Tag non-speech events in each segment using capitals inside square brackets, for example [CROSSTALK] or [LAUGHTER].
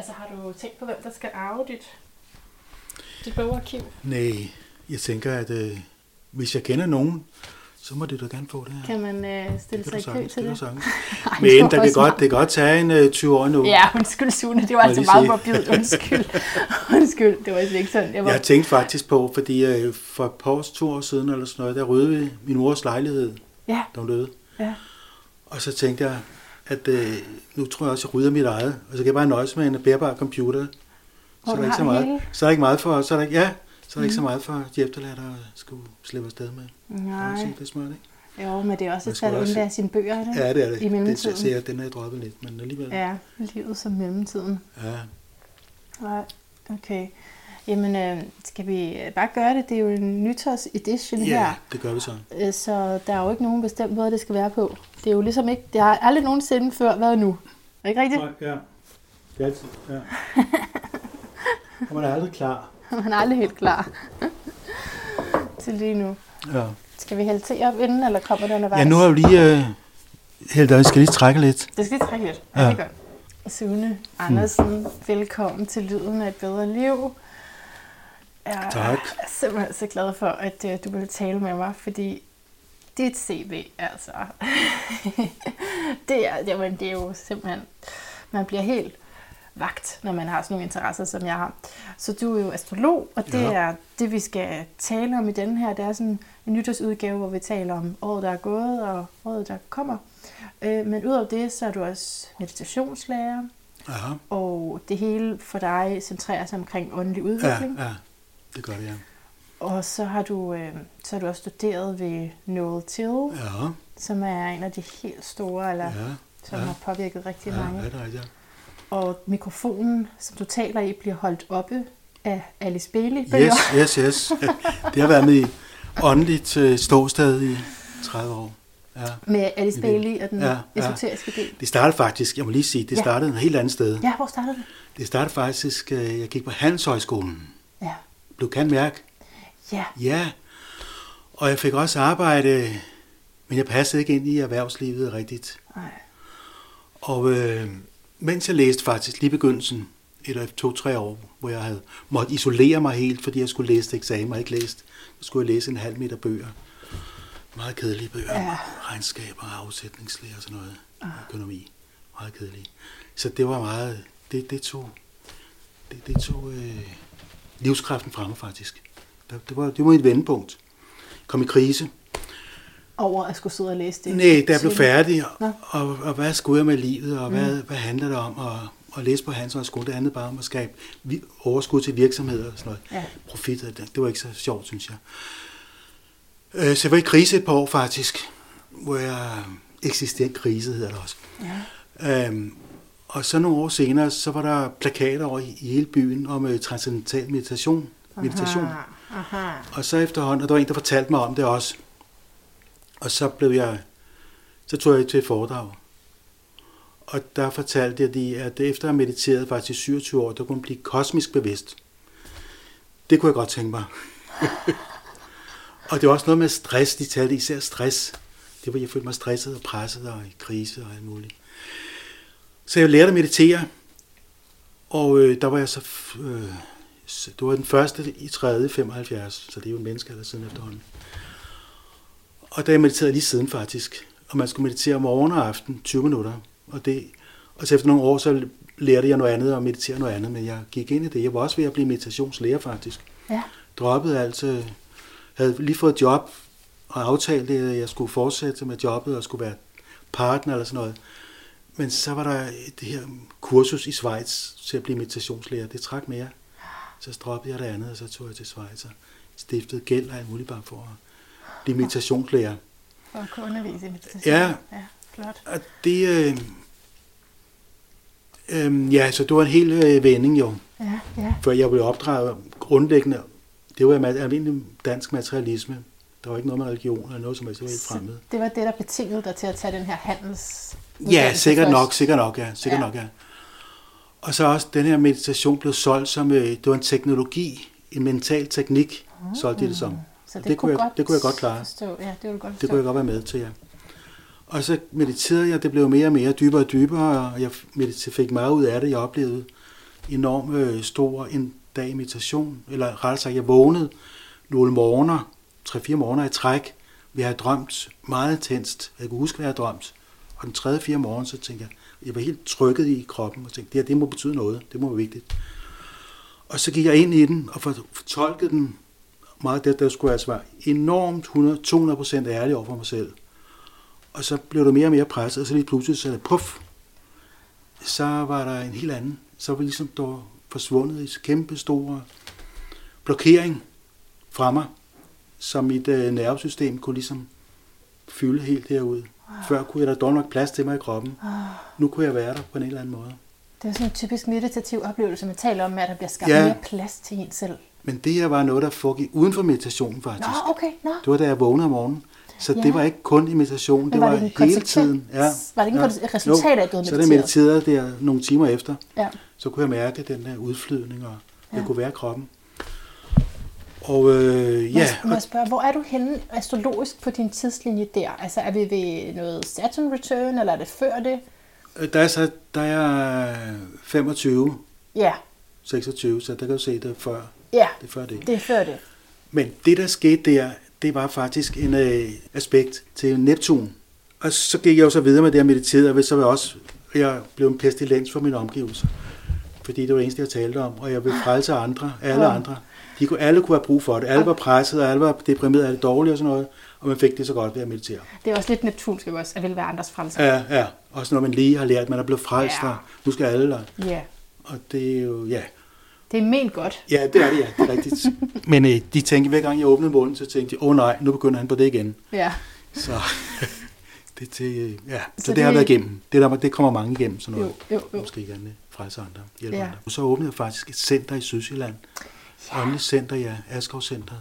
Altså har du tænkt på, hvem der skal arve dit, dit bogarkiv? Nej, jeg tænker, at øh, hvis jeg kender nogen, så må det da gerne få det her. Kan man øh, stille sig i kø til det? det? [LAUGHS] Ej, Men det der var kan godt, det kan godt tage en øh, 20 år nu. Ja, undskyld Sune, det var altså meget morbidt. Undskyld. [LAUGHS] undskyld, det var slet ikke sådan. Jeg var... Jeg tænkte faktisk på, fordi øh, for et par års, to år siden eller sådan noget, der rydde vi min mors lejlighed, Ja, da hun døde. ja. Og så tænkte jeg, at øh, nu tror jeg også, at jeg rydder mit eget. Og så kan jeg bare nøjes med en bærbar computer. Så er der ikke så det meget. hele? Så er der ikke meget for, så er der ikke, ja, så er der ikke så Mhm. meget for de efterladte at skulle slippe afsted med. Nej, Det er smart, ikke? jo, men det er også et skal svært at også- undvære sine bøger, ikke? Ja, det er det. I det mellemtiden. ser jeg, den har jeg droppet lidt, men alligevel. Ja, livet som mellemtiden. ja. Nej, okay. Jamen, øh, skal vi bare gøre det? Det er jo en nytårs edition ja her. det gør vi så. Øh, Så der er jo ikke nogen bestemt måde, det skal være på. Det er jo ligesom ikke, det har aldrig nogensinde før været nu. Er ikke rigtigt? Ja. Det er altid, ja. [LAUGHS] Og man er aldrig klar. Man er aldrig helt klar [LAUGHS] til lige nu. Ja. Skal vi hælde te op inden, eller kommer det undervejs? Ja, nu har jeg jo lige øh, hældt, og jeg skal lige trække lidt. Det skal lige trække lidt. Ja, Ja. det er godt. Sune Andersen, velkommen til Lyden af et bedre liv. Jeg Tak. er simpelthen så glad for, at øh, du vil tale med mig, fordi dit CV, altså, [LAUGHS] det, er, jamen, det er jo simpelthen, man bliver helt vagt, når man har sådan nogle interesser, som jeg har. Så du er jo astrolog, og det Ja. er det, vi skal tale om i den her. Det er sådan en nytårsudgave, hvor vi taler om året, der er gået, og året, der kommer. Øh, Men udover det, så er du også meditationslærer, Ja, og det hele for dig centrerer sig omkring åndelig ja, udvikling. ja. Det gør det, ja. Og så har du, øh, så har du også studeret ved Noel Till, Ja, som er en af de helt store, eller ja. som ja. har påvirket rigtig Ja, mange. ja, det er ja. Og mikrofonen, som du taler i, bliver holdt oppe af Alice Bailey. Yes, yes, yes. Det har været med i åndeligt øh, ståsted i 30 år. Ja. Med Alice Bailey og den Ja, ja. esoteriske del. Det startede faktisk, jeg må lige sige, det Ja. startede et helt andet sted. Ja, hvor startede det? Det startede faktisk, øh, jeg gik på Handelshøjskolen. Ja. Du kan mærke, Ja, ja. Og jeg fik også arbejde, men jeg passede ikke ind i erhvervslivet rigtigt. nej. Og øh, mens jeg læste faktisk lige begyndelsen, et eller to-tre år, hvor jeg havde måttet isolere mig helt, fordi jeg skulle læse til eksamen og ikke læst, så skulle jeg læse en halv meter bøger. Meget kedelige bøger. Ja. Regnskaber, afsætningslære og sådan noget. Økonomi. Meget kedelige. Så det var meget, det, det tog, det, det tog øh, livskraften fremme faktisk. Det, det, var, det var et vendepunkt. Kom i krise. Over at skulle sidde og læse det. Nej, da jeg blev færdig, og, og, og hvad skulle jeg med livet, og hvad, hvad handler det om, og, og læse på hans skole, det handlede bare om at skabe overskud til virksomheder og sådan noget. Ja. Profit, det, det var ikke så sjovt, synes jeg. Øh, Så jeg var i krise et par år faktisk, hvor jeg eksisteret krise, hedder det også. Ja. Øhm, og så nogle år senere, så var der plakater over i, hele byen om øh, transcendental meditation. meditation. Aha, aha. Og så efterhånden, og der var en, der fortalte mig om det også. Og så blev jeg, så tog jeg til et foredrag. Og der fortalte jeg de, at efter at have mediteret faktisk i 27 år, der kunne man blive kosmisk bevidst. Det kunne jeg godt tænke mig. [LAUGHS] og det var også noget med stress, de talte især stress. Det var, jeg følte mig stresset og presset og i krise og alt muligt. Så jeg lærte at meditere, og øh, der var jeg så, øh, det var den første i 3. 75, så det er jo en menneskealder siden efterhånden. Og der jeg mediterede lige siden faktisk, og man skulle meditere morgen og aften, 20 minutter. Og, det, og så efter nogle år, så lærte jeg noget andet og meditere noget andet, men jeg gik ind i det. Jeg var også ved at blive meditationslærer faktisk. Ja. Droppede alt, øh, havde lige fået job og aftalte, at jeg skulle fortsætte med jobbet og skulle være partner eller sådan noget. Men så var der det her kursus i Schweiz til at blive meditationslærer. Det trak mere. Så droppede jeg det andet, og så tog jeg til Schweiz og stiftede gæld og alt muligt bare for at blive meditationslærer. For at kunne undervise i meditation. Ja. ja flot. Og det, øh, øh, ja, så det var en hel øh, vending jo, Ja, ja. før jeg blev opdraget grundlæggende. Det var almindelig dansk materialisme. Der var ikke noget med religion eller noget som helst, det var helt fremmed. det var det, der betingede dig til at tage den her handels... Ja, sikkert først. nok, sikkert nok, ja. Sikkert Ja. nok, ja. Og så også den her meditation blev solgt som, øh, det var en teknologi, en mental teknik, solgte de det som. Så det, det kunne jeg- godt det kunne jeg godt klare. Forstå. Ja, det kunne du godt forstå. Det kunne jeg godt være med til, ja. Og så mediterede jeg, det blev mere og mere dybere og dybere, og jeg fik meget ud af det, jeg oplevede enorm øh, stor en dag meditation, eller rettere sagt, jeg vågnede nogle morgener, 3-4 morgener i træk, vi havde drømt meget intenst. Jeg kunne huske, hvad jeg havde drømt. Og den tredje, fire morgen, så tænkte jeg, jeg var helt trykket i kroppen, og tænkte, det her, det må betyde noget, det må være vigtigt. Og så gik jeg ind i den, og fortolkede den meget det, der skulle altså være enormt 100, 200 procent ærlig over for mig selv. Og så blev det mere og mere presset, og så lige pludselig så det puff, så var der en helt anden. Så var ligesom der forsvundet i kæmpe store blokering fra mig, som mit øh, nervesystem kunne ligesom fylde helt derude. Før kunne jeg da dog nok plads til mig i kroppen. Oh. Nu kunne jeg være der på en eller anden måde. Det er sådan en typisk meditativ oplevelse, man taler om, at der bliver skabt ja. mere plads til en selv. Men det her var noget, der foregik uden for meditationen faktisk. Nå, okay. Nå. Det var da jeg vågnede om morgenen. Så ja. det var ikke kun i meditation, det var, det var hele tiden. Ja. Var det ikke ja. resultat af, at du havde Så da jeg mediterede der nogle timer efter, ja. så kunne jeg mærke den der udflydning, og ja. jeg kunne være kroppen. Og øh, ja. Må jeg spørge, hvor er du henne astrologisk på din tidslinje der? Altså er vi ved noget Saturn return, eller er det før det? Øh, der er, så, der er 25, ja. 26, så der kan du se det før. Ja, det er før det. det er før det. Men det, der skete der, det var faktisk en øh, aspekt til Neptun. Og så gik jeg jo så videre med det at meditere, og så var jeg også, jeg blev en pestilens for mine omgivelser. Fordi det var det eneste, jeg talte om, og jeg ville frelse andre, alle andre. De kunne, alle kunne have brug for det. Alle var presset, og alle var deprimeret, alle dårlige og sådan noget. Og man fik det så godt ved at meditere. Det er også lidt neptunsk også, at vil være andres frelser. Ja, ja. Også når man lige har lært, at man er blevet frelst, ja. og nu skal alle der. Ja. Og det er jo, ja. Det er ment godt. Ja, det er det, ja. Det er rigtigt. [LAUGHS] Men øh, de tænkte, hver gang jeg åbnede munden, så tænkte de, åh oh, nej, nu begynder han på det igen. Ja. Så [LAUGHS] det, til, øh, ja. så, så det, det, har været igennem. Det, der, det kommer mange igennem, sådan noget. Jo, jo, jo. Måske gerne frelse andre, hjælpe ja. andre. Og så åbnede jeg faktisk et center i Sydsjælland. Åndeligt center, ja. Askov Center.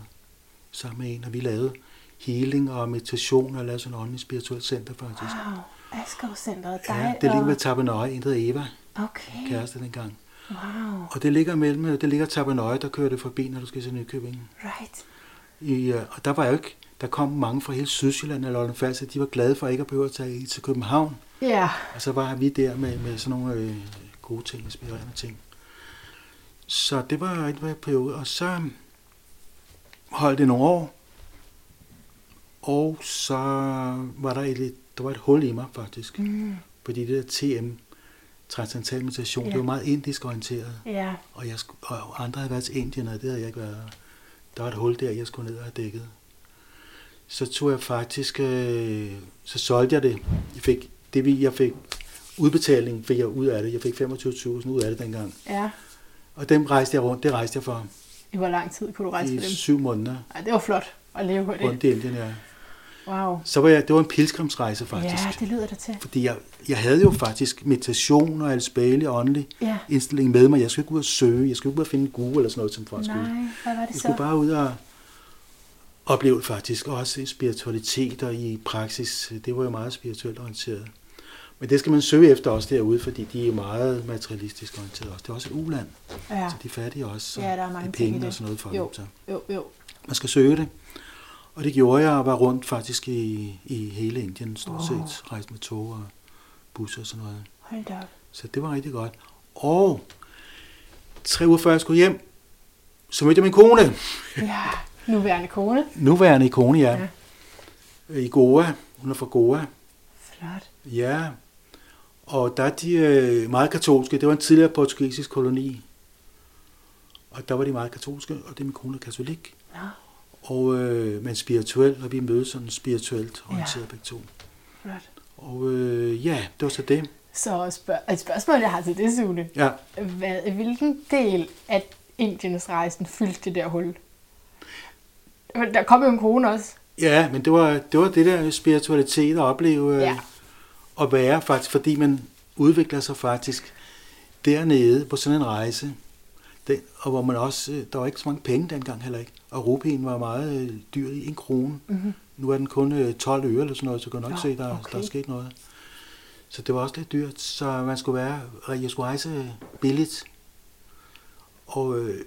Sammen med en, og vi lavede healing og meditation og lavede sådan et åndeligt spirituelt center faktisk. Wow, Askov Center. Ja, det ligger ved Tabenøje, en der Eva. Okay. Kæreste dengang. Wow. Og det ligger mellem, det ligger Tabenøje, der kører det forbi, når du skal til Nykøbing. Right. I, og der var jo ikke, der kom mange fra hele Sydsjælland eller Lolland Falster, de var glade for ikke at behøve at tage til København. Ja. Yeah. Og så var vi der med, med sådan nogle øh, gode ting, inspirerende ting. Så det var en periode, og så holdt det nogle år, og så var der et, der var et hul i mig faktisk, mm. fordi det der TM, transcendental meditation, ja. det var meget indisk orienteret. Ja. Og, jeg, og andre havde været til Indien, og det havde jeg ikke været. Der var et hul der, jeg skulle ned og have dækket. Så tog jeg faktisk, øh, så solgte jeg det. Jeg fik, det jeg fik, udbetaling fik jeg ud af det. Jeg fik 25.000 ud af det dengang. Ja. Og dem rejste jeg rundt, det rejste jeg for. I hvor lang tid kunne du rejse I for dem? I syv måneder. Ej, det var flot at leve på det. Rundt i Indien, ja. Wow. Så var jeg, det var en pilgrimsrejse faktisk. Ja, det lyder det til. Fordi jeg, jeg havde jo faktisk meditation og alspæle åndelig ja. indstilling med mig. Jeg skulle ikke ud og søge, jeg skulle ikke ud og finde Gud eller sådan noget som folk skulle. Nej, hvad var det jeg så? skulle bare ud og opleve faktisk også spiritualitet og i praksis. Det var jo meget spirituelt orienteret. Men det skal man søge efter også derude, fordi de er meget materialistisk orienteret også. Det er også et uland, ja. så de er fattige også. Så ja, der er mange det er penge ting og sådan noget for jo. dem. Så. Jo, jo. Man skal søge det. Og det gjorde jeg og var rundt faktisk i, i hele Indien stort set. Oh. Rejste med tog og busser og sådan noget. Hold da Så det var rigtig godt. Og tre uger før jeg skulle hjem, så mødte jeg min kone. Ja, nuværende kone. Nuværende kone, ja. ja. I Goa. Hun er fra Goa. Flot. Ja. Og der er de øh, meget katolske. Det var en tidligere portugisisk koloni. Og der var de meget katolske, og det er min kone er katolik. Ja og, øh, men spirituel, og vi mødes sådan spirituelt orienteret ja. begge to. Right. Og øh, ja, det var så det. Så spørg- et spørgsmål, jeg har til det, Sune. Ja. Hvad, hvilken del af Indiens rejsen fyldte det der hul? Der kom jo en kone også. Ja, men det var det, var det der spiritualitet at opleve øh, ja. At være faktisk, fordi man udvikler sig faktisk dernede på sådan en rejse. Den, og hvor man også, øh, der var ikke så mange penge dengang heller ikke. Og rupien var meget øh, dyr i en krone. Mm-hmm. Nu er den kun øh, 12 øre eller sådan noget, så kan du nok ja, se, der, okay. der er sket noget. Så det var også lidt dyrt, så man skulle være, jeg skulle rejse billigt. Og øh,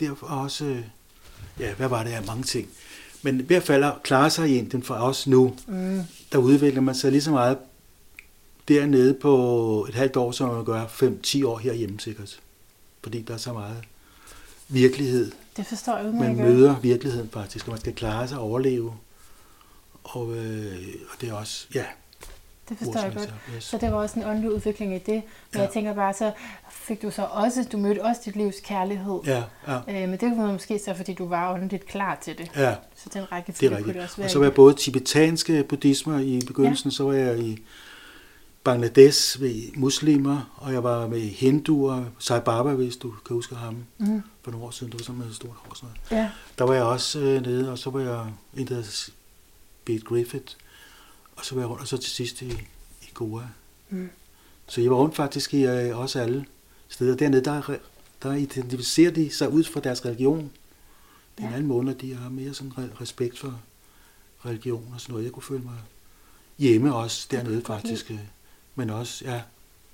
derfor også, øh, ja, hvad var det her, mange ting. Men i hvert fald at klare sig i Indien for os nu, mm. der udvikler man sig lige så meget dernede på et halvt år, som man gør 5-10 år herhjemme sikkert. Fordi der er så meget virkelighed. Det forstår jeg Man udmærket. møder virkeligheden faktisk, og man skal klare sig og overleve. Og, øh, og det er også, ja, Det forstår jeg godt. Yes. Så det var også en åndelig udvikling i det. Men Ja. ja. jeg tænker bare, så fik du så også, du mødte også dit livs kærlighed. Ja, ja, Øh, men det var måske så, fordi du var åndeligt klar til det. ja, Så den række det er kunne det også være. Og så var jeg både tibetanske buddhismer i begyndelsen, så var jeg i Bangladesh ved muslimer, og jeg var med hinduer, Sai Baba, hvis du kan huske ham, mm. for nogle år siden, det var sådan med et stort hår. Sådan noget. Ja, Der var jeg også øh, nede, og så var jeg en, der hedder Pete Griffith, og så var jeg rundt, og så til sidst i, i Goa. Mm. Så jeg var rundt faktisk i øh, også alle steder. Dernede, der, der identificerer de sig ud fra deres religion. Det er en Ja. anden måde, at de har mere sådan re- respekt for religion og sådan noget. Jeg kunne føle mig hjemme også dernede faktisk. øh, Men også, ja,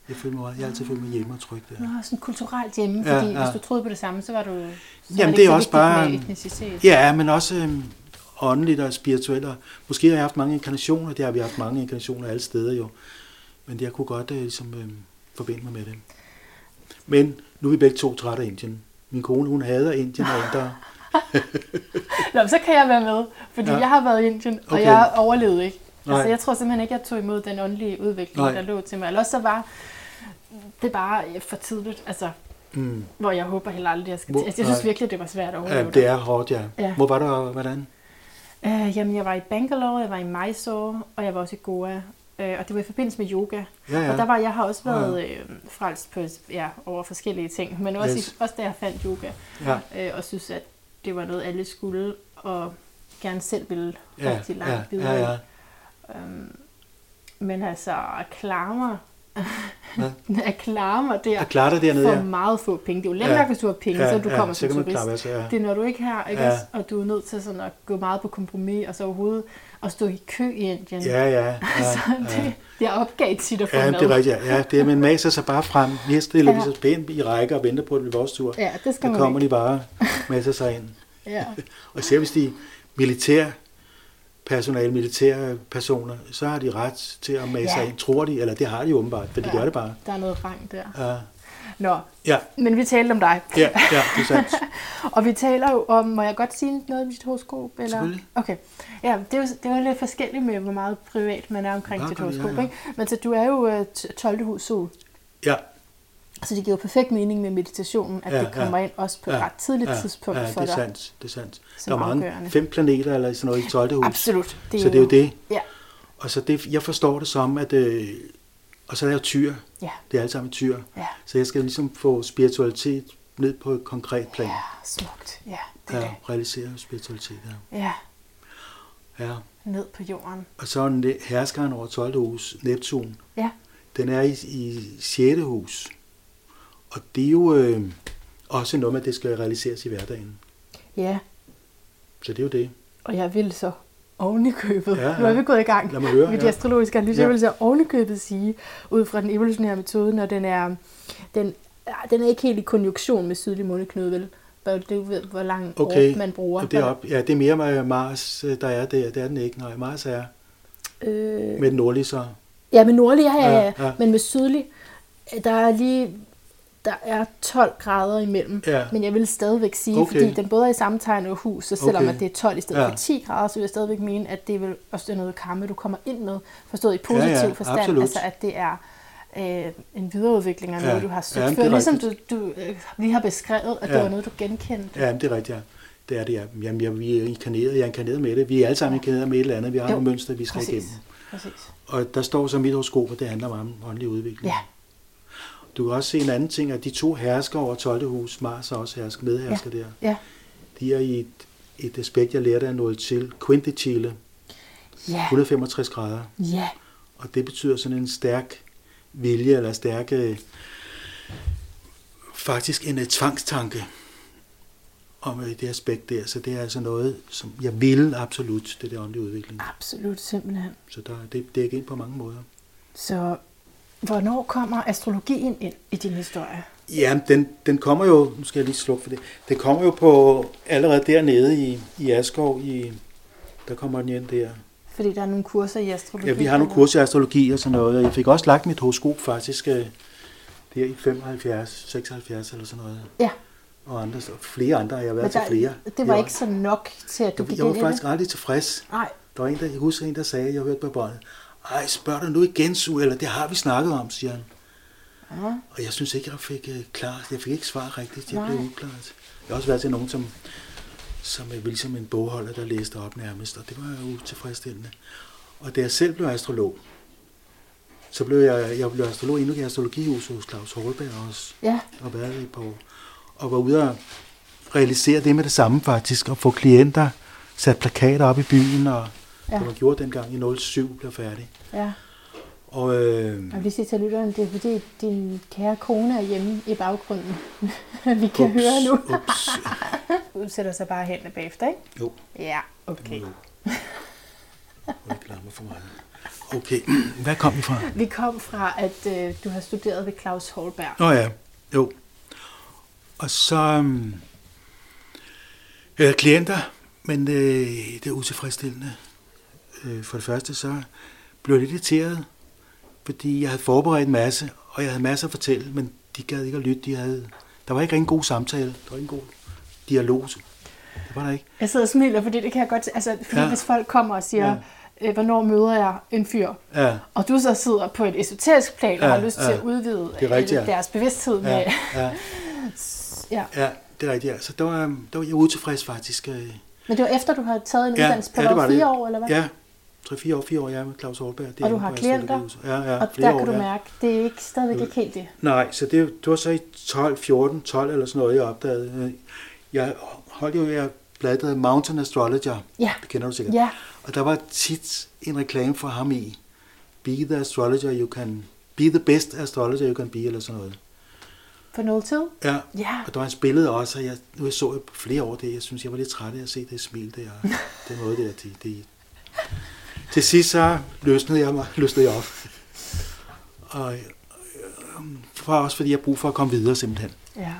jeg, føler mig, jeg har altid følt mig hjemme og tryg der. Nå, sådan kulturelt hjemme, Ja, fordi ja. hvis du troede på det samme, så var du... Så var Jamen, ikke det er så også bare- Med etnicitet. Ja, men også øhm, åndeligt og spirituelt. Og måske har jeg haft mange inkarnationer. Det har vi haft mange inkarnationer alle steder jo. Men jeg kunne godt øh, ligesom, øhm, forbinde mig med det. Men nu er vi begge to trætte af Indien. Min kone, hun hader Indien og indere. [LAUGHS] Nå, så kan jeg være med, fordi Ja. ja. jeg har været i Indien, og Okay. jeg overlevede ikke. Nej. Altså, jeg tror simpelthen ikke, jeg tog imod den åndelige udvikling, Nej. der lå til mig. Eller også så var det bare øh, for tidligt, altså, Mm. hvor jeg håber heller aldrig, jeg skal Hvor- til. Altså, jeg synes nej. virkelig, det var svært at overleve Ja, det er hårdt, ja. Ja. Hvor var du, og hvordan? Uh, jamen, jeg var i Bangalore, jeg var i Mysore, og jeg var også i Goa. Uh, og det var i forbindelse med yoga. Ja, Ja. Og der var, jeg har også Ja, ja. været øh, frelst på, ja, over forskellige ting, men også, Yes. i, også da jeg fandt yoga, Ja, øh, og synes, at det var noget, alle skulle, og gerne selv ville ja, rigtig langt ja, videre. ja, ja. Øhm, men altså, at klare mig, [LAUGHS] Ja. at klare mig der Jeg klarer det dernede, for ja. meget få penge. Det er jo let Ja. nok, hvis du har penge, så du kommer så som turist. klare sig, ja. Det er når du ikke har, ikke Ja. Og du er nødt til sådan at gå meget på kompromis, og så overhovedet at stå i kø i Indien. Ja, ja, [LAUGHS] ja. altså, ja. det, jeg opgav tit at få Ja, mad. det er rigtigt. Ja, ja det er, man [LAUGHS] maser sig bare frem. Vi stiller Ja. så pænt i række og venter på, at det bliver vores tur. Ja, det skal man kommer ikke. de bare maser sig ind. Ja. Og især hvis de militær personale, militære personer, så har de ret til at mase Ja. ind, tror de, eller det har de jo åbenbart, for de Ja. gør det bare. Der er noget rang der. Ja, Nå, ja, men vi talte om dig. ja, ja det er sandt. [LAUGHS] Og vi taler jo om, må jeg godt sige noget om dit horoskop? Eller? Selvfølgelig. Okay. Ja, det er, jo, det er jo lidt forskelligt med, hvor meget privat man er omkring Ja, sit ja, horoskop. ja. Ikke? Men så du er jo øh, t- 12. hus sol. Ja, Så det giver jo perfekt mening med meditationen, at Ja, det kommer ind også på et ja, ret tidligt ja, tidspunkt ja, for det er dig. sandt, det er sandt. Der er mange, afgørende. fem planeter eller sådan noget i 12. hus. Absolut. så det er jo det. Ja. Og så det, jeg forstår det som, at, øh, og så er jeg jo tyr, Ja, det er alt sammen tyr, ja. så jeg skal ligesom få spiritualitet ned på et konkret plan. Ja, smukt. Ja, det er Ja, det. realisere spiritualitet, ja. Ja, ja. ned på jorden. Og så er herskeren over 12. hus, Neptun, Ja, den er i, i 6. hus. Og det er jo øh, også noget med, at det skal realiseres i hverdagen. ja. Så det er jo det. Og jeg vil så oven i købet. Ja, ja. Nu er vi gået i gang Lad mig høre, med de ja. astrologiske analyser. Ja. Jeg vil så oven i købet sige, ud fra den evolutionære metode, når den er, den, den er ikke helt i konjunktion med sydlig måneknude, vel? Du ved, hvor lang Okay, man bruger. Det er op, ja, det er mere med Mars, øh, der er der. Det er den ikke. Nej, Mars er Øh, med den nordlige så. ja, med nordlig, ja, ja, Ja, ja. Men med sydlig, der er lige der er 12 grader imellem. Ja. Men jeg vil stadigvæk sige, Okay. fordi den både er i samme tegn og hus, så selvom Okay. at det er 12 i stedet Ja. for 10 grader, så vil jeg stadigvæk mene, at det vil også er noget karma, du kommer ind med, forstået i positiv Ja, ja, forstand. absolut. Altså at det er øh, en videreudvikling af Ja. noget, du har Ja, søgt men før. det Ligesom du, du øh, lige har beskrevet, at det Ja. var noget, du genkendte. Ja, det er rigtigt, ja. Det er det, ja. Jamen, jeg, vi er inkarneret. Jeg er inkarneret med det. Vi er alle sammen inkarneret med et eller andet. Vi har Jo, nogle mønstre, vi skal Præcis. igennem. Præcis. Og der står så mit horoskop, og det handler meget om åndelig udvikling. Ja. Du kan også se en anden ting, at de to hersker over 12. hus, Mars er også hersker, medhersker der, Ja. de er i et, et aspekt, jeg lærte af noget til, quintile, Ja. 165 grader. Ja. Og det betyder sådan en stærk vilje, eller stærk, øh, faktisk en øh, tvangstanke om øh, det aspekt der. Så det er altså noget, som jeg vil absolut, det er det åndelige udvikling. Absolut, simpelthen. Så der, det dækker ind på mange måder. Så hvornår kommer astrologien ind i din historie? Ja, den, den kommer jo, nu skal jeg lige slukke for det, den kommer jo på allerede dernede i, i Askov, i, der kommer den ind der, Fordi der er nogle kurser i astrologi. Ja, vi har nogle kurser i astrologi og sådan noget. og Jeg fik også lagt mit horoskop faktisk øh, der i 75, 76 eller sådan noget. Ja. Og andre, flere andre har jeg været Men til der, flere. det var ikke så nok til, at du gik jeg var faktisk det? aldrig tilfreds. Nej. Der var en, der, jeg husker en, der sagde, jeg hørte på båndet, ej, spørg dig nu igen, Su, eller det har vi snakket om, siger han. Ja. Og jeg synes ikke, jeg fik uh, klart, jeg fik ikke svar rigtigt, jeg Nej. blev uklart. Jeg har også været til nogen, som, som er ligesom en bogholder, der læste op nærmest, og det var utilfredsstillende. Og da jeg selv blev astrolog, så blev jeg, jeg blev astrolog endnu i astrologihuset hos Claus Holberg også, Ja, og været i et par år, og var ude og realisere det med det samme faktisk, og få klienter sat plakater op i byen, og Ja. det man gjorde dengang i 07 blev færdig. ja. Og øh, Jeg vil sige til lytteren, det er fordi din kære kone er hjemme i baggrunden. [LAUGHS] Vi kan ups, høre nu. Ups, [LAUGHS] Hun sætter sig bare hen bagefter, ikke? jo, Ja, okay. Må ikke larme for meget. Okay, hvad kom vi fra? [LAUGHS] Vi kom fra, at øh, du har studeret ved Claus Holberg. Nå ja, jo. Og så øh, klienter, men øh, det er utilfredsstillende. Øh, for det første så blev jeg lidt irriteret, fordi jeg havde forberedt en masse, og jeg havde masser at fortælle, men de gad ikke at lytte. De havde, der var ikke en god samtale, der var ikke en god dialog. Det var der ikke. Jeg sidder og smiler, fordi det kan jeg godt... Altså, fordi ja. Ja. hvis folk kommer og siger, ja. øh, hvornår møder jeg en fyr, Ja, og du så sidder på et esoterisk plan og Ja, har lyst til ja. at udvide Det er rigtigt, øh, ja. deres bevidsthed med... ja, ja, [LAUGHS] ja. ja, det er rigtigt. Ja. Så der var, der var jeg utilfreds faktisk. øh. Men det var efter, du havde taget en Ja, uddannelse på ja, det var det. fire år, eller hvad? Ja, 3-4 år, 4 år, ja, med Claus Aarberg. Det Og er du har klienter? Ja, ja, og der kan år, du ja. mærke, det er ikke, stadigvæk ikke helt det. Nej, så det, det var så i 12, 14, 12 eller sådan noget, jeg opdagede. Jeg holdt jo jeg hedder Mountain Astrologer. Ja. Det kender du sikkert. Ja, Og der var tit en reklame for ham i. Be the astrologer you can... Be the best astrologer you can be, eller sådan noget. for noget tid. Ja, Ja, og der var en billede også, og jeg, nu jeg så jeg flere år det, jeg synes, jeg var lidt træt af at se det smil der, den måde der, det, det. Til sidst så løsnede jeg mig, løsnede jeg op. Og, øh, for også fordi jeg har brug for at komme videre simpelthen. ja.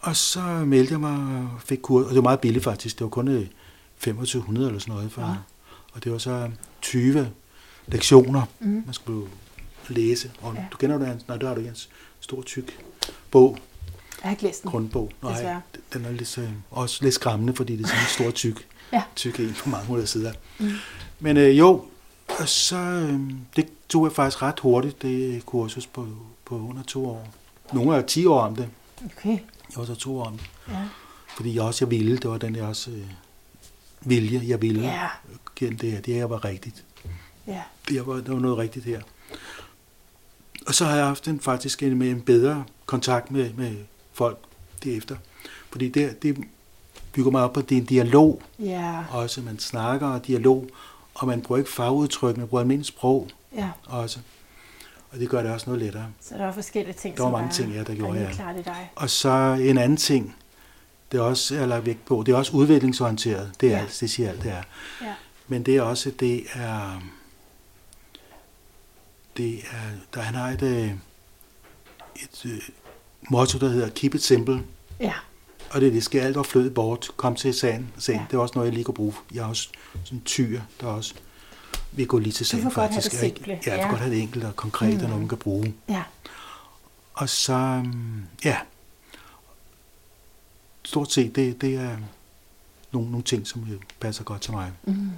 Og så meldte jeg mig og fik kurs, og det var meget billigt faktisk, det var kun øh, 2500 eller sådan noget. For, Ja. Og det var så 20 lektioner, Mhm. man skulle læse. Og Ja. du kender det, nej, der har du en stor, tyk bog, Jeg har ikke læst den. grundbog. Nej, Desværre. den er lidt, øh, også lidt skræmmende, fordi det er sådan en stor, tyk, Ja. tyk en på mange hundrede sider. Mm. Men øh, jo, og så, øh, det tog jeg faktisk ret hurtigt, det kursus på, på under to år. Nogle er 10 år om det. Okay, Jeg var så to år om det. ja. Fordi jeg også jeg ville, det var den der også øh, vilje, jeg ville Ja, gennem det her. Det her var rigtigt. ja. Det, var, der var noget rigtigt her. Og så har jeg haft en, faktisk en, med en bedre kontakt med, med folk derefter. Fordi det, det bygger mig op på, at det er en dialog Ja, også. Man snakker og dialog, og man bruger ikke fagudtryk, man bruger almindeligt sprog ja. også. Og det gør det også noget lettere. Så der var forskellige ting, Der var mange ting, ja, der gjorde, var ja. dig. Og så en anden ting, det er også jeg lagt vægt på, det er også udviklingsorienteret. Det er Ja. alt, det siger alt, det er. Ja. Men det er også, det er, det er, der han har et, øh, et øh, motto, der hedder Keep it simple. Ja, Og det er, det skal alt og fløde bort. Kom til sagen. sagen. Ja. Det er også noget, jeg lige kan bruge. Jeg er også sådan tyr, der også vil gå lige til sagen. vil godt have faktisk. det simple. Ja, jeg vil Ja. godt have det enkelt og konkret, mm. og noget, man kan bruge. ja. Og så, øhm, ja, stort set, det, det er nogle, nogle ting, som passer godt til mig. Mm.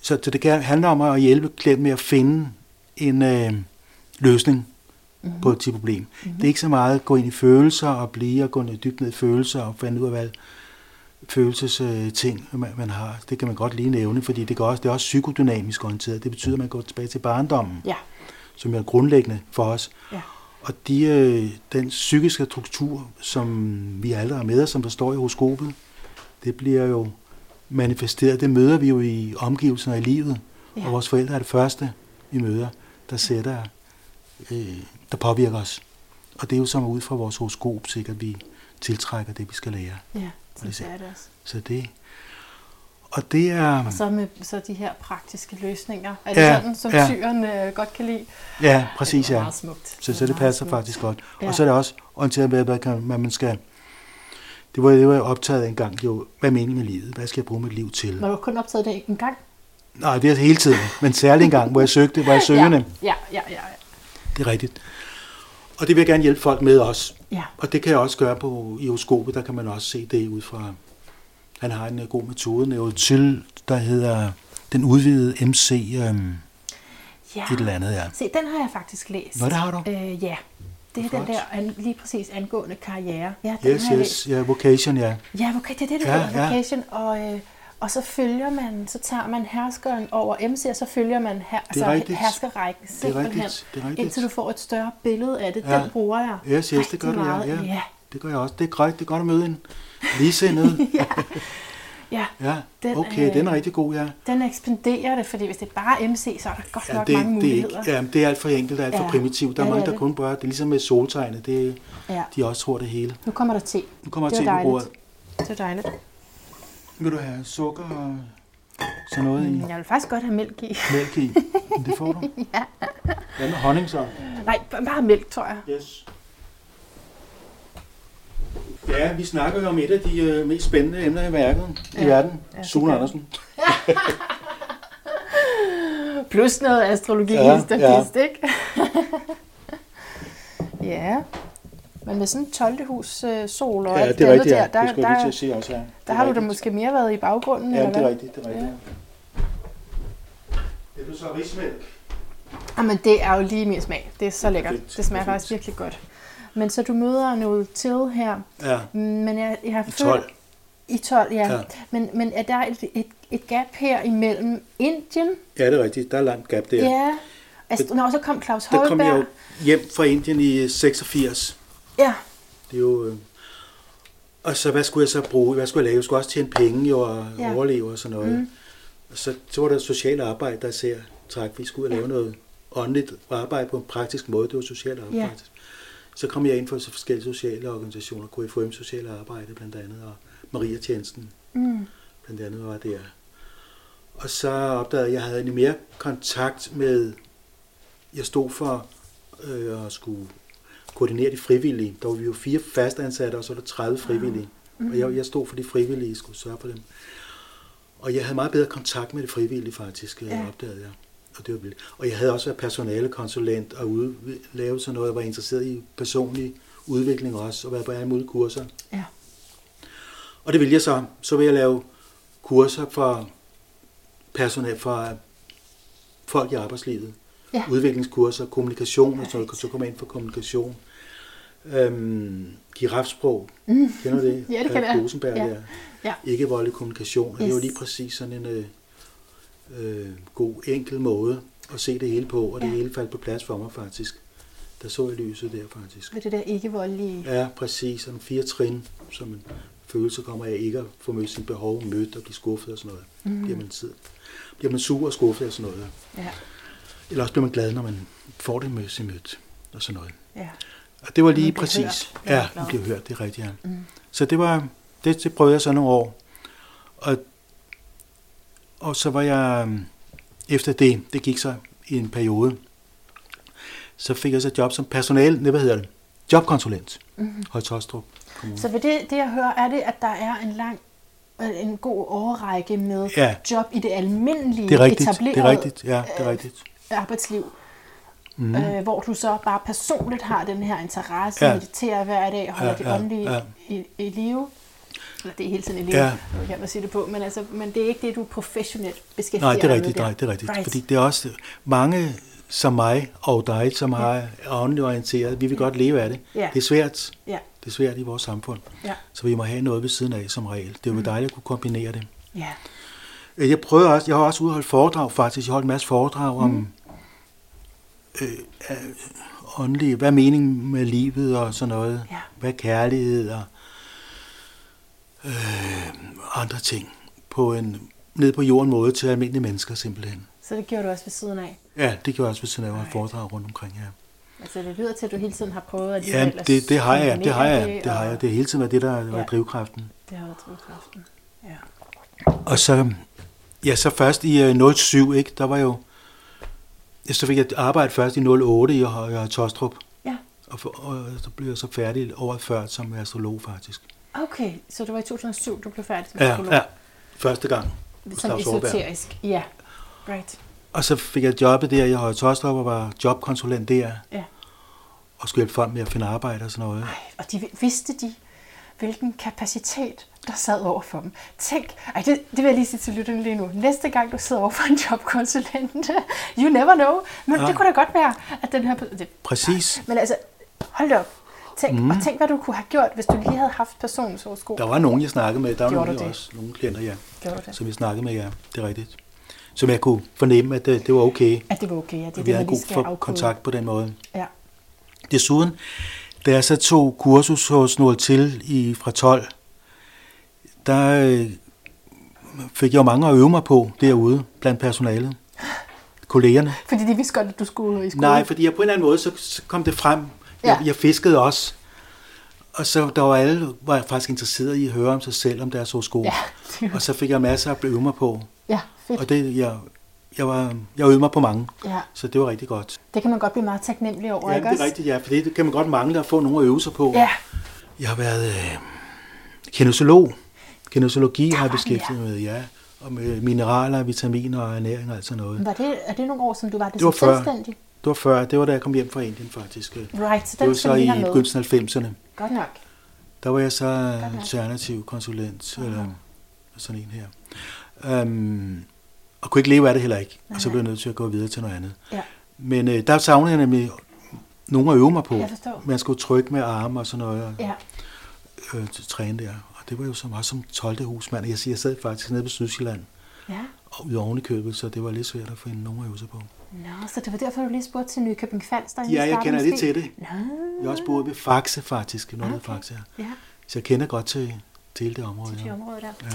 Så, så det kan handle om at hjælpe klienten med at finde en øh, løsning Mm. på et problem. Mhm. Mm-hmm. Det er ikke så meget at gå ind i følelser og blive og gå ned, dybt ned i følelser og finde ud af, hvad følelsesting øh, ting, man, man har. Det kan man godt lige nævne, fordi det, kan også, det er også psykodynamisk orienteret. Det betyder, at man går tilbage til barndommen, Ja, som er grundlæggende for os. ja. Og de, øh, den psykiske struktur, som vi alle har med os, som der står i horoskopet, det bliver jo manifesteret. Det møder vi jo i omgivelserne i livet. Ja. Og vores forældre er det første, vi møder, der sætter, øh, der påvirker os. Og det er jo som ud fra vores horoskop sikkert, vi tiltrækker det, vi skal lære. Ja, det så er det også. Så det, og det er, Og så med så de her praktiske løsninger. Er det Ja, sådan, som ja. tyren øh, godt kan lide? ja, præcis det er ja. meget smukt. Så, så det passer smukt. faktisk godt. Ja. Og så er det også orienteret med, hvad man skal... Det var det var jeg optaget en gang. Det var, hvad er meningen med livet? Hvad skal jeg bruge mit liv til? Var du kun optaget det en gang? Nej, det er hele tiden. Men særlig en gang, hvor jeg søgte, hvor jeg søgende. [LAUGHS] Ja, ja, ja, ja. Det er rigtigt. Og det vil jeg gerne hjælpe folk med også. ja. Og det kan jeg også gøre på ioskopet, der kan man også se det ud fra. Han har en øh, god metode, Neurotyl, der hedder den udvidede MC øhm, ja. et eller andet, ja. Se, den har jeg faktisk læst. Nå, det har du. Øh, ja. Det er Flot. den der an, lige præcis angående karriere. Ja, den Yes, har jeg yes, ja, vocation, ja. læst. Ja, okay, det er det, det Ja, hedder, ja. vocation. Og, øh, og så følger man, så tager man herskeren over MC, og så følger man her, altså rigtigt. herskerrækken Det er simpelthen, rigtigt, det er rigtigt. indtil du får et større billede af det. Ja. Den bruger jeg Yes, yes, det gør du, ja, ja. ja. Det gør jeg også. Det er korrekt, det er godt at møde en ligesindet. [LAUGHS] ja. ja. Ja, Den, okay, øh, den er rigtig god, ja. Den ekspanderer det, fordi hvis det er bare MC, så er der godt ja nok det, mange det, er muligheder. ikke, ja, det er alt for enkelt, det er alt for Ja. primitivt. Der er Ja, det mange, er der det. kun bare, det er ligesom med soltegnet, det, Ja. de også tror det hele. Nu kommer der te. Nu kommer Det til på bordet. Det er dejligt. Vil du have sukker og sådan noget i? Mm, Jeg vil faktisk godt have mælk i. Mælk i? Men Det får du. [LAUGHS] ja. Hvad med honning så? Nej, bare mælk, tror jeg. Yes. Ja, vi snakker jo om et af de øh, mest spændende emner i verden. I Ja. verden. Ja, Sune Andersen. [LAUGHS] Plus noget astrologi Ja, ja, [LAUGHS] ja. ja. ikke? ja. Men med sådan en 12. hus øh, sol og Ja, alt det andet rigtigt, ja. der, der, det lige til der, at sige også her. Det der er har du da rigtigt. måske mere været i baggrunden, Ja, eller det er rigtigt, det er rigtigt. Det er så rismælk. Jamen, det er jo lige min smag. Det er så lækkert. Perfekt, Det smager perfekt. faktisk virkelig godt. Men så du møder noget til her. Ja, Men jeg, jeg har i følt- 12. I 12, ja. Ja. ja. Men, men er der et, et, et gap her imellem Indien? Ja, det er rigtigt. Der er langt gab der. Ja. Altså, når så kom Claus Der kom Holberg. jeg jo hjem fra Indien i 86. Ja, Det er jo... øh, Og så hvad skulle jeg så bruge? Hvad skulle jeg lave? Jeg skulle også tjene penge jo, og Ja. overleve og sådan noget. Mm. Og så, så var der socialt arbejde, der især træk. Vi skulle lave noget åndeligt arbejde på en praktisk måde. Det var socialt arbejde. Ja. Så kom jeg ind for så forskellige sociale organisationer. KFUM Sociale Arbejde blandt andet, og Maria Tjenesten mm. blandt andet var der. Og så opdagede jeg, at jeg havde en mere kontakt med, jeg stod for øh, at skulle koordinere de frivillige. Der var vi jo fire fastansatte, og så var der 30 frivillige. Mm. Og jeg, jeg stod for de frivillige, skulle sørge for dem. Og jeg havde meget bedre kontakt med de frivillige faktisk, ja. Opdagede jeg. Og, det var vildt. og jeg havde også været personalekonsulent og ude, lave sådan noget, jeg var interesseret i personlig udvikling også, og været på alle mulige kurser. Ja. Og det vil jeg så. Så vil jeg lave kurser for personal, for folk i arbejdslivet. Ja. Udviklingskurser, kommunikation, og så, så kommer jeg ind for kommunikation. Øhm, girafsprog, Mm. kender du det? [LAUGHS] Ja, det kender jeg. Rosenberg, Ja. der. Ja. Ikke voldelig kommunikation. Og det var Yes. lige præcis sådan en øh, øh, god, enkel måde at se det hele på, og det Ja. hele faldt på plads for mig faktisk. Der så jeg lyset der faktisk. Med det der ikke-voldelige... Ja, præcis. Sådan fire trin, som en følelse kommer af ikke at få mødt sin behov mødt og blive skuffet og sådan noget. Mm. Bliver man tid. Bliver man sur og skuffet og sådan noget. Ja, Eller også bliver man glad, når man får det mødt sin mødt og sådan noget. ja. Og det var lige præcis. hørt. Ja, man bliver hørt, det er rigtigt, ja. Mm. Så det var, det, det prøvede jeg så nogle år. Og, og så var jeg, efter det, det gik så i en periode, så fik jeg så job som personal, nej, hvad hedder det, jobkonsulent, Mm. Høje Tostrup Kommune. Så ved det, det, jeg hører, er det, at der er en lang en god overrække med Ja. job i det almindelige Det er rigtigt, etablerede det er rigtigt, ja, det er øh, rigtigt. Arbejdsliv, Mm. mm. øh, hvor du så bare personligt har den her interesse, Ja. ja. mediterer hver dag, holder Ja, ja, det ja, åndelige ja. i, i live. Eller det er hele tiden i live, Ja. ja. kan man sige det på, men, altså, men det er ikke det, du professionelt beskæftiger Nej, det er dig rigtigt, med nej, det er rigtigt. Right. Fordi det er også mange som mig og dig, som har er åndeligt orienteret, vi vil godt leve af det. Ja. Det er svært. Ja, Det er svært i vores samfund. ja, Så vi må have noget ved siden af som regel. Det er jo dejligt at kunne kombinere det. ja. Øh, Jeg prøver også, jeg har også udholdt foredrag faktisk. Jeg har holdt en masse foredrag om øh, øh, åndelige, hvad er meningen med livet og sådan noget. Ja. Hvad er kærlighed og øh, andre ting på en ned på jorden måde til almindelige mennesker simpelthen. Så det gjorde du også ved siden af. Ja, det gjorde jeg også, hvis jeg laver Right. foredrag rundt omkring her. Altså det lyder til, at du hele tiden har prøvet at Ja, det, det har jeg, det har jeg, det har og- jeg. Det har hele tiden været det, der var Ja. drivkraften. Det har været drivkraften. Ja. Og så, ja, så først i øh, 07, ikke, der var jo, ja, så fik jeg arbejde først i 08 i Høje Tostrup, Ja. og, for, og så blev jeg så færdig året før som astrolog faktisk. Okay, så det var i 2007, du blev færdig som Ja, psykolog? ja. Første gang. Aarberg. esoterisk. Ja, right. Og så fik jeg jobbet der i Høje Tostrup og var jobkonsulent der. Ja. Og skulle hjælpe folk med at finde arbejde og sådan noget. Ej, og de vidste de, hvilken kapacitet, der sad over for dem. Tænk, ej, det, det vil jeg lige sige til lytterne lige nu. Næste gang, du sidder over for en jobkonsulent, [LAUGHS] you never know. Men Ja. det kunne da godt være, at den her... Det, Præcis. men altså, hold op. Tænk, mm. Og tænk, hvad du kunne have gjort, hvis du lige havde haft personens horoskop. Der var nogen, jeg snakkede med. Der var Gjorde det? også nogle klienter, ja, Gjorde det? som jeg snakkede med, ja. Det er rigtigt. Som jeg kunne fornemme, at det, det var okay. At det var okay, ja. Det er det, vi man havde god afkode. kontakt på den måde. Ja. Desuden, da jeg så tog kursus hos Nord til i, fra 12, der øh, fik jeg jo mange at øve mig på derude blandt personalet. Kollegerne. Fordi de vidste godt, at du skulle i skole. Nej, fordi jeg på en eller anden måde, så, så kom det frem. Jeg, Ja. jeg fiskede også. Og så der var alle var jeg faktisk interesseret i at høre om sig selv, om deres horoskop. Ja, Og så fik jeg masser at øve mig på. ja fedt. Og det, jeg, jeg, var, jeg øvede mig på mange, Ja, så det var rigtig godt. det kan man godt blive meget taknemmelig over, Ja, ikke det er også? rigtigt, ja, for det kan man godt mangle at få nogen at øve sig på. Ja, Jeg har været øh, kinesolog. Kinesologi har jeg var det, beskæftiget med, ja. Og med mineraler, vitaminer og ernæring og alt sådan noget. var det, er det nogle år, som du var det, Det var som før. selvstændig? Det var før, det var da jeg kom hjem fra Indien faktisk. Det Right, så var den så i begyndelsen af 90'erne. Godt nok. Der var jeg så alternativ konsulent, eller sådan en her. Um, og kunne ikke leve af det heller ikke. Og så Nej. blev jeg nødt til at gå videre til noget andet. Ja, Men øh, der savnede jeg nemlig nogen at øve mig på. jeg forstår. Man skulle trykke med arme og sådan noget, og Ja, øh, til træne der. Det var jo så meget som 12. husmand. Jeg siger, jeg sad faktisk nede på Sydsjælland, ja. og ude oven i købet, så det var lidt svært at finde nogen at øve sig på. Nå, så det var derfor, du lige spurgte til Nykøbing Falster. Ja, jeg kender lidt til det. Nå, Jeg har også boet ved Faxe faktisk, noget okay. Faxe her. ja, Så jeg kender godt til, til hele det område. til de Ja. områder der. Ja.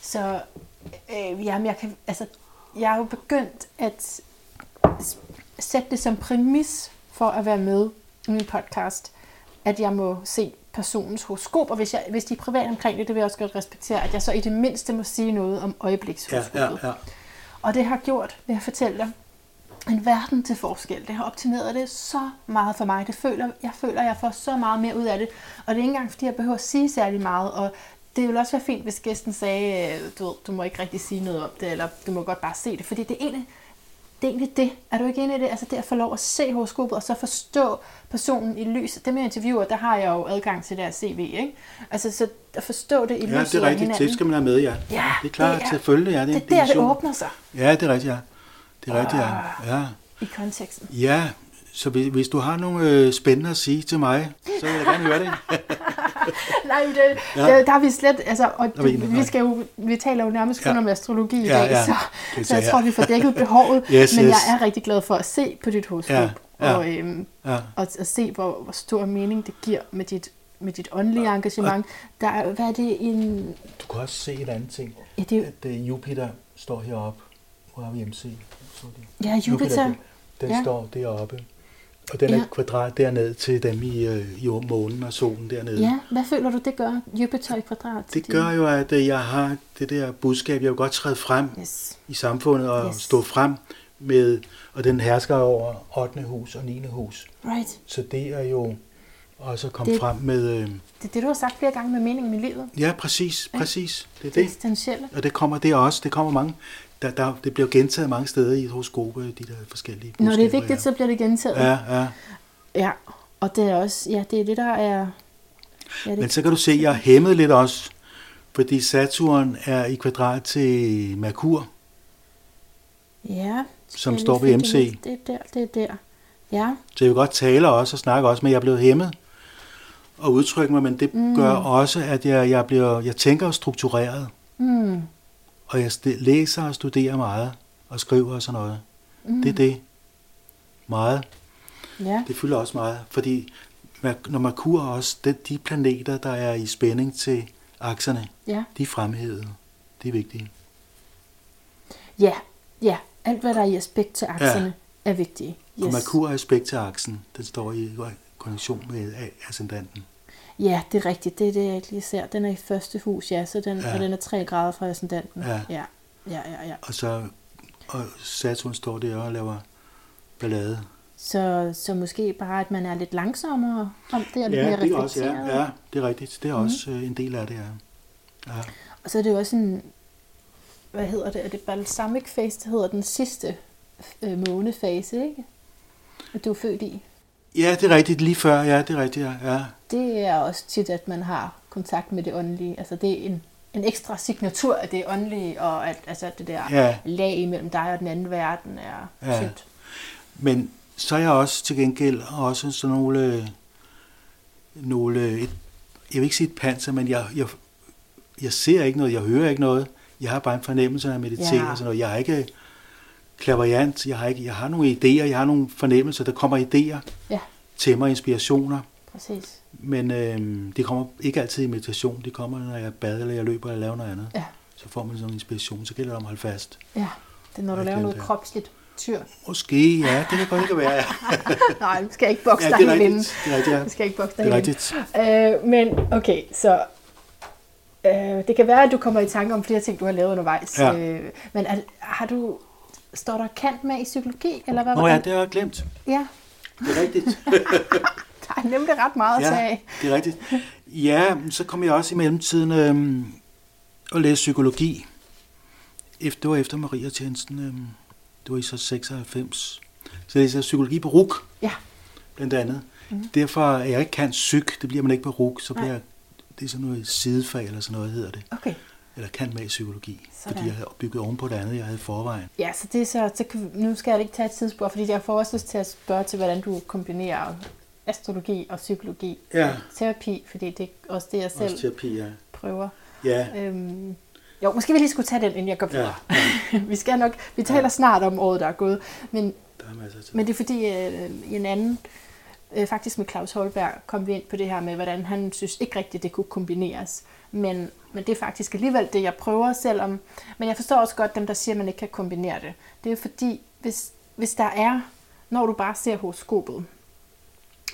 Så øh, jamen, jeg, kan, altså, jeg er jo begyndt at sætte det som præmis for at være med i min podcast, at jeg må se personens horoskop, og hvis, jeg, hvis de er privat omkring det, det vil jeg også godt respektere, at jeg så i det mindste må sige noget om Ja, øjeblikshoroskopet. ja, ja. Og det har gjort, vil jeg fortælle dig, en verden til forskel. Det har optimeret det så meget for mig. Det føler, jeg føler, at jeg får så meget mere ud af det. Og det er ikke engang, fordi jeg behøver at sige særlig meget. Og det ville også være fint, hvis gæsten sagde, øh, du, ved, du må ikke rigtig sige noget om det, eller du må godt bare se det. Fordi det er egentlig det. Er egentlig det. Er du ikke enig i det? Altså det at få lov at se horoskopet, og så forstå personen i lyset. Dem jeg interviewer, der har jeg jo adgang til deres CV, ikke? Altså så at forstå det i Ja, lyset det er rigtigt. hinanden. Det skal man have med, ja. Ja, det er klart, det er- selvfølgelig. Ja, det er, det er der, det åbner sig Ja, det er rigtigt, ja. Det er rigtigt, ja. ja. i konteksten. Ja, så hvis, hvis du har nogle øh, spændende at sige til mig, så vil jeg gerne høre det. [LAUGHS] Nej, det, Ja. der, der er vi slet, altså, og er vi skal jo, vi taler jo nærmest kun Ja. om astrologi i Ja, dag, ja. så, så jeg tror, vi får dækket behovet, [LAUGHS] Yes, men yes. jeg er rigtig glad for at se på dit horoskop, Ja, ja. og, øhm, Ja. og at se, hvor, hvor stor mening det giver med dit, med dit åndelige engagement. Der er, hvad er det en... Du kan også se en anden ting. Ja, det At øh, Jupiter står heroppe. Hvor har vi MC? Så det. ja Jupiter. den, den Ja. står deroppe. Og den er Ja. kvadrat derned til dem i, øh, i månen og solen dernede. Ja, hvad føler du, det gør? Jupiter i kvadrat? Det gør jo, at øh, jeg har det der budskab, jeg vil godt træde frem Yes. i samfundet og Yes. stå frem med, og den hersker over 8. hus og 9. hus. Right. Så det er jo også at komme Det- frem med, øh, Det er det, du har sagt flere gange med meningen med livet. ja præcis, Ja. præcis, det er Det det. Og det kommer det også, det kommer mange, der, der, det bliver gentaget mange steder i horoskopet, de der forskellige Når det er budskaber, vigtigt, så bliver det gentaget. Ja, ja. Ja, og det er også, ja, det er det, der er... Ja, det, Men så kan du se, at jeg er hæmmet lidt også, fordi Saturn er i kvadrat til Merkur, ja, som står ved MC. det. Det er der, det er der. Ja, Så jeg vil godt tale også og snakke også, men jeg er blevet hæmmet og udtrykke mig, men det mm. gør også, at jeg, jeg, bliver, jeg tænker struktureret, mm, og jeg læser og studerer meget, og skriver og sådan noget. Mm. Det er det. Meget. ja, Det fylder også meget, fordi når Merkur også, det, de planeter, der er i spænding til akserne, ja, de er fremhævet. Det er vigtigt. ja, ja. Alt, hvad der er i aspekt til akserne, ja. er vigtigt. Yes. Og Merkur er aspekt til aksen. Den står i konjunktion med ascendanten. Ja, det er rigtigt. Det er det, jeg ikke lige ser. Den er i første hus, ja, så den, Ja. og den er 3 grader fra ascendanten. Ja. ja, ja, ja. ja. Og så og Saturn står der og laver ballade. Så, så måske bare, at man er lidt langsommere om det, og lidt Ja, mere det er også, ja, ja, det er rigtigt. Det er også øh, en del af det, ja. ja. Og så er det jo også en, hvad hedder det, er det balsamic phase, det hedder den sidste øh, månefase, ikke? At du er født i. Ja, det er rigtigt. Lige før, ja, det er rigtigt, ja. ja. Det er også tit, at man har kontakt med det åndelige. Altså det er en, en ekstra signatur af det åndelige, og at altså, det der Ja. lag imellem dig og den anden verden er Ja. tyndt. Men så er jeg også til gengæld også sådan nogle, nogle et, jeg vil ikke sige et panser, men jeg, jeg, jeg ser ikke noget, jeg hører ikke noget. Jeg har bare en fornemmelse, når jeg mediterer Ja. og sådan noget. Jeg er ikke klaverjant, jeg har, ikke, jeg har nogle idéer, jeg har nogle fornemmelser, der kommer idéer Ja, til mig, inspirationer. præcis. Men øh, de kommer ikke altid i meditation, de kommer, når jeg bader, eller jeg løber, eller laver noget andet. Ja, Så får man sådan en inspiration, så gælder det om at holde fast. ja. Det er, når du laver noget kropsligt tyr. Måske, ja, det kan godt ikke være. Ja, [LAUGHS] Nej, du skal ikke bokse ja dig det helt inde. rigtigt. Det er rigtigt, ja. Du skal ikke bokse dig Det er helt. Øh, men okay, så øh, det kan være, at du kommer i tanke om flere ting, du har lavet undervejs. Ja. Øh, men er, har du, står der kant med i psykologi? Eller hvad? Nå ja, det har jeg glemt. ja, Det er rigtigt. [LAUGHS] der er nemlig ret meget at tage Ja, af. det er rigtigt. Ja, så kom jeg også i mellemtiden øhm, og læste psykologi. Efter, det var efter Maria Tjensen. Øhm, det var i så 96. Så læste jeg psykologi på RUK, Ja, blandt andet. Mm. Derfor er jeg ikke kan psyk, det bliver man ikke på RUK, så Nej. bliver jeg, det er sådan noget sidefag eller sådan noget hedder det. okay. Eller kan med i psykologi, Sådan. fordi jeg havde bygget oven på det andet, jeg havde i forvejen. Ja, så det er så, så kan, nu skal jeg ikke tage et tidsspor, fordi jeg får også lyst til at spørge til, hvordan du kombinerer astrologi og psykologi. Ja. og Terapi, fordi det er også det, jeg selv Også terapi, ja. prøver. Ja, Øhm, jo, måske vi lige skulle tage den, inden jeg går videre. ja. [LAUGHS] vi skal nok, vi taler ja. snart om året, der er gået, men, der er men det er fordi, øh, en anden, øh, faktisk med Claus Holberg, kom vi ind på det her med, hvordan han synes ikke rigtigt, det kunne kombineres. Men, men det er faktisk alligevel det, jeg prøver selvom, men jeg forstår også godt dem, der siger, at man ikke kan kombinere det. Det er fordi, hvis, hvis der er, når du bare ser horoskopet,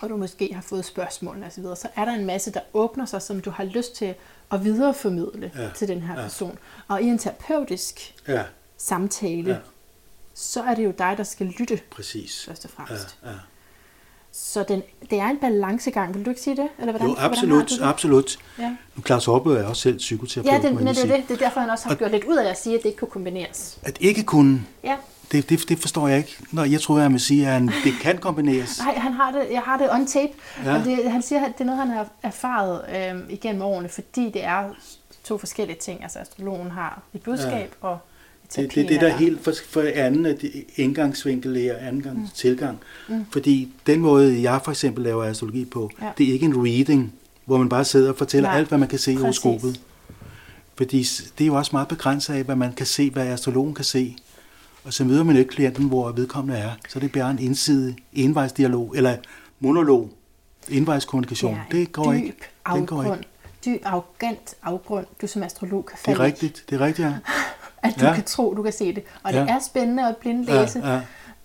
og du måske har fået spørgsmål og så videre, så er der en masse, der åbner sig, som du har lyst til at videreformidle Ja. ja. til den her Ja. person. Og i en terapeutisk Ja, samtale, Ja. ja. så er det jo dig, der skal lytte præcis. først og Ja, fremmest. ja. Så den, det er en balancegang, vil du ikke sige det? Eller hvordan, Jo, hvordan absolut, du det? absolut. Ja, Nu, Claus Opø er også selv psykoterapeut, ja det, men det er det. Det er derfor, han også har gjort lidt ud af at sige, at det ikke kunne kombineres. At ikke kunne, Ja, det, det, det forstår jeg ikke. Når jeg troede, han ville sige, at han, det kan kombineres. nej, han har det, jeg har det on tape. Ja. Og det, han siger, at det er noget, han har erfaret øh, igennem årene, fordi det er to forskellige ting. Altså astrologen har et budskab, ja. og Det, det, terapien det der er helt for, for anden det indgangsvinkel er anden mm. tilgang. Mm. Fordi den måde, jeg for eksempel laver astrologi på, ja. Det er ikke en reading, hvor man bare sidder og fortæller Nej, alt, hvad man kan se i horoskopet. Fordi det er jo også meget begrænset af, hvad man kan se, hvad astrologen kan se. Og så møder man ikke klienten, hvor vedkommende er. Så det er bare en ensidig envejsdialog, eller monolog, envejskommunikation. det er det går dyb ikke. Den går afgrund. ikke. Dyb, arrogant afgrund, du som astrolog kan Det falde er i. rigtigt, det er rigtigt, ja. [LAUGHS] At du Ja. ja. kan tro, du kan se det. Og Ja. det er spændende at blindlæse. Ja, ja.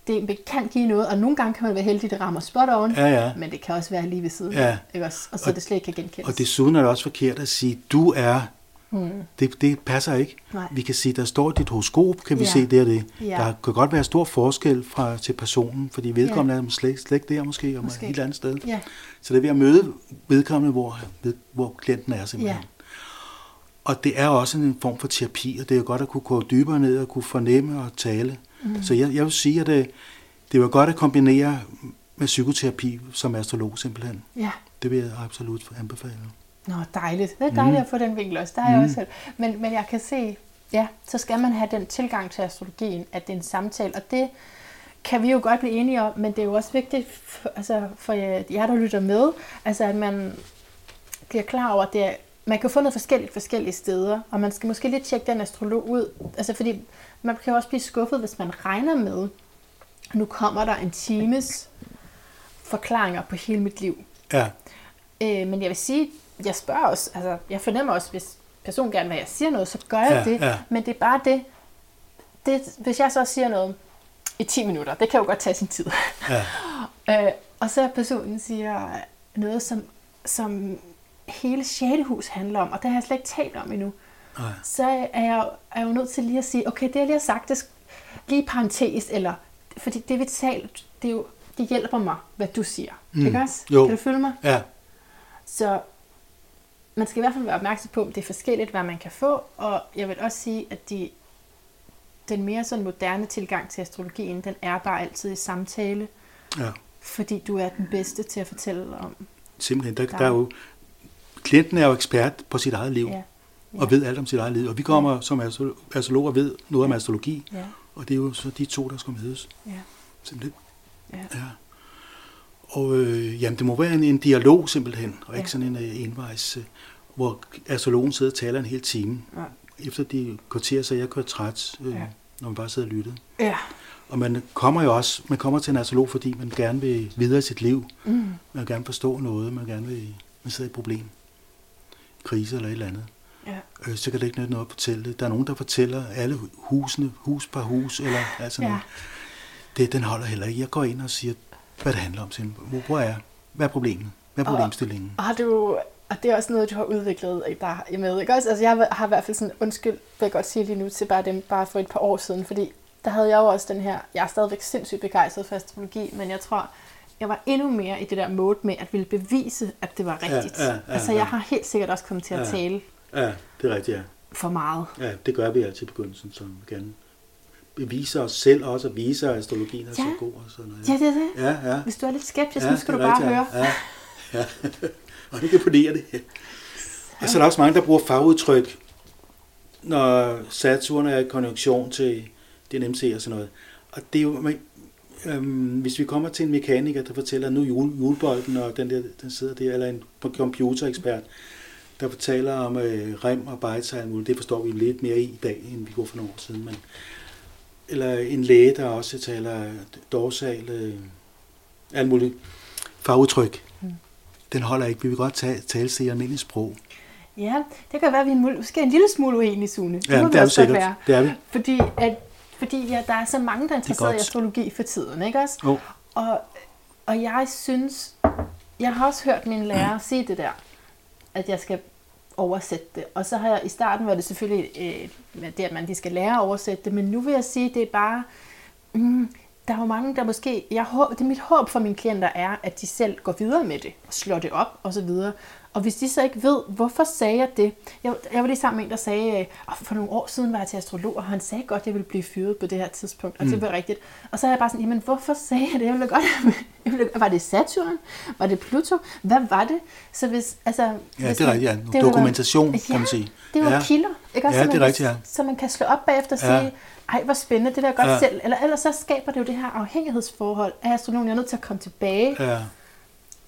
Det kan give noget, og nogle gange kan man være heldig, at det rammer spot on. Ja, ja. Men det kan også være lige ved siden. Ja. Ikke også? Og så Og- det slet ikke kan genkendes. Og desuden er det også forkert at sige, du er. Hmm. Det, det passer ikke. Nej. Vi kan sige, der står dit horoskop, kan vi Ja. se det og det. Ja. Der kan godt være stor forskel fra til personen, fordi vedkommende er slet, slet ikke der måske, og måske. Et helt andet sted. Ja. Så det er ved at møde vedkommende, hvor, hvor klienten er simpelthen. Ja. Og det er også en form for terapi, og det er jo godt at kunne gå dybere ned og kunne fornemme og tale. Mm. Så jeg, jeg vil sige, at det, det var godt at kombinere med psykoterapi som astrolog simpelthen. ja. Det vil jeg absolut anbefale. Nå, dejligt. Det er dejligt Mm. at få den vinkel også. Der er jeg Mm. også selv. Men, men jeg kan se, ja, så skal man have den tilgang til astrologien, at det er en samtale. Og det kan vi jo godt blive enige om, men det er jo også vigtigt for, altså, for jer, der lytter med, altså at man bliver klar over, at det er, man kan få noget forskelligt forskellige steder, og man skal måske lige tjekke den astrolog ud. Altså fordi man kan også blive skuffet, hvis man regner med, nu kommer der en times forklaringer på hele mit liv. Ja, Øh, men jeg vil sige, jeg spørger også, altså jeg fornemmer også, hvis personen gerne vil, at jeg siger noget, så gør jeg Ja, det. ja. Men det er bare det, det, hvis jeg så siger noget i 10 minutter, det kan jo godt tage sin tid. ja, [LAUGHS] øh, og så personen siger noget, som, som hele sjælehus handler om, og det har jeg slet ikke talt om endnu, nej. så er jeg, er jeg jo nødt til lige at sige, okay, det jeg lige har sagt, det lige i parentes, eller, fordi det vi talt, det er jo det hjælper mig, hvad du siger. Mm. Ikke også? Jo. Kan du følge mig? Ja, Så man skal i hvert fald være opmærksom på, at det er forskelligt, hvad man kan få, og jeg vil også sige, at de, den mere sådan moderne tilgang til astrologien, den er bare altid i samtale, ja. fordi du er den bedste til at fortælle om. Simpelthen. Der, Der- der er jo, klienten er jo ekspert på sit eget liv, Ja. ja. og ved alt om sit eget liv. Og vi kommer ja. som astro- astrologer ved noget om astrologi, Ja, og det er jo så de to, der skal mødes. ja, Simpelthen. ja. Ja. Og øh, jamen, det må være en, en dialog simpelthen, og ikke Ja. sådan en øh, envejs, øh, hvor astrologen sidder og taler en hel time. Ja. Efter de kvarter, så jeg kørt træt, øh, ja. når man bare sidder og lytter. ja. Og man kommer jo også, man kommer til en astrolog, fordi man gerne vil videre i sit liv. Mm. Man vil gerne forstå noget, man gerne vil, man sidder i et problem, krise eller et eller andet. ja. Øh, så kan det ikke nytte noget at fortælle det. Der er nogen, der fortæller alle husene, hus per hus, eller altså Ja. noget. Det, den holder heller ikke. Jeg går ind og siger, hvad det handler om. Simpelthen. Hvor, er, hvad er problemet? Hvad er problemstillingen? Og har du, og det er også noget, du har udviklet dig med, ikke også? Altså jeg har, har i hvert fald sådan, undskyld, vil jeg godt sige lige nu, til bare dem, bare for et par år siden, fordi der havde jeg jo også den her, jeg er stadigvæk sindssygt begejstret for astrologi, men jeg tror, jeg var endnu mere i det der mode med at ville bevise, at det var rigtigt. ja, ja, altså ja. jeg har helt sikkert også kommet til at Ja. tale Ja, det er rigtigt, ja. for meget. ja. det gør vi altid i begyndelsen, så vi gerne bevise os selv også, og vise, at astrologien er Ja. så god. Og sådan noget. Ja, det er det. ja, ja. Hvis du er lidt skeptisk, ja, nu skal du bare rigtigt, høre. Ja, ja. ja. [LAUGHS] og det imponerer det. Og så er der også mange, der bruger fagudtryk, når Saturn er i konjunktion til DNMC og sådan noget. Og det er jo, man, øhm, hvis vi kommer til en mekaniker, der fortæller, nu jule, julebolden, og den der, den sidder der, eller en computerekspert, der fortæller om øh, rem og bejts og alt muligt, det forstår vi lidt mere i i dag, end vi gjorde for nogle år siden. Men, eller en læge, der også taler dorsal, øh, alt muligt fagudtryk. Mm. Den holder ikke. Vi vil godt tale, tale til i almindeligt sprog. Ja, det kan være, at vi er måske en lille smule uenige, Sune. Ja, må det er vi sikkert. være. Det er vi. Fordi, at, fordi ja, der er så mange, der er interesseret i astrologi for tiden, ikke også? Jo. Og, og jeg synes, jeg har også hørt min lærer sige det der, at jeg skal oversætte det. Og så har jeg i starten var det selvfølgelig øh, det, at man lige skal lære at oversætte det, men nu vil jeg sige, det er bare, mm, der er jo mange, der måske, jeg håber, det er mit håb for mine klienter er, at de selv går videre med det, og slår det op og så videre. Og hvis de så ikke ved, hvorfor sagde jeg det? Jeg, jeg var lige sammen med en, der sagde, "Åh, for nogle år siden var jeg til astrolog, og han sagde godt, at jeg ville blive fyret på det her tidspunkt, og mm. det var rigtigt. Og så er jeg bare sådan, jamen hvorfor sagde jeg det? Jeg ville godt, [LAUGHS] jeg ville, var det Saturn? Var det Pluto? Hvad var det? Så hvis, altså, Ja, hvis det er rigtigt. Ja. det Dokumentation, ja, kan man sige. det er jo ja. kilder, ikke også? Ja, så det er man rigtigt, ja. Så man kan slå op bagefter og Ja. sige, ej, hvor spændende, det der godt Ja. ja. selv. Eller ellers så skaber det jo det her afhængighedsforhold af astrologen. Jeg er nødt til at komme tilbage. Ja. Ja.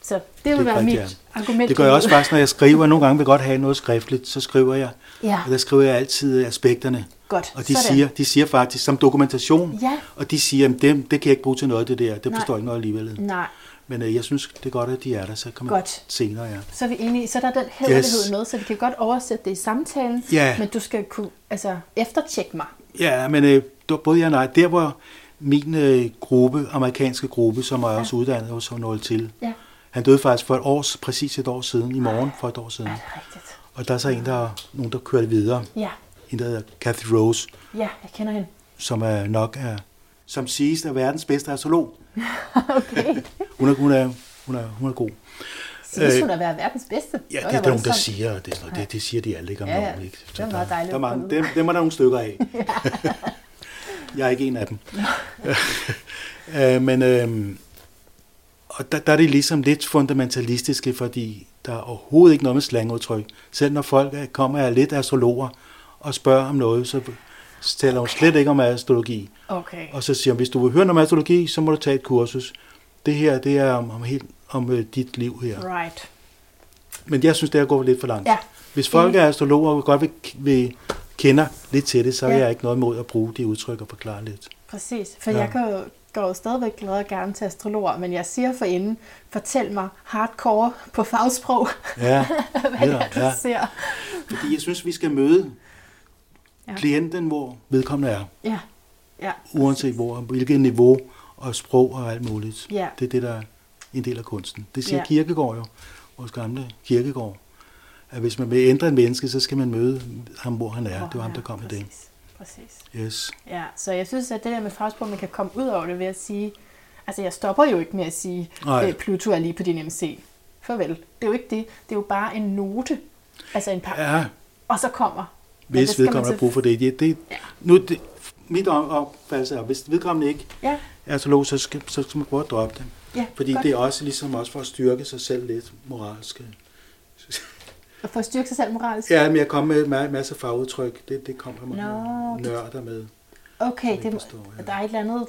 Så det vil Det er være rigtigt, mit argument. Det gør jeg også faktisk, når jeg skriver. Nogle gange vil jeg godt have noget skriftligt, så skriver jeg. Ja, Og der skriver jeg altid aspekterne. godt. Og de Sådan. siger, de siger faktisk som dokumentation, Ja, og de siger, at det, det kan jeg ikke bruge til noget, det der. Det forstår jeg ikke noget alligevel. nej, Men øh, jeg synes, det er godt, at de er der, så kan man Godt. senere, ja. så er vi enige. Så er der den hederlighed Yes. med, så vi kan godt oversætte det i samtalen, Ja. men du skal kunne altså, eftertjekke mig. Ja, men øh, der- både ja og nej. Der hvor min øh, gruppe, amerikanske gruppe, som er også uddannet hos Nol til, Ja, han døde faktisk for et år, præcis et år siden, i morgen for et år siden. det rigtigt? Og der er så en, der, nogen, der kører det videre. Ja, En, der hedder Kathy Rose, ja, jeg kender hende. som er nok er, som siges er verdens bedste astrolog. [LAUGHS] Okay. [LAUGHS] Hun er, hun er, hun er, hun er god. Synes Øh, hun at være verdens bedste? Ja, det er da der nogen, der siger, det, er sådan det, det siger de alle ikke om Ja, ja. nogen. Ikke? Det var meget der, dejligt der er vide. dem, dem er der nogle stykker af. [LAUGHS] jeg er ikke en af dem. [LAUGHS] øh, men øh, og der, der er det ligesom lidt fundamentalistiske, fordi der er overhovedet ikke noget med slangudtryk. Selv når folk er- kommer af lidt astrologer og spørger om noget, så så taler hun slet ikke om astrologi. Okay. Og så siger hun, hvis du vil høre noget om astrologi, så må du tage et kursus. Det her, det er om, om, helt, om øh, dit liv her. Right. Men jeg synes, det er gået lidt for langt. Ja. Hvis folk er astrologer og godt vil, vil kender lidt til det, så Ja. jeg ikke noget imod at bruge de udtryk og forklare lidt. Præcis, for Ja. jeg kan jo, går jo stadigvæk glad og gerne til astrologer, men jeg siger for inden, fortæl mig hardcore på fagsprog, Ja, [LAUGHS] hvad det er, du ja. ser. fordi jeg synes, vi skal møde Ja. klienten, hvor vedkommende er, Ja, ja, uanset hvor, hvilket niveau og sprog og alt muligt. ja, Det er det, der er en del af kunsten. Det siger Ja. Kirkegård jo, vores gamle Kirkegård, at hvis man vil ændre en menneske, så skal man møde ham, hvor han er. Det var ham, der kom med det. præcis. Yes. Ja, så jeg synes, at det der med fagsprog, man kan komme ud over det ved at sige, Altså, jeg stopper jo ikke med at sige, Nej. øh, Pluto er lige på din MC. Farvel. Det er jo ikke det. Det er jo bare en note. Altså en par. Ja, Og så kommer. Hvis vedkommende har brug for det. det, det Ja. nu, det mit op- opfattelse er, hvis vedkommende ikke Ja, er astrolog, så skal, så skal man at droppe det. Ja Fordi godt. det er også ligesom også for at styrke sig selv lidt moralsk. Og for at styrke sig selv moralisk. Ja, men jeg kommer med en masse fagudtryk. Det, det kommer man Nå, det- nørder med. Okay, det, forstår, ja. der er et eller andet...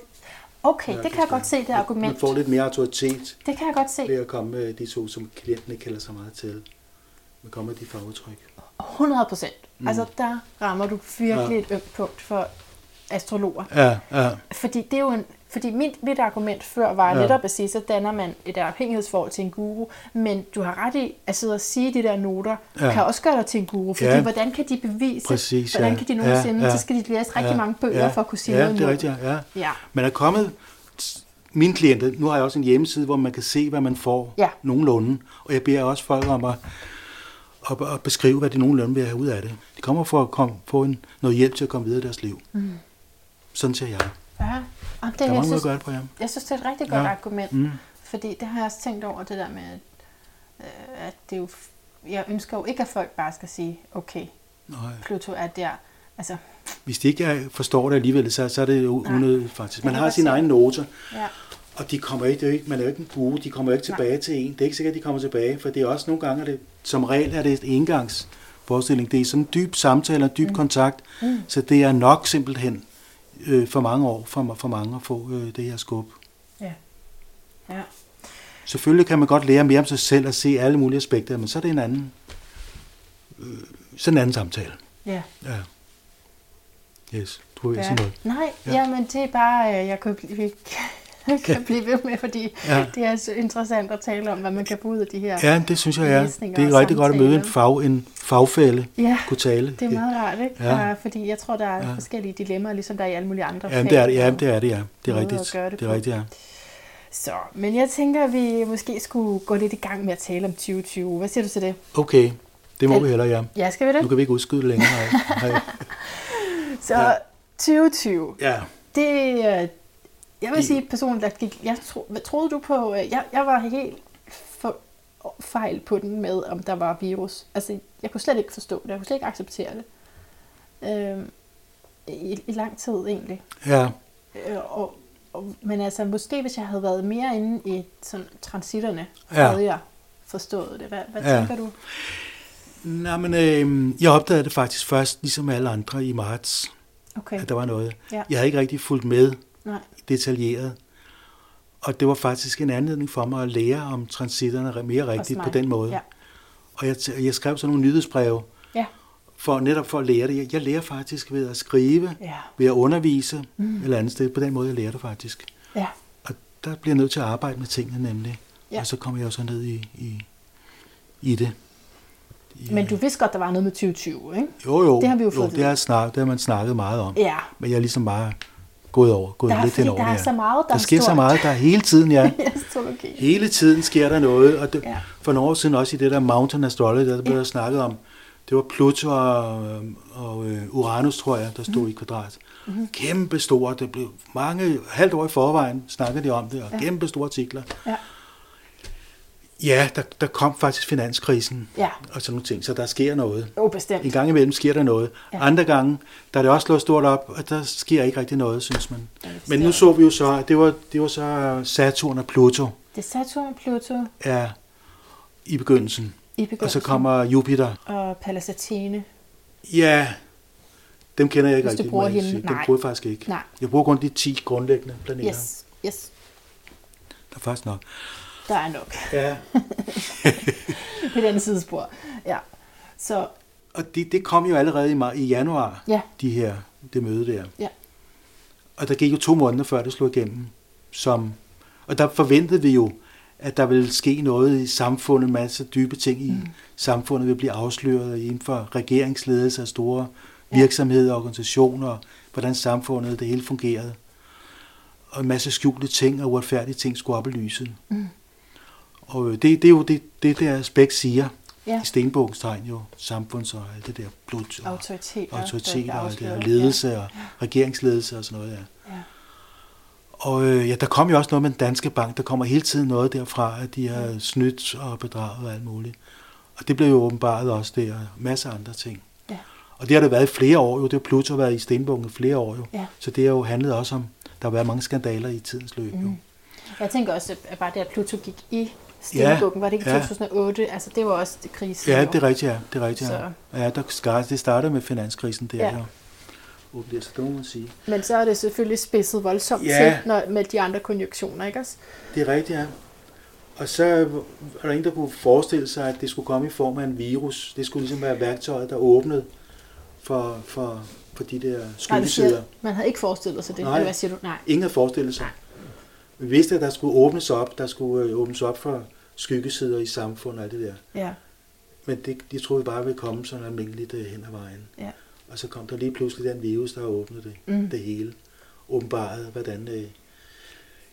Okay, det kan jeg godt se, det argument. Man får lidt mere autoritet Det kan jeg godt se. ved at komme med de to, som klienten ikke kælder så meget til. Man kommer med de fagudtryk. 100 procent. Mm. Altså, der rammer du virkelig ja. et ømt punkt for astrologer. Ja, ja. Fordi det er jo en, fordi mit, mit argument før var Ja. netop at sige, så danner man et afhængighedsforhold til en guru, men du har ret i at sidde og sige de der noter, Ja. kan også gøre dig til en guru, fordi Ja. hvordan kan de bevise, Præcis, hvordan ja. kan de nogensinde, Ja, ja, så skal de læse rigtig ja, mange bøger ja, for at kunne sige ja, noget det er rigtigt, ja. Ja, Man er kommet, mine klienter, nu har jeg også en hjemmeside, hvor man kan se, hvad man får Ja. nogenlunde. Og jeg beder også folk om at, at, at beskrive, hvad de nogenlunde vil have ud af det. De kommer for at komme, få en, noget hjælp til at komme videre i deres liv. Mm. Sådan ser jeg. ja. Jamen, Der det, er jeg, mange synes, at gøre det på, ja. jeg synes, det er et rigtig godt Ja. argument, Mm. fordi det har jeg også tænkt over, det der med, at, øh, at det er jo, jeg ønsker jo ikke, at folk bare skal sige, okay, Nej. Pluto er der. Altså, Hvis de ikke er- forstår det alligevel, så, så er det jo Nej. unødigt faktisk. Man har sine se egne noter, ja. og de kommer ikke, er man er jo ikke en guru, de kommer ikke Nej. tilbage til en. Det er ikke sikkert, at de kommer tilbage, for det er også nogle gange, det, som regel er det et engangs forestilling. Det er sådan en dyb samtale og dyb mm. kontakt, Mm. så det er nok simpelthen øh, for mange år for, for mange at få øh, det her skub. Ja. Ja. Selvfølgelig kan man godt lære mere om sig selv og se alle mulige aspekter, men så er det en anden, øh, så en anden samtale. Ja. Ja. Yes, du vil ja. sige noget. Nej, Ja. ja. jamen det er bare, øh, jeg kan blive, [LAUGHS] kan blive ved med, fordi Ja. ja. det er så interessant at tale om, hvad man kan få ud af de her. Ja, det synes jeg er. Læsninger Det er rigtig godt at møde en, fag, en fagfælde, ja kunne tale. det er meget rart, ikke? Ja. Ja. Fordi jeg tror, der er Ja. ja. forskellige dilemmaer, ligesom der er i alle mulige andre Ja, fag. det er det, ja, det er det, ja. Det er rigtigt. det Det er rigtigt, ja. Så, men jeg tænker, at vi måske skulle gå lidt i gang med at tale om 2020. Hvad siger du til det? Okay, det må Ja. vi heller, ja. Ja, skal vi det? Nu kan vi ikke udskyde det længere. Nej. [LAUGHS] Nej. Så Ja. 2020, Ja, det, øh, jeg vil Det- sige personligt, at gik, jeg tro, troede du på, øh, jeg, jeg var helt for, fejl på den med, om der var virus. Altså, jeg kunne slet ikke forstå det, jeg kunne slet ikke acceptere det. Øh, i, I lang tid egentlig. ja. Øh, og, og, men altså, måske hvis jeg havde været mere inde i sådan, transitterne, Ja. havde jeg forstået det. Hvad, hvad Ja. tænker du? Nej, men øh, jeg opdagede det faktisk først, ligesom alle andre i marts, Okay, at der var noget. Ja. Jeg havde ikke rigtig fulgt med nej. detaljeret. Og det var faktisk en anledning for mig at lære om transitterne mere rigtigt på den måde. Ja. Og jeg, jeg skrev sådan nogle nyhedsbreve, Ja. for netop for at lære det. Jeg, jeg lærer faktisk ved at skrive, Ja. ved at undervise mm. eller andet sted. På den måde, jeg lærer det faktisk. Ja. Og der bliver jeg nødt til at arbejde med tingene nemlig. Ja. Og så kommer jeg jo så ned i, i, i det. I, Men du vidste godt, der var noget med 2020, ikke? Jo, jo. det har vi jo jo fået at det, har snak, det har man snakket meget om. Ja. Men jeg er ligesom bare gået over, gået Der er, lidt fordi henover der er så meget, der, Der sker er så meget, der er hele tiden, ja. [LAUGHS] astrologi. Hele tiden sker der noget, og det, Ja. for nogle år siden også i det der Mountain Astrology, der blev Ja. der snakket om, det var Pluto og, og øh, Uranus, tror jeg, der stod mm. i kvadrat. Mm-hmm. Kæmpe store, det blev mange, halvt år i forvejen snakkede de om det, og ja. kæmpe store artikler. Ja. Ja, der, der kom faktisk finanskrisen Ja, og sådan nogle ting, så der sker noget. jo bestemt. En gang imellem sker der noget. Ja. Ja. Andre gange, der er det også slået stort op, og der sker ikke rigtig noget, synes man. Ja, Men nu så vi jo så, at det var, det var så Saturn og Pluto Det er Saturn og Pluto er i begyndelsen. i begyndelsen. Og så kommer Jupiter. Og Pallas Athene. Ja, dem kender jeg ikke Hvis rigtig. bruger hende. Dem bruger jeg faktisk ikke. Nej. Jeg bruger kun de 10 grundlæggende planeter. Yes, yes. Der er faktisk nok. Der er nok. Ja. [LAUGHS] På den sidespor. Ja. Så Og det, det kom jo allerede i, mar- i januar, ja, de her, det møde der. Ja. Og der gik jo to måneder, før det slog igennem. Som, og der forventede vi jo, at der ville ske noget i samfundet, en masse dybe ting i mm. samfundet vil blive afsløret inden for regeringsledelse af store Ja. virksomheder og organisationer, hvordan samfundet det hele fungerede. Og en masse skjulte ting og uretfærdige ting skulle op i lyset. Mm. Og øh, det, det er jo det, det der aspekt siger ja. i Stenbogens tegn jo, samfunds og alt det der blod og Autoriteter. autoriteter og det der ledelse og regeringsledelse og sådan noget. Ja. Ja. Og øh, ja, der kom jo også noget med den danske bank. Der kommer hele tiden noget derfra, at de har snydt og bedraget og alt muligt. Og det blev jo åbenbart også der. Masser af andre ting. Ja. Og det har det været i flere år jo. Det har Pluto været i stenbunken i flere år jo. Ja. Så det har jo handlet også om, der har været mange skandaler i tidens løb. Mm. Jo. Jeg tænker også, at bare det, at Pluto gik i Stenbukken, var det ikke i ja. 2008? Altså, det var også det krise. Ja, det er rigtigt, ja. Det er rigtigt, ja. ja der, skar- det startede med finanskrisen der, Ja. ja. jo. Det er så dumt at sige. Men så er det selvfølgelig spidset voldsomt Ja. til når, med de andre konjunktioner, ikke også? Det er rigtigt, ja. Og så er der en, der kunne forestille sig, at det skulle komme i form af en virus. Det skulle ligesom være værktøjet, der åbnede for, for, for de der Nej, siger, man havde ikke forestillet sig det. Nej. Eller hvad siger du? Nej. Ingen havde forestillet sig. Vi vidste, at der skulle åbnes op, der skulle øh, åbnes op for skyggesider i samfundet og alt det der. Ja. Men det, de troede bare ville komme sådan almindeligt øh, hen ad vejen. Ja. Og så kom der lige pludselig den virus, der åbnede det, Mm. det hele. Åbenbaret, hvordan... Øh,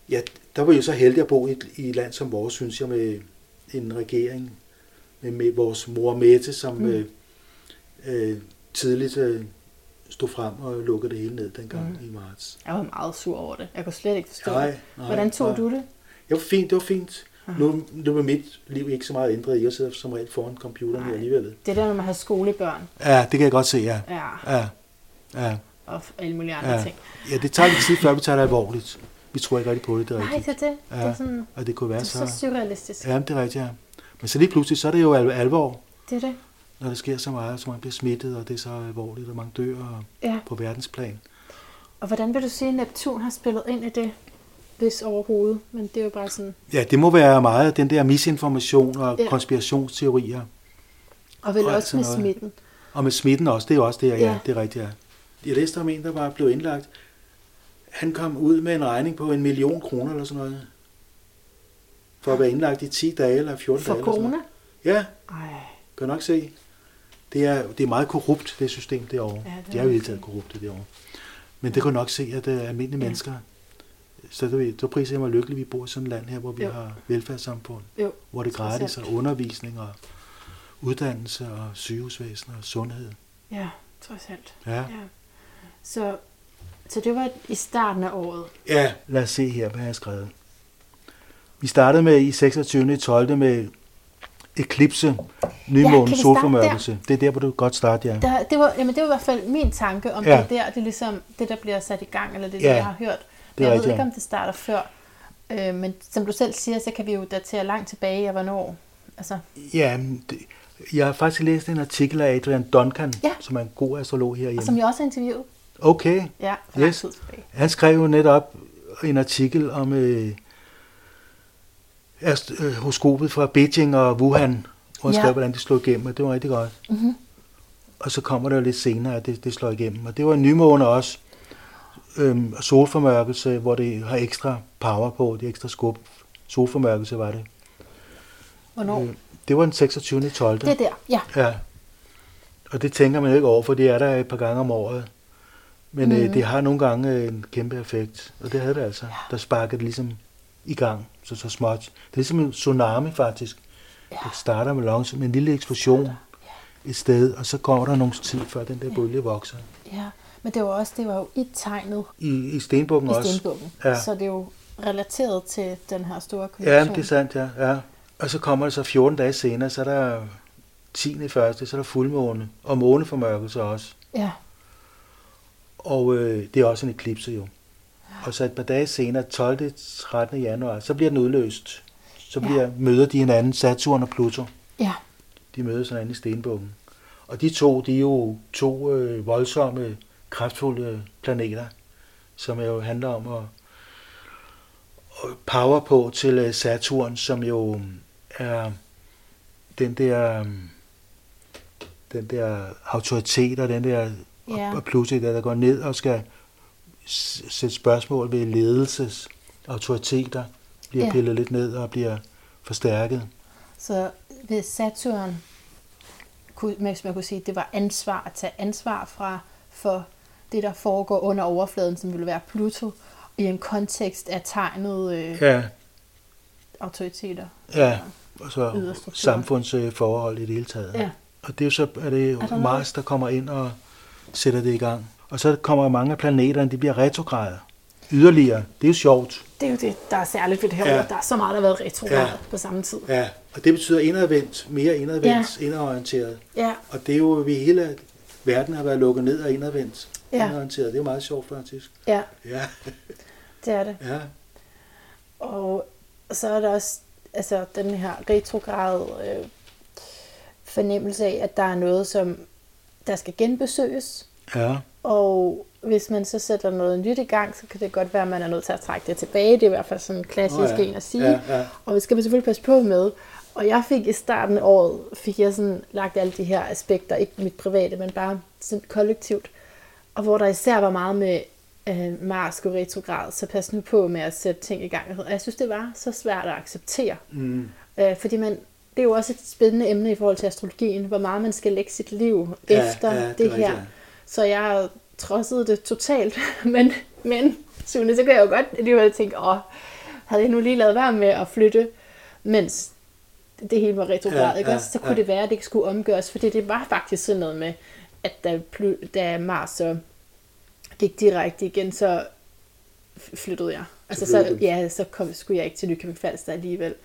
ja, der var jo så heldig at bo i, et- i et land som vores, synes jeg, med en regering, med, med vores mor Mette, som mm. øh, øh, tidligt øh, stod frem og lukkede det hele ned dengang Mm. i marts. Jeg var meget sur over det. Jeg kunne slet ikke forstå Nej, det. nej, Hvordan tog nej. du det? Det var fint, det var fint. Aha. Nu, nu var mit liv ikke så meget ændret. Jeg sidder som regel foran computeren Nej. alligevel. Det der, når man har skolebørn. Ja, det kan jeg godt se, ja. Ja. Ja, ja, Og alle mulige andre Ja. ting. ja det tager lidt tid, før vi tager det alvorligt. Vi tror ikke rigtig på det, det er Nej, rigtigt. det er det. Det Ja. er, sådan, Og det kunne være det er så... så surrealistisk. Ja, det er rigtigt, ja. Men så lige pludselig, så er det jo al- alvor, Det er det. Når der sker så meget, så man bliver smittet, og det er så alvorligt, og mange dør Ja. på verdensplan. Og hvordan vil du sige, at Neptun har spillet ind i det? Hvis overhovedet. Men det er jo bare sådan... Ja, det må være meget den der misinformation og Ja. konspirationsteorier. Og vel Og også med noget. smitten. Og med smitten også, det er jo også det, ja, Ja. det er rigtigt, ja. Jeg læste om en, der var blevet indlagt. Han kom ud med en regning på en million kroner eller sådan noget. For at være indlagt i 10 dage eller 14 For dage. sådan corona? Ja, Ej. kan nok se. Det er, det er meget korrupt, det system derovre. Ja, det er jo helt taget korrupte derovre. Men det kan du nok se, at det er almindelige Ja. mennesker. Så det, så priser jeg mig lykkelig, at vi bor i sådan et land her, hvor vi Jo. har velfærdssamfund. Jo. Hvor det er gratis, og undervisning og uddannelse og sygehusvæsen og sundhed. Ja, trods alt. Ja. Ja. Så, så det var i starten af året. Ja, lad os se her, hvad jeg har skrevet. Vi startede med i 26. 12. med eklipse, kan nymåne, vi ja, solformørkelse. Det er der, hvor du godt starte, ja. Der, det, var, jamen, det var i hvert fald min tanke, om ja. Det der, det er ligesom det, der bliver sat i gang, eller det, Ja, ja. jeg har hørt. Men det jeg ved rigtigt, ikke, ja. om det starter før. Øh, men som du selv siger, så kan vi jo datere langt tilbage af, hvornår. Altså, Ja, det, jeg har faktisk læst en artikel af Adrian Duncan, Ja. som er en god astrolog og herhjemme. som jeg også har interviewet. Okay, Ja, Yes. han skrev jo netop en artikel om øh, horoskopet fra Beijing og Wuhan, hvor han Ja. skrev, hvordan det slog igennem, og det var rigtig godt. Mm-hmm. Og så kommer det jo lidt senere, at det, det slår igennem. Og det var en nymåne også, øhm, solformørkelse, hvor det har ekstra power på, det ekstra skub. Solformørkelse var det. Hvornår? Øh, det var den 26. 12. Det er der, ja. Ja. Og det tænker man jo ikke over, for det er der et par gange om året. Men mm. Mhm. øh, det har nogle gange øh, en kæmpe effekt, og det havde det altså. Der sparkede ligesom i gang, så så småt. Det er ligesom en tsunami faktisk. Ja. Det starter med med en lille eksplosion et sted, og så går der nogle tid, før den der bølge vokser. Ja, men det var også det var jo i tegnet I, i stenbukken i også. stenbukken. Ja. Så det er jo relateret til den her store Ja, konjunktion. det er sandt, ja. ja. Og så kommer det så 14 dage senere, så er der 10. i første, så er der fuldmåne, og måneformørkelse også. Ja, Og øh, det er også en eklipse jo. Og så et par dage senere, 12. 13. januar, så bliver den udløst. Så bliver, ja. møder de hinanden, Saturn og Pluto. ja, De mødes hinanden i stenbukken. Og de to, de er jo to øh, voldsomme, kraftfulde planeter, som jo handler om at, at power på til øh, Saturn, som jo er den der, øh, den der autoritet og den der Ja. og pludselig der, der går ned og skal sætte spørgsmål ved ledelses autoriteter, bliver Ja. pillet lidt ned og bliver forstærket. Så ved Saturn, hvis man kunne sige, det var ansvar at tage ansvar fra for det, der foregår under overfladen, som ville være Pluto, i en kontekst af tegnet øh, Ja, autoriteter. ja. Og så samfundsforhold i det hele taget. Ja. Og det er jo så er det Er der Mars, der kommer ind og sætter det i gang. Og så kommer mange af planeterne, de bliver retrograder. yderligere. Det er jo sjovt. Det er jo det, der er særligt ved det her Ja. år. Der er så meget, der har været retrograd ja. på samme tid. Ja, og det betyder indadvendt, mere indadvendt, ja. indadorienteret. Ja, Og det er jo, vi hele verden har været lukket ned og indadvendt. Ja. Indadorienteret. Det er jo meget sjovt faktisk. ja, Ja, [LAUGHS] det er det. ja. Og så er der også altså, den her retrograd øh, fornemmelse af, at der er noget, som der skal genbesøges. Ja, Og hvis man så sætter noget nyt i gang, så kan det godt være, at man er nødt til at trække det tilbage. Det er i hvert fald sådan en klassisk oh, ja. en at sige. Ja, ja. Og det skal man selvfølgelig passe på med. Og jeg fik i starten af året, fik jeg sådan lagt alle de her aspekter, ikke mit private, men bare sådan kollektivt. Og hvor der især var meget med øh, Mars går retrograd, så pas nu på med at sætte ting i gang. Og jeg synes, det var så svært at acceptere. Mm. Øh, fordi man, det er jo også et spændende emne i forhold til astrologien, hvor meget man skal lægge sit liv Ja, efter ja, det det, rigtigt, her. ja. Så jeg trodsede det totalt. [LAUGHS] men, men Sune, så kan jeg jo godt alligevel tænke, åh, havde jeg nu lige lavet være med at flytte, mens det hele var retrograd, Ja, ikke ja? Så kunne ja. det være, at det ikke skulle omgøres, fordi det var faktisk sådan noget med, at da, da Mars så gik direkte igen, så flyttede jeg. Altså så, ja, så kom, skulle jeg ikke til Nykøbing Falster alligevel.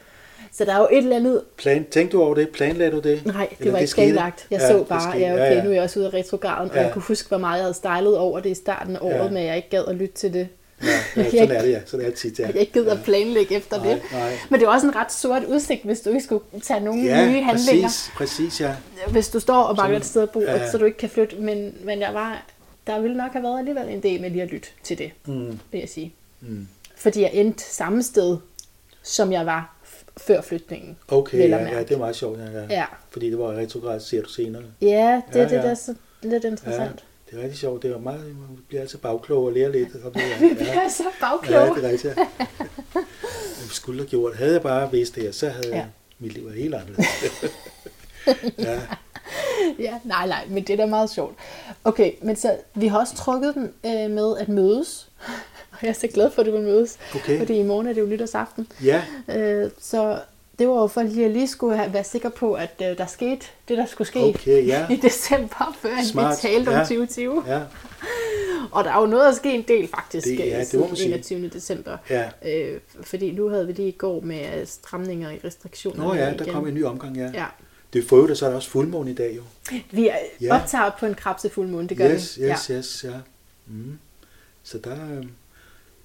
Så der er jo et eller andet Plan, tænkte du over det? Planlagde du det? Nej, det Eller var ikke skete? planlagt. Jeg Ja, så det bare, ja, okay, nu er jeg også ude af retrograden, og Ja. jeg kunne huske, hvor meget jeg havde stylet over det i starten af året, Ja. men jeg ikke gad at lytte til det. Ja, ja, [LAUGHS] sådan er det, ja. Sådan er det tit, ja. Jeg ikke gider at planlægge efter Nej, det. nej. Men det er også en ret sort udsigt, hvis du ikke skulle tage nogle Ja, nye handlinger. præcis, præcis, ja. Hvis du står og mangler et sted at bo, Ja. ja. så du ikke kan flytte. Men, men jeg var, der ville nok have været alligevel en del med lige at lytte til det, Mm. vil jeg sige. Mm. Fordi jeg endte samme sted, som jeg var før flytningen. Okay, ja, ja, det er meget sjovt, ja. ja. Ja, Fordi det var retrograd, ser du senere. ja det er Ja, det, ja. der er så lidt Ja, interessant. det er rigtig sjovt. Det er meget, man bliver altid bagklog og lærer lidt om det. [LAUGHS] Vi Ja, bliver så ja, bagkloge. det er rigtigt. Ja. Jeg skulle have gjort. Havde jeg bare vidst det, så havde Ja. ja. mit liv været helt anderledes. [LAUGHS] ja, Ja, nej, nej, men det er da meget sjovt. Okay, men så vi har også trukket den øh, med at mødes. Jeg er så glad for, at du vil mødes. Okay. Fordi i morgen er det jo nytårsaften. ja, Øh, så det var jo for lige at lige skulle have, være sikker på, at øh, der skete det, der skulle ske okay, ja. [LAUGHS] i december, før Smart, vi talte om ja. 2020. Ja, [LAUGHS] Og der er jo noget at ske en del faktisk Det- ja, ja, det sige. 21. december. ja. Øh, fordi nu havde vi lige i går med øh, stramninger i restriktioner. Nå ja, der kom en ny omgang, ja. Ja. Det får jo da så er der også fuldmåne i dag, jo. Vi er, Ja. optager på en krabsefuldmåne, det gør yes, vi. yes, yes, ja. Mm. Så der, øh,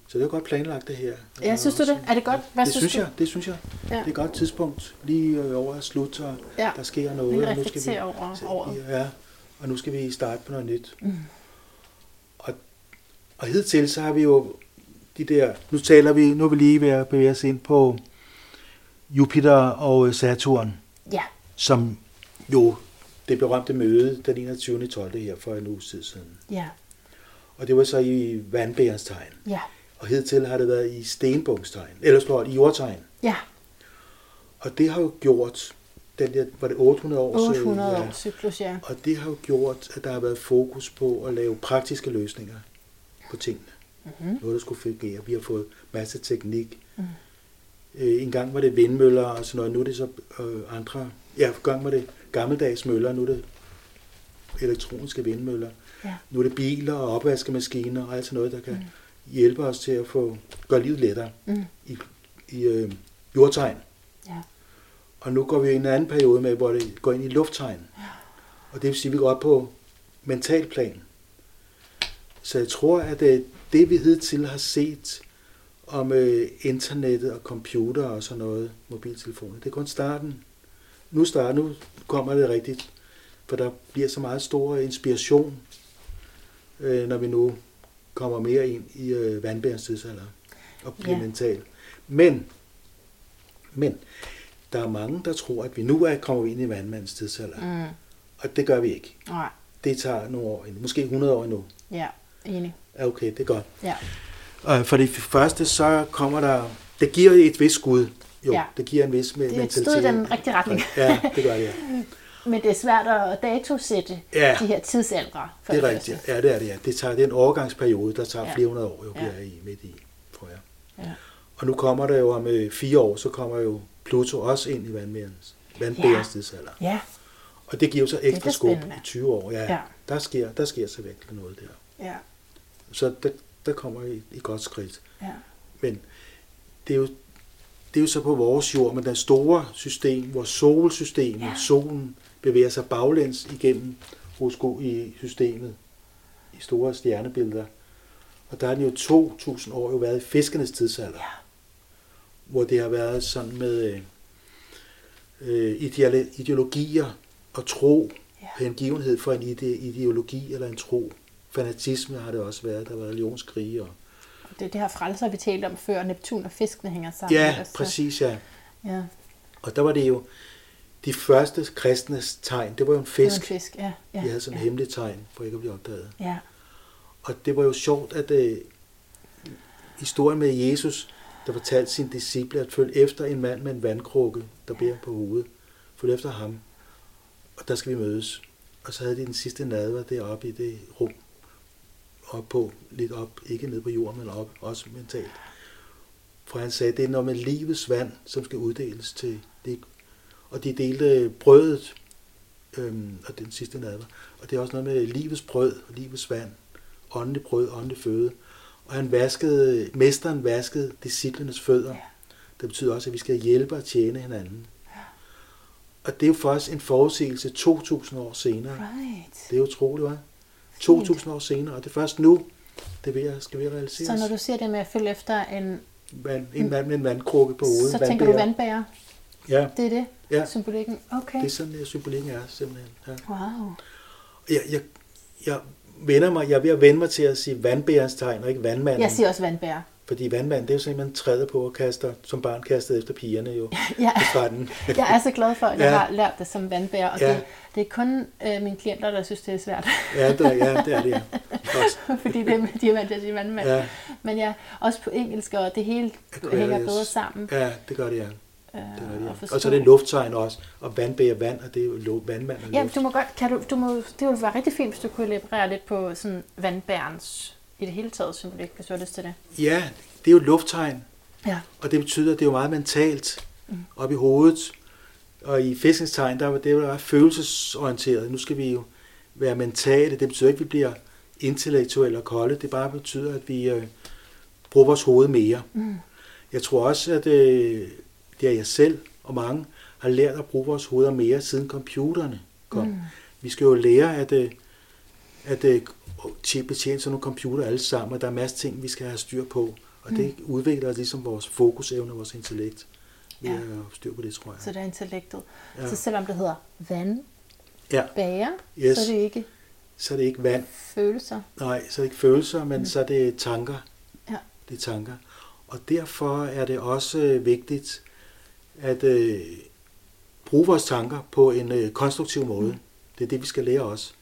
så det er godt planlagt det her. Ja, synes du det? Er det godt? Hvad det synes, synes du? jeg, det synes jeg. Ja. Det er et godt tidspunkt. Lige øh, over at slutte, og Ja. der sker noget. Lige og nu skal reflektere over året. Ja, og nu skal vi starte på noget nyt. Mm. Og, og hidtil så har vi jo de der, nu taler vi, nu er vi lige ved at bevæge os ind på Jupiter og Saturn, Ja, som jo det berømte møde den 21. 12. her for en uge tid siden. ja, Og det var så i vandbærens tegn. ja, Og hidtil har det været i stenbunkstegn, eller det i jordtegn. ja. Og det har jo gjort, den der, var det 800 år? 800 ja. år cyklus, ja. Og det har jo gjort, at der har været fokus på at lave praktiske løsninger på tingene. Mm-hmm. Noget, der skulle fungere. Vi har fået masse teknik. Mm. Øh, en gang var det vindmøller og sådan noget. Nu er det så øh, andre... Ja, en gang var det gammeldags møller. Nu er det elektroniske vindmøller. Ja. Nu er det biler og opvaskemaskiner og alt sådan noget, der kan mm. Hjælpe os til at få gøre livet lettere Mm. i, i øh, jordtegn. Ja. Og nu går vi i en anden periode med, hvor det går ind i lufttegn. Ja. Og det vil sige, at vi går op på mental plan. Så jeg tror, at det, det vi hidtil har set om øh, internettet og computer og sådan noget, mobiltelefoner, det er kun starten. Nu starter, nu kommer det rigtigt, for der bliver så meget stor inspiration, øh, når vi nu kommer mere ind i øh, vandbærens tidsalder og bliver Ja. mental. Men, men, der er mange, der tror, at vi nu er kommet ind i vandmandens tidsalder. Mm. Og det gør vi ikke. Nej, Det tager nogle år endnu. Måske 100 år endnu. ja, enig. Ja, okay, det er godt. Ja, Og for det første, så kommer der... Det giver et vis skud. Jo, Ja. det giver en vis me- det er et mentalitet. stød i den rigtige retning. Ja, det gør det, ja. [LAUGHS] Men det er svært at datosætte Ja. de her tidsaldre. For Det er første. rigtigt. Ja, det er det, ja. Det, tager, det er en overgangsperiode, der tager Ja. flere hundrede år, jo, Ja. vi er i, midt i, tror jeg. Ja. Og nu kommer der jo om øh, fire år, så kommer jo Pluto også ind i vandbærens, vandbærens Ja. tidsalder. Ja, Og det giver så ekstra skub i 20 år. Ja, Ja. Der, sker, der sker så virkelig noget der. ja. Så der, der kommer I et godt skridt. Ja. Men det er jo, det er jo så på vores jord, men det store system, hvor solsystemet, Ja. ja. solen, bevæger sig baglæns igennem horoskop i systemet, i store stjernebilleder. Og der har den jo 2.000 år jo været i fiskernes tidsalder, Ja. hvor det har været sådan med øh, øh, ideologier og tro, Ja. hengivenhed for en ide, ideologi eller en tro. Fanatisme har det også været, der har været religionskrige. Og, Det er det her frelser, vi talte om før, Neptun og fiskene hænger sammen. ja, også? præcis, ja. Ja, Og der var det jo de første kristnes tegn. Det var jo en det var en fisk. fisk. Ja, ja, De havde sådan ja. hemmelig tegn, for ikke at blive opdaget. Ja, Og det var jo sjovt, at øh, historien med Jesus, der fortalte sine disciple at følge efter en mand med en vandkrukke, der bærer på hovedet. Følg efter ham, og der skal vi mødes. Og så havde de den sidste nadver deroppe i det rum, op på, lidt op, ikke ned på jorden, men op, også mentalt. For han sagde, det er noget med livets vand, som skal uddeles til det. Og de delte brødet, øhm, og den sidste nadver. Og det er også noget med livets brød og livets vand, åndelig brød, åndelig føde. Og han vaskede, mesteren vaskede disciplenes fødder. Ja. Det betyder også, at vi skal hjælpe og tjene hinanden. Og det er jo for os en forudsigelse 2.000 år senere. right. Det er utroligt, hva'? Fint. 2.000 år senere, og det er først nu, det vil jeg, skal vi realisere. Så når du siger det med at følge efter en, Vand, en med en vandkrukke på hovedet. så tænker du vandbærer. Ja, Det er det, ja. symbolikken. Okay. Det er sådan, at symbolikken er simpelthen. Ja. Wow. Jeg, jeg, jeg, vender mig, jeg er ved at vende mig til at sige vandbærens tegn, og ikke vandmanden. Jeg siger også vandbærer. Fordi vandmand, det er jo man træder på og kaster, som barn kastede efter pigerne jo. [LAUGHS] Ja. På stranden. Jeg er så glad for, at jeg Ja. har lært det som vandbærer, og Ja. det, det er kun øh, mine klienter, der synes, det er svært. ja, det, ja, det er det, ja. [LAUGHS] Fordi det, de er vant til at sige vandmand. Ja, Men ja, også på engelsk, og det hele Aquarius. hænger bedre sammen. ja, det gør det, ja. Øh, Det ja. forstå. Og så er det lufttegn også, og vandbærer vand, og det er jo vandmand og Ja, luft. du må godt, kan du, du må, det ville være rigtig fint, hvis du kunne elaborere lidt på sådan vandbærens i det hele taget symbolik, hvis du har lyst til det. Ja, det er jo lufttegn, Ja. og det betyder, at det er jo meget mentalt op i hovedet. Og i fiskens tegn, der var det meget følelsesorienteret. Nu skal vi jo være mentale. Det betyder ikke, at vi bliver intellektuelle og kolde. Det bare betyder, at vi øh, bruger vores hoved mere. Mm. Jeg tror også, at øh, det er jeg selv og mange har lært at bruge vores hoveder mere, siden computerne kom. Mm. Vi skal jo lære at, øh, at øh, tje- betjene sådan nogle computer alle sammen, og der er masser af ting, vi skal have styr på. Og det udvikler ligesom vores fokusevne og vores intellekt. Vi Ja. har styr på det, tror jeg. Så det er intellektet. Ja. Så selvom det hedder vandbærer, Ja, yes. Yes. så er det ikke så er det ikke vand, følelser. nej, så er det ikke følelser, men så er det tanker. Ja. Det er tanker. Og derfor er det også øh, vigtigt at øh, bruge vores tanker på en øh, konstruktiv måde. Mm. Det er det, vi skal lære os.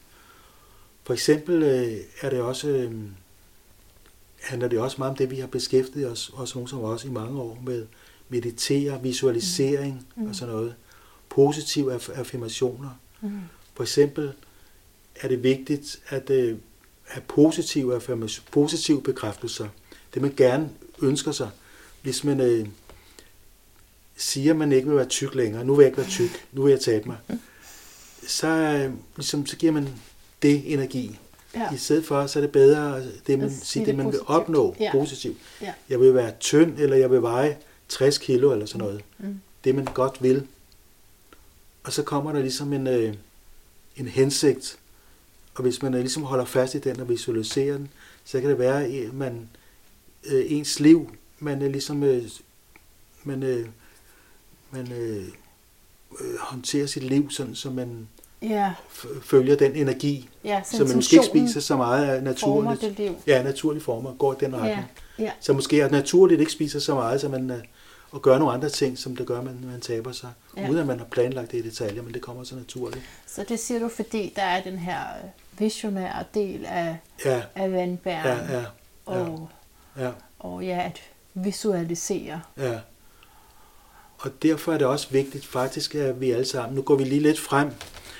For eksempel øh, er det også, øh, handler det også meget om det, vi har beskæftiget os, også nogen som os i mange år, med meditere, visualisering Mm. og sådan noget. Positive aff- affirmationer. Mm. For eksempel er det vigtigt at øh, have positive, affirmation, positive bekræftelser. Det man gerne ønsker sig. Hvis man øh, siger, at man ikke vil være tyk længere, nu vil jeg ikke være tyk, nu vil jeg tabe mig, så, øh, ligesom, så giver man det energi. Ja. I stedet for, så er det bedre det, man, At sige det det, man vil opnå Ja. positivt. Ja. Jeg vil være tynd, eller jeg vil veje 60 kilo, eller sådan noget. Mm. Det, man godt vil. Og så kommer der ligesom en, øh, en hensigt. Og hvis man øh, ligesom holder fast i den og visualiserer den, så kan det være, at man, øh, ens liv, man er ligesom, øh, man, øh, man øh, øh, håndterer sit liv sådan, så man Ja, følger den energi, ja så man måske ikke spiser så meget af former naturligt. det liv. Ja, naturlige former går den retning. Ja, ja. Så måske at naturligt ikke spiser så meget, så man, øh, og gør nogle andre ting, som det gør, man, man taber sig. Ja. Ja. Uden at man har planlagt det i detaljer, men det kommer så naturligt. Så det siger du, fordi der er den her visionære del af, Ja, af vandbæren. ja, ja, og, ja, og ja, at visualisere. ja. Og derfor er det også vigtigt faktisk, at vi alle sammen, nu går vi lige lidt frem,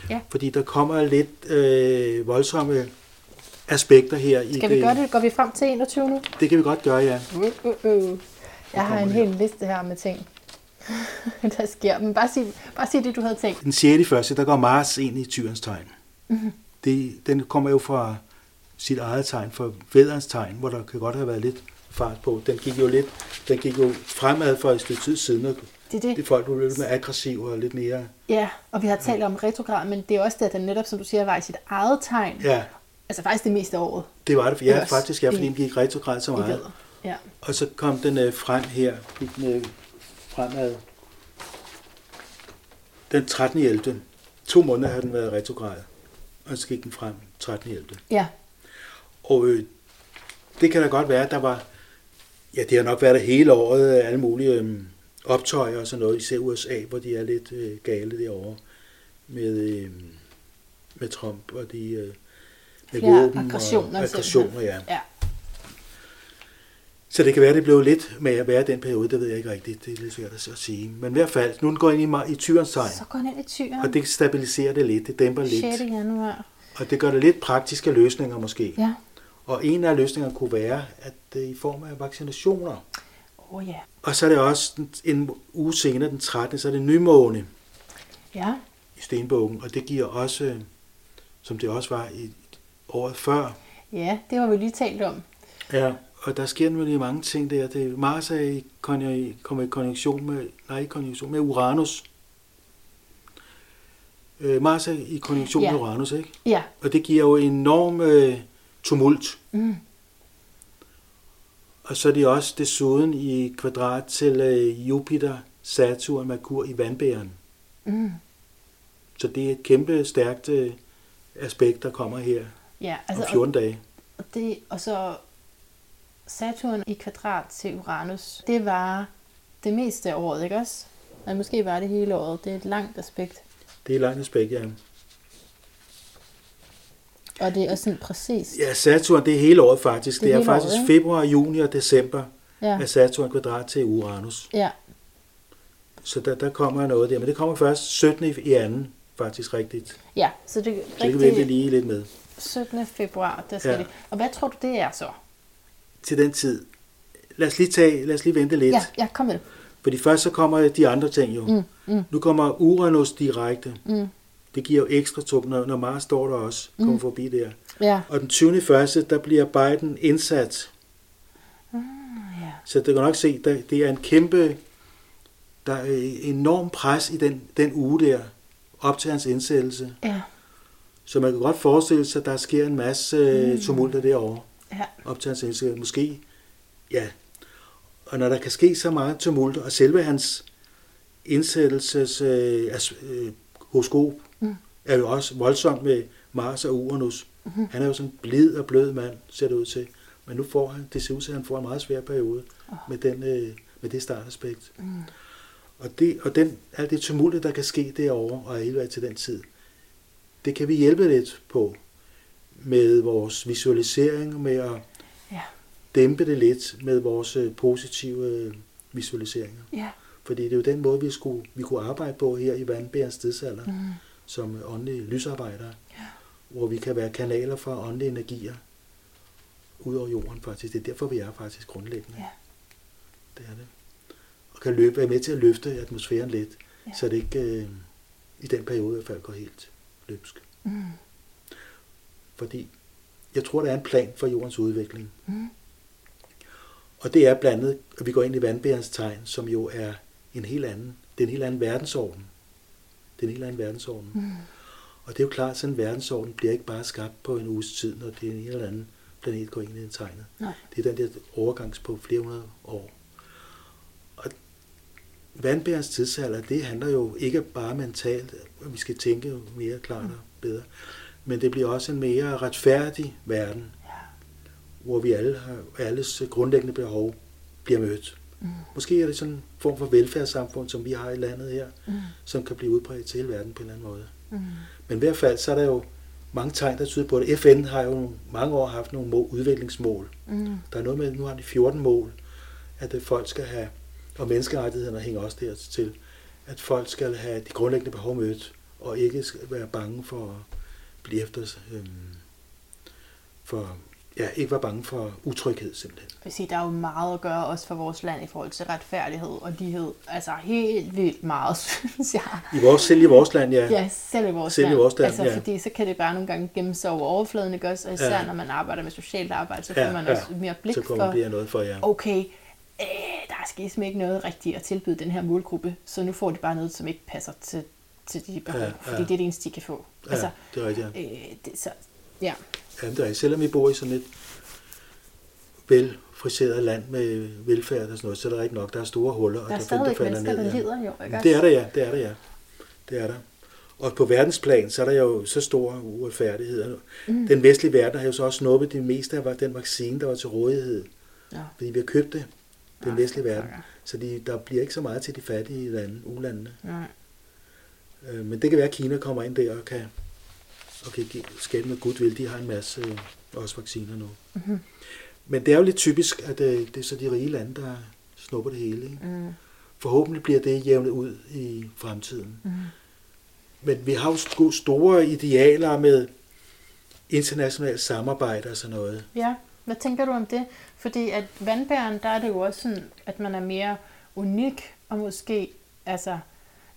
Ja. fordi der kommer lidt øh, voldsomme aspekter her. i Skal vi det. gøre det? Går vi frem til 21 nu? Det kan vi godt gøre, ja. Uh, uh, uh. Jeg har en hel liste her med ting, [LAUGHS] der sker. Men bare sig, bare sig det, du havde tænkt. Den 6. første, der går Mars ind i tyrens tegn. Mhm. Mm-hmm. Det, den kommer jo fra sit eget tegn for vædderens tegn, hvor der kan godt have været lidt fart på. Den gik jo lidt, den gik jo fremad for et stykke tid siden, og Det er det. det folk blev lidt mere aggressive og lidt mere... Ja, og vi har talt om retrograd, men det er også det, at den netop, som du siger, var i sit eget tegn. Ja, Altså faktisk det meste af året det var det. Ja, Ellers faktisk, ja, fordi den gik retrograd så meget. Ja. Og så kom den øh, frem her, gik den øh, fremad den 13. 11. To måneder har den været retrograd, og så gik den frem 13. 11. ja, Og øh, det kan da godt være, at der var, ja, det har nok været der hele året, alle mulige øh, optøjer og sådan noget, især USA, hvor de er lidt øh, gale derovre med, øh, med Trump og de øh, med Flere våben aggressioner og aggressioner, ja. ja. Så det kan være, det blev lidt med at være den periode, det ved jeg ikke rigtigt, det er lidt svært at sige. Men i hvert fald, nu går ind i, i tyrens tegn, Så går den ind i tyren. og det stabiliserer det lidt, det dæmper 6. lidt, januar. og det gør det lidt praktiske løsninger måske. Ja. Og en af løsningerne kunne være, at det er i form af vaccinationer. Åh oh, ja. Og så er det også en- uge senere, den 13., så er det nymåne Ja. i Stenbukken, og det giver også, som det også var i året før, Ja, det har vi lige talt om. Ja, og der sker nemlig mange ting der. Det, Mars er i, kommer i konjunktion med, nej, konjunktion, med Uranus. Øh, Mars er i konjunktion Ja. med Uranus, ikke? Ja. Og det giver jo enorm øh, tumult. Mm. Og så er de også desuden i kvadrat til øh, Jupiter, Saturn, Merkur i vandbæren. Mm. Så det er et kæmpe stærkt øh, aspekt, der kommer her Ja, om altså, 14 dage. og, det, og så Saturn i kvadrat til Uranus, det var det meste af året, ikke også? Men måske var det hele året. Det er et langt aspekt. Det er et langt aspekt, ja. Og det er sådan præcis. Ja, Saturn, det er hele året faktisk. Det Det er er, hele året, faktisk ikke? februar, juni og december Ja. er Saturn kvadrat til Uranus. Ja. Så der, der kommer noget der. Men det kommer først 17. i anden, faktisk rigtigt. Ja, så det er Så det kan vi lige lidt med. 17. februar, der skal ja. det. Og hvad tror du, det er så? Til den tid. Lad os lige, tage, lad os lige vente lidt. Ja, ja, kom med det. Fordi først så kommer de andre ting jo. Mm, mm, Nu kommer Uranus direkte. mm. Det giver jo ekstra tup, når, når Mars står der også. Kommer Mm. forbi der. Ja. Og den 20. første, der bliver Biden indsat. Ah, ja. Så det kan nok se, der, det er en kæmpe, der er enorm pres i den, den uge der, op til hans indsættelse. Ja. Så man kan godt forestille sig, at der sker en masse mm. tumulter derovre, Ja. op til hans indsættelse. Måske, ja. Og når der kan ske så meget tumulter, og selve hans indsættelses øh, øh, horoskop Mm. Er jo også voldsomt med Mars og Uranus. Mhm. Han er jo sådan en blid og blød mand, ser det ud til. Men nu får han, det ser ud til, at han får en meget svær periode Åh. med, den, øh, med det startaspekt. Mm. Og, det, og den, alt det tumulte, der kan ske derovre og hele vejen til den tid, det kan vi hjælpe lidt på med vores visualisering og med at Ja. dæmpe det lidt med vores øh, positive øh, visualiseringer. Ja. Fordi det er jo den måde, vi, skulle, vi kunne arbejde på her i Vandbærens tidsalder, Mm. Som åndelige lysarbejdere, Ja. hvor vi kan være kanaler for åndelige energier ud over jorden faktisk. Det er derfor, vi er faktisk grundlæggende. Ja. Det er det. Og kan løbe, være med til at løfte atmosfæren lidt, Ja. så det ikke øh, i den periode i hvert fald går helt løbsk. Mm. Fordi jeg tror, der er en plan for jordens udvikling. Mm. Og det er blandt andet, at vi går ind i vandbærens tegn, som jo er en helt anden, det er en helt anden verdensorden. Det er en helt anden verdensorden. Mm. Og det er jo klart, at sådan en verdensorden bliver ikke bare skabt på en uges tid, når det er en eller anden planet går ind i den tegnet. Nej. Det er den der overgangs på flere hundrede år. Og vandbærens tidsalder, det handler jo ikke bare mentalt, at vi skal tænke mere klart og bedre, men det bliver også en mere retfærdig verden, Ja. hvor vi alle har, alles grundlæggende behov bliver mødt. Mm. Måske er det sådan en form for velfærdssamfund, som vi har i landet her, Mm. som kan blive udbredt til hele verden på en eller anden måde. Mm. Men i hvert fald, så er der jo mange tegn, der tyder på det. FN har jo mange år haft nogle mål, udviklingsmål. Mm. Der er noget med, nu har de 14 mål, at øh, folk skal have, og menneskerettighederne hænger også der til, at folk skal have de grundlæggende behov mødt, og ikke skal være bange for at blive efter, øhm, for ja, ikke var bange for utryghed simpelthen. Jeg vil sige, der er jo meget at gøre også for vores land i forhold til retfærdighed og lighed. Altså helt vildt meget, [LAUGHS] synes jeg. I vores, selv i vores land, ja. Ja, selv i vores Selv i land. vores land, altså, ja. fordi så kan det bare nogle gange gemme sig over overfladen, ikke også? Og især Ja. når man arbejder med socialt arbejde, så får Ja, man ja. også mere blik Så kommer for, bliver noget for jer. okay, øh, der er sgu ikke noget rigtigt at tilbyde den her målgruppe, så nu får de bare noget, som ikke passer til, til de behov, Ja, ja, ja. fordi det er det eneste, de kan få. Ja, Altså, det er rigtigt. Ja. øh, det, så, ja. Jamen, det er. Selvom vi bor i sådan et velfriseret land med velfærd og sådan noget, så er der ikke nok. Der er store huller, og Der er der, stadigvæk falder der ned, ja. lider jo, ikke Det er der, ja. Det er der, ja. Det er der. Og på verdensplan, så er der jo så stor uretfærdighed. Mm. Den vestlige verden har jo så også snuppet det meste af den vaccine, der var til rådighed. Ja. Fordi vi har købt det, den Ah, vestlige verden. Så de, der bliver ikke så meget til de fattige lande, ulandene. Nej. Øh, Men det kan være, at Kina kommer ind der og kan, og kan skabe noget goodwill. De har en masse øh, også vacciner nu. Mhm. Men det er jo lidt typisk, at øh, det er så de rige lande, der snupper det hele. Ikke? Mm. Forhåbentlig bliver det jævnet ud i fremtiden. Mm. Men vi har jo st- store idealer med internationalt samarbejde og sådan noget. Ja, hvad tænker du om det? Fordi at vandbæren, der er det jo også sådan, at man er mere unik, og måske, altså,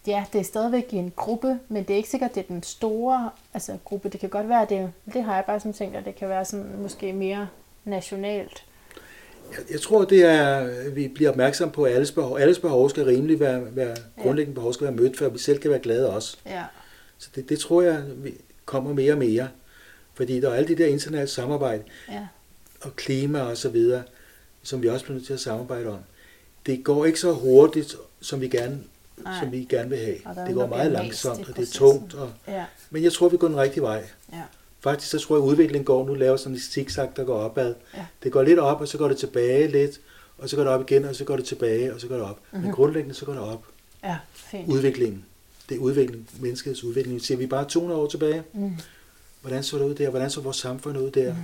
ja, det er stadigvæk i en gruppe, men det er ikke sikkert, det er den store altså, gruppe. Det kan godt være, det, det har jeg bare sådan tænkt, at det kan være sådan måske mere nationalt. Jeg, jeg tror, det er, vi bliver opmærksom på, at alles behov, alles behov skal rimelig være, være grundlæggende behov skal være mødt, før vi selv kan være glade også. Ja, Så det, det tror jeg vi kommer mere og mere. Fordi der er alle de der internationale samarbejde, ja, og klima og så videre, som vi også bliver nødt til at samarbejde om. Det går ikke så hurtigt, som vi gerne, Nej. som vi gerne vil have. Der Det går der meget langsomt, og det er tungt. Og, ja, men jeg tror, vi går den rigtige vej. ja, Faktisk så tror jeg, at udviklingen går nu, laver sådan en zigzag, der går opad. Ja. Det går lidt op, og så går det tilbage lidt, og så går det op igen, og så går det tilbage, og så går det op. Mhm. Mm-hmm. Men grundlæggende så går det op. ja, fint. Udviklingen. Det er udvikling, menneskets udvikling. Ser vi bare 200 år tilbage? Mm. Hvordan så det ud der? Hvordan så vores samfund ud der?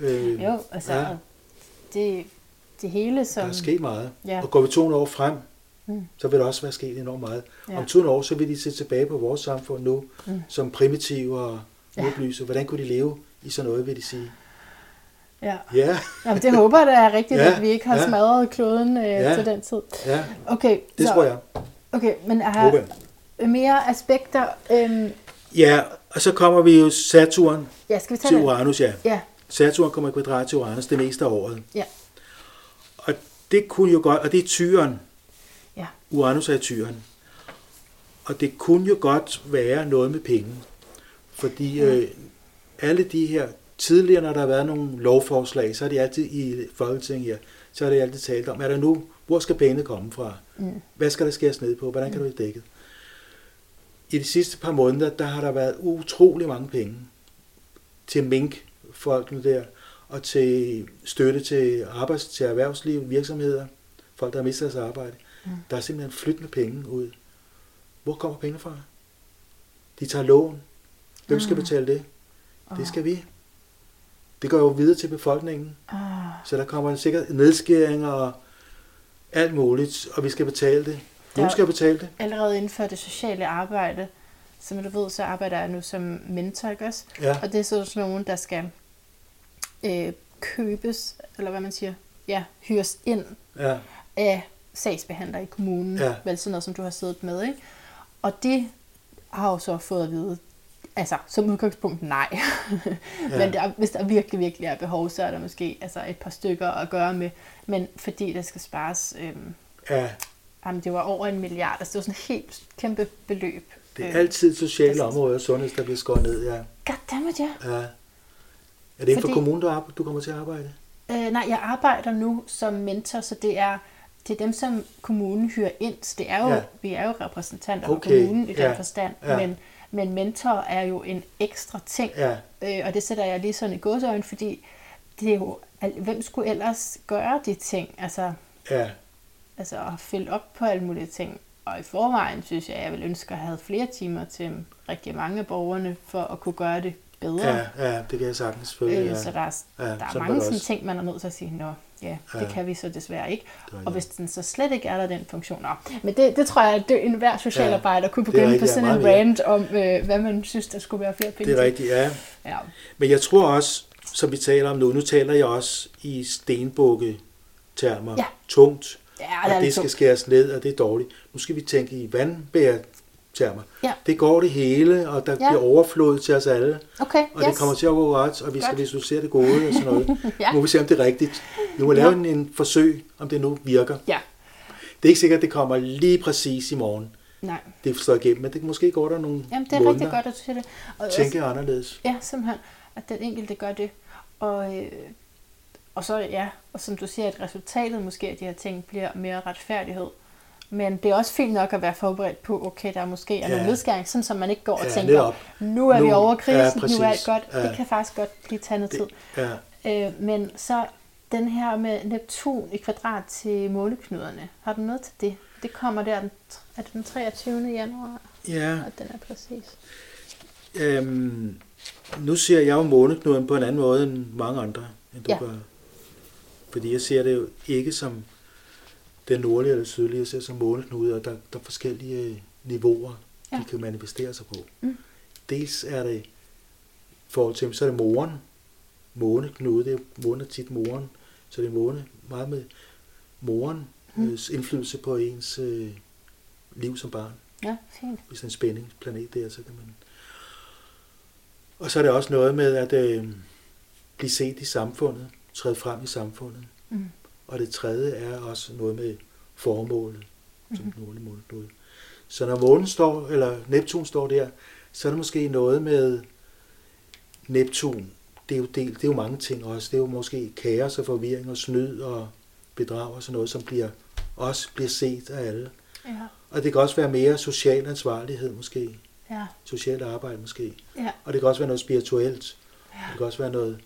Mm. Øh, Jo, altså, Ja. det, det hele Der som... er sket meget. Ja. Og går vi 200 år frem, Mm. så vil der også være sket enormt meget. Ja. Om 200 år, så vil de se tilbage på vores samfund nu, Mm. som primitive og Ja. udlyse. Hvordan kunne de leve i sådan noget, vil de sige? Ja. Ja, Jamen, det håber jeg da er rigtigt, Ja, at vi ikke har ja. smadret kloden øh, Ja. til den tid. ja Okay, det så, tror jeg. Okay, men jeg har jeg. mere aspekter. Øhm, Ja, og så kommer vi jo Saturn ja, skal vi tage til det? Uranus, ja. Ja, Saturn kommer i kvadrat til Uranus det meste af året. ja, Og det kunne jo godt, og det er tyren. Ja. Uranus er i tyren. Og det kunne jo godt være noget med penge. Fordi øh, alle de her, tidligere når der har været nogle lovforslag, så er de altid i Folketinget her, så er det altid talt om, er der nu, hvor skal pengene komme fra? Mm. Hvad skal der skæres ned på? Hvordan kan du blive dækket? I de sidste par måneder, der har der været utrolig mange penge til mink-folkene der, og til støtte til arbejds, til erhvervsliv, virksomheder, folk, der har mistet deres arbejde. Mm. Der er simpelthen flyttende penge ud. Hvor kommer pengene fra? De tager lån. Hvem skal Mm. betale det? Det Åh. skal vi. Det går jo videre til befolkningen. Ah, Så der kommer sikkert nedskæringer og alt muligt, og vi skal betale det. Nogen skal betale det. allerede inden for det sociale arbejde, som du ved, så arbejder jeg nu som mentor, ikke også? Ja, Og det er så sådan nogen, der skal øh, købes, eller hvad man siger, ja, hyres ind ja, af sagsbehandler i kommunen, Ja. vel sådan noget, som du har siddet med, ikke? Og de har jo så fået at vide, altså som udgangspunkt nej. [LAUGHS] Ja. Men der, hvis der virkelig, virkelig er behov, så er der måske altså, et par stykker at gøre med. Men fordi der skal spares, øhm, ja. jamen, det var over en milliard, altså det var sådan et helt kæmpe beløb. Det er Øh, altid sociale præcis. områder og sundhed, der bliver skåret ned, ja. Goddammit, ja. ja. Er det inden for Fordi- kommunen, du, arbejder, du kommer til at arbejde? Øh, nej, jeg arbejder nu som mentor, så det er, det er dem, som kommunen hyrer ind. Så det er jo, Ja. vi er jo repræsentanter Okay, for kommunen i den ja, forstand. ja. Men, men mentor er jo en ekstra ting. Ja, Øh, og det sætter jeg lige sådan i gåsøjne, fordi det er jo, hvem skulle ellers gøre de ting? Altså, ja, altså at følge op på alle mulige ting. Og i forvejen synes jeg, at jeg vil ønske at have flere timer til rigtig mange af borgerne, for at kunne gøre det bedre. ja, ja, det kan jeg sagtens selvfølgelig. Øh, Ja. Så der er, Ja, der er mange sådan også. ting, man er nødt til at sige, nå, ja, det Ja. kan vi så desværre ikke. Det er Og hvis den så slet ikke er der, den funktion. Nå. Men det, det tror jeg, at det, enhver socialarbejder kunne det er begynde på rigtigt, ja, sådan en rant om, øh, hvad man synes, der skulle være flere penge Det er rigtigt, ja. Ja. Men jeg tror også, som vi taler om nu. Nu taler jeg også i stenbukke-termer. Ja. Tungt, Ja, og det er det skal tungt. skæres ned, og det er dårligt. Nu skal vi tænke i vandbærer-termer. Ja. Det går det hele, og der Ja. bliver overflod til os alle. Okay, Og yes. det kommer til at gå godt, og vi skal visualisere det gode og sådan noget. [LAUGHS] Ja. Nu må vi se, om det er rigtigt. Vi må lave Ja. en, en forsøg, om det nu virker. Ja, Det er ikke sikkert, at det kommer lige præcis i morgen. nej. Det forstår igennem, men det måske går der nogle Jamen, det er måneder. rigtig godt, at du siger det. Og også- Tænke anderledes. Ja, simpelthen, at den enkelte gør det. Og, øh, og så, ja, og som du siger, at resultatet måske af de her ting bliver mere retfærdighed. Men det er også fint nok at være forberedt på, okay, der måske er Ja. nogle nedskæring, sådan så man ikke går og Ja, tænker, netop. nu er vi Nu- over krisen, ja, nu er alt godt. Ja. Det kan faktisk godt blive taget noget tid. Ja. Øh, men så den her med Neptun i kvadrat til måleknuderne, har du noget til det? Det kommer der den, er det den 23. januar, ja. og den er præcis. Øhm, nu ser jeg jo måneknuden på en anden måde end mange andre, end du Ja. gør. Fordi jeg ser det jo ikke som den nordlige eller sydlige, jeg ser det som måneknude, og der, der er forskellige niveauer, ja. De kan manifestere sig på. Mm. Dels er det, i forhold til, så er det moren, måneknude, det er månen er tit moren, så det er måne meget med moren, Mm. mm. indflydelse på ens øh, liv som barn Ja, fint. hvis der er en spændingsplanet der, så kan man... Og så er det også noget med at øh, blive set i samfundet, træde frem i samfundet. Mm. Og det tredje er også noget med formålet, som Mhm. den nordlige måneknude. Så når månen står, eller Neptun står der, så er det måske noget med Neptun. Det er jo, del, det er jo mange ting også. Det er jo måske kaos og forvirring og snyd og bedrag og sådan noget, som bliver, også bliver set af alle. Ja, Og det kan også være mere social ansvarlighed måske. ja, Socialt arbejde måske. ja. Og det kan også være noget spirituelt. Ja. Det kan også være noget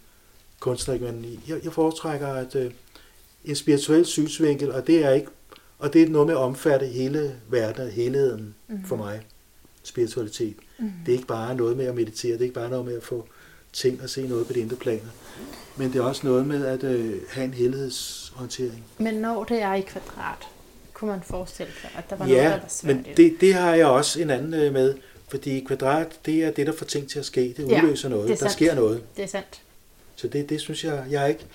kunstnerisk. Men jeg, jeg foretrækker at øh, en spirituel synsvinkel, og det er ikke og det er noget med at omfatte hele verden, helheden Mhm. for mig. Spiritualitet. Mm. Det er ikke bare noget med at meditere, det er ikke bare noget med at få ting og se noget på det indre planer. Men det er også noget med at øh, have en helhedsorientering. Men når det er i kvadrat, kunne man forestille sig, at der var noget, der Ja, var svært men det. det, har jeg også en anden øh, med, fordi kvadrat, det er det, der får ting til at ske. Det Ja, udløser noget. det er Der sandt. sker noget. Det er sandt. Så det, det synes jeg, jeg er ikke,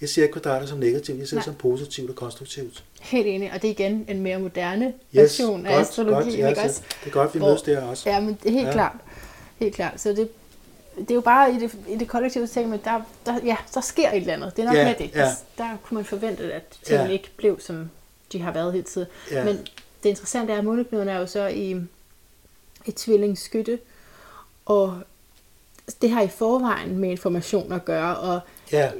jeg ser ikke kvadrater som negativt, jeg ser Nej. det som positivt og konstruktivt. Helt enig, og det er igen en mere moderne Yes, version af godt, astrologi, godt, ikke så også? Det er godt, vi Hvor- mødes der også. Ja, men det er helt Ja. klart. Helt klart. Så det, det er jo bare i det, i det kollektive ting, men der, der, ja, der sker et eller andet. Det er nok Ja, med det. ja. Der, der kunne man forvente, at tingene Ja. ikke blev, som de har været hidtil. Ja. Men det interessante er, at måneknuden er jo så i et tvillingsskytte, og det har i forvejen med information at gøre, og ja,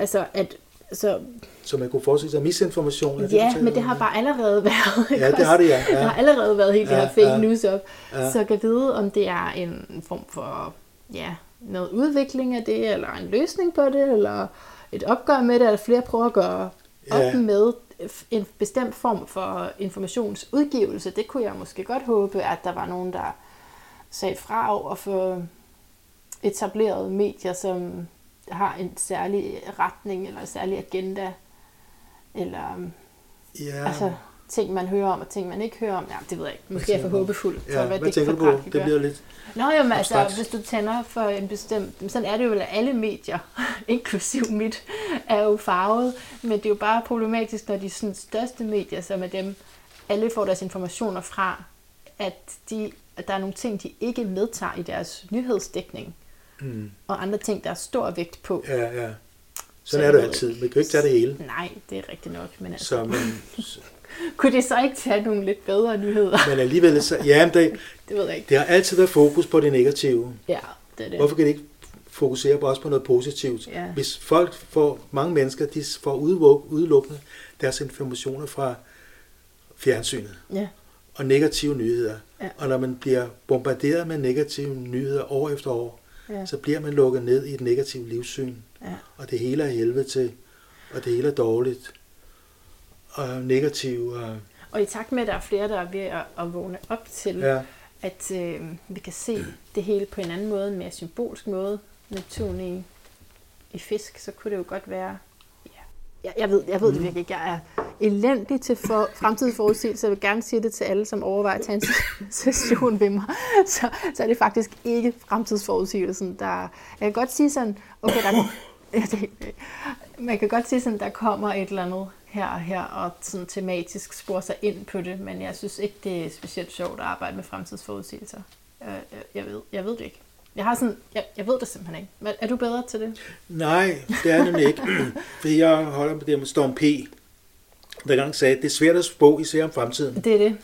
altså at så, så man kunne forestille sig misinformation. ja, men det har bare allerede [LAUGHS] været. ikke Ja, det har det, ja. Ja. har allerede været helt ja, det her fake ja. news op. Ja. Så jeg kan vide, om det er en form for ja, noget udvikling af det, eller en løsning på det, eller et opgør med det, eller flere prøver at gøre op Ja. med en bestemt form for informationsudgivelse. Det kunne jeg måske godt håbe, at der var nogen, der sagde fra over for etablerede medier, som har en særlig retning, eller en særlig agenda, eller ja. Ja. Altså, ting man hører om, og ting man ikke hører om. Ja, det ved jeg ikke. Måske er for håbefuld for, ja. hvad, Hvad det tænker du på? Det gøre. bliver lidt... Nå, jamen, altså, abstrakt. hvis du tænder for en bestemt... men Sådan er det jo vel, at alle medier, [LAUGHS] inklusiv mit, er jo farvet. Men det er jo bare problematisk, når de sådan, største medier, som er dem, alle får deres informationer fra, at, de, at der er nogle ting, de ikke medtager i deres nyhedsdækning, Mm. og andre ting, der er stor vægt på. Ja, ja. Så Sådan er jeg det altid. Man kan jo ikke tage det hele. Nej, det er rigtigt nok. Men, altså, Så, men, [LAUGHS] kunne det så ikke tage nogle lidt bedre nyheder? men alligevel, så, ja, men det, [LAUGHS] Det ved jeg ikke. det har altid været fokus på det negative. Ja, det er det. Hvorfor kan de ikke fokusere på også på noget positivt? Ja. Hvis folk får, mange mennesker, de får udelukkende deres informationer fra fjernsynet Ja, og negative nyheder. Ja. Og når man bliver bombarderet med negative nyheder år efter år, ja, så bliver man lukket ned i et negativt livssyn. ja. Og det hele er helvede til, og det hele er dårligt, og negativt. Og, Og i takt med, at der er flere, der er ved at, at vågne op til, ja. ja, at øh, vi kan se det hele på en anden måde, en mere symbolsk måde, Neptun i, i fisk, så kunne det jo godt være... Ja. Jeg, jeg ved, jeg ved Mm. det virkelig ikke. Jeg er, elendig til for, fremtidsforudsigelse. Jeg vil gerne sige det til alle, som overvejer at tage en [LAUGHS] session ved mig. Så, så er det faktisk ikke fremtidsforudsigelsen, der... Jeg kan godt sige sådan, okay, der, ja, det, man kan godt sige sådan, der kommer et eller andet her og her, og sådan tematisk spore sig ind på det, men jeg synes ikke, det er specielt sjovt at arbejde med fremtidsforudsigelser. Jeg, jeg, ved, jeg ved det ikke. Jeg har sådan, jeg, jeg ved det simpelthen ikke. Men er du bedre til det? Nej, det er det ikke. [CLEARS THROAT] Fordi jeg holder på det med Storm P. Der gang sagde, at det er svært at spå, især om fremtiden. Det er det.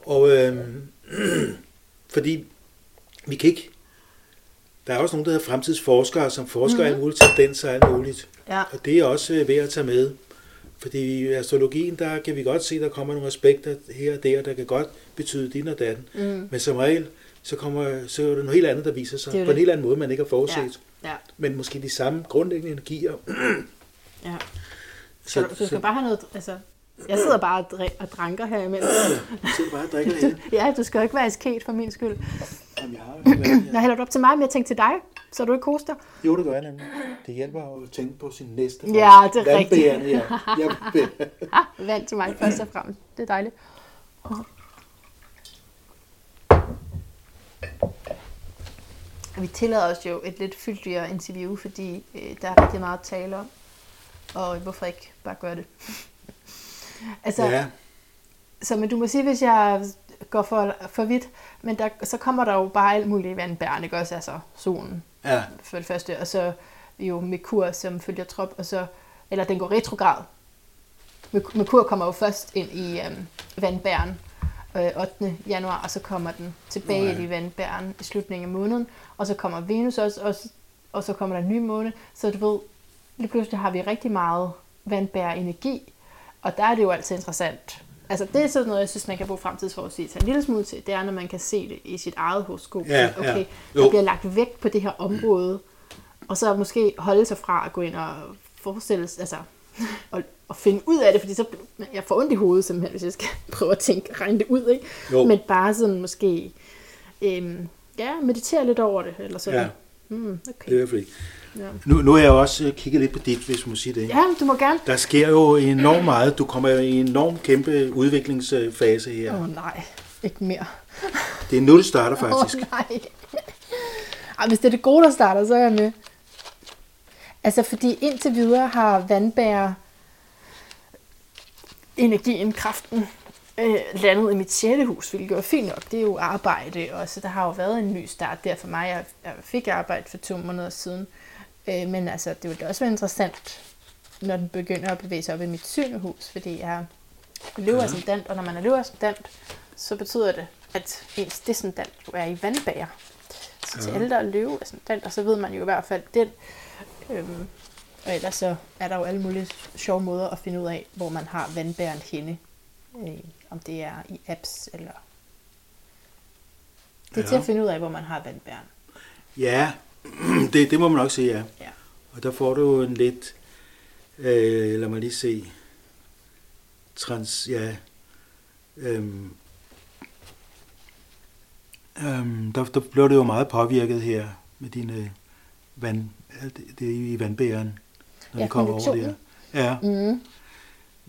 Og øhm, [CLEARS THROAT] fordi vi kan ikke... Der er også nogen, der hedder fremtidsforskere, som forsker mm-hmm. alt muligt tendenser og alt muligt. Ja. Og det er også øh, værd at tage med. Fordi i astrologien, der kan vi godt se, der kommer nogle aspekter her og der, der kan godt betyde din og datten. Mm. Men som regel, så, kommer, så er det noget helt andet, der viser sig Det jo på en det. helt anden måde, man ikke har forudset. Ja. ja. Men måske de samme grundlæggende energier. [CLEARS THROAT] ja. Så, du, du skal bare have noget, altså, jeg sidder bare og, drik, og dranker her imellem. Så bare og drikker det [LAUGHS] ja, du skal jo ikke være asket for min skyld. Jamen, jeg har jo været Jeg hælder det op til mig, men jeg tænkte til dig, så du ikke koster. Jo, det gør jeg nemlig. Det hjælper at tænke på sin næste. Ja, det er rigtigt. Ja. Jeg, Ah, [LAUGHS] vand til mig først og fremmest. Det er dejligt. Vi tillader os jo et lidt fyldigere interview, fordi øh, der er rigtig meget at tale om. Og hvorfor ikke bare gøre det? [LAUGHS] altså, ja, så men du må sige, hvis jeg går for, for vidt, men der, så kommer der jo bare alt muligt vandbærende, ikke også? Altså solen ja, for det første, og så jo Merkur, som følger trop, og så, eller den går retrograd. Merk- Merkur kommer jo først ind i øhm, vandbæren øh, 8. januar, og så kommer den tilbage ind i vandbæren i slutningen af måneden, og så kommer Venus også, også og så kommer der en ny måne, så du ved, lige pludselig har vi rigtig meget vandbær energi, og der er det jo altid interessant. Altså det er sådan noget, jeg synes, man kan bruge fremtidsforudsigelse en lille smule til, det er, når man kan se det i sit eget horoskop. Ja, okay, ja. der Jo. bliver lagt vægt på det her område, og så måske holde sig fra at gå ind og forestille sig, altså, [LAUGHS] og, og finde ud af det, fordi så jeg får ondt i hovedet simpelthen, hvis jeg skal [LAUGHS] prøve at tænke, regne det ud, ikke? Jo. Men bare sådan måske, øhm, ja, meditere lidt over det, eller sådan. ja, Mm, det er okay. i hvert fald ikke. Ja. Nu, nu er jeg også øh, kigget lidt på dit, hvis man må sige det. ja, du må gerne. Der sker jo enormt meget. Du kommer jo i en enorm kæmpe udviklingsfase her. Åh oh, nej, ikke mere. Det er nu, det starter Åh faktisk. oh, nej. Ej, hvis det er det gode, der starter, så er jeg med. Altså, fordi indtil videre har vandbærer energien, kraften, øh, landet i mit sjette hus, hvilket var fint nok. Det er jo arbejde, og så der har jo været en ny start der for mig. Jeg, jeg fik arbejde for to måneder siden. Øh, men altså, det ville da også være interessant, når den begynder at bevæge sig op i mit syvende hus, fordi jeg lever Ja. ascendant, og når man er lever ascendant, så betyder det, at ens descendant jo er i vandbager. Så til Ja. alle, der er løve ascendant, og så ved man jo i hvert fald den. Øhm, og ellers så er der jo alle mulige sjove måder at finde ud af, hvor man har vandbæren henne. Øh, om det er i apps, eller... Det er Ja. til at finde ud af, hvor man har vandbæren. Ja, [CLEARS THROAT] det, det må man nok sige, ja. Ja. Og der får du en lidt, øh, lad mig lige se, trans, ja, øhm, øhm, der, der blev det jo meget påvirket her med dine vand, det, det i vandbæren, når Ja, vi kommer over der. Ja, Mm.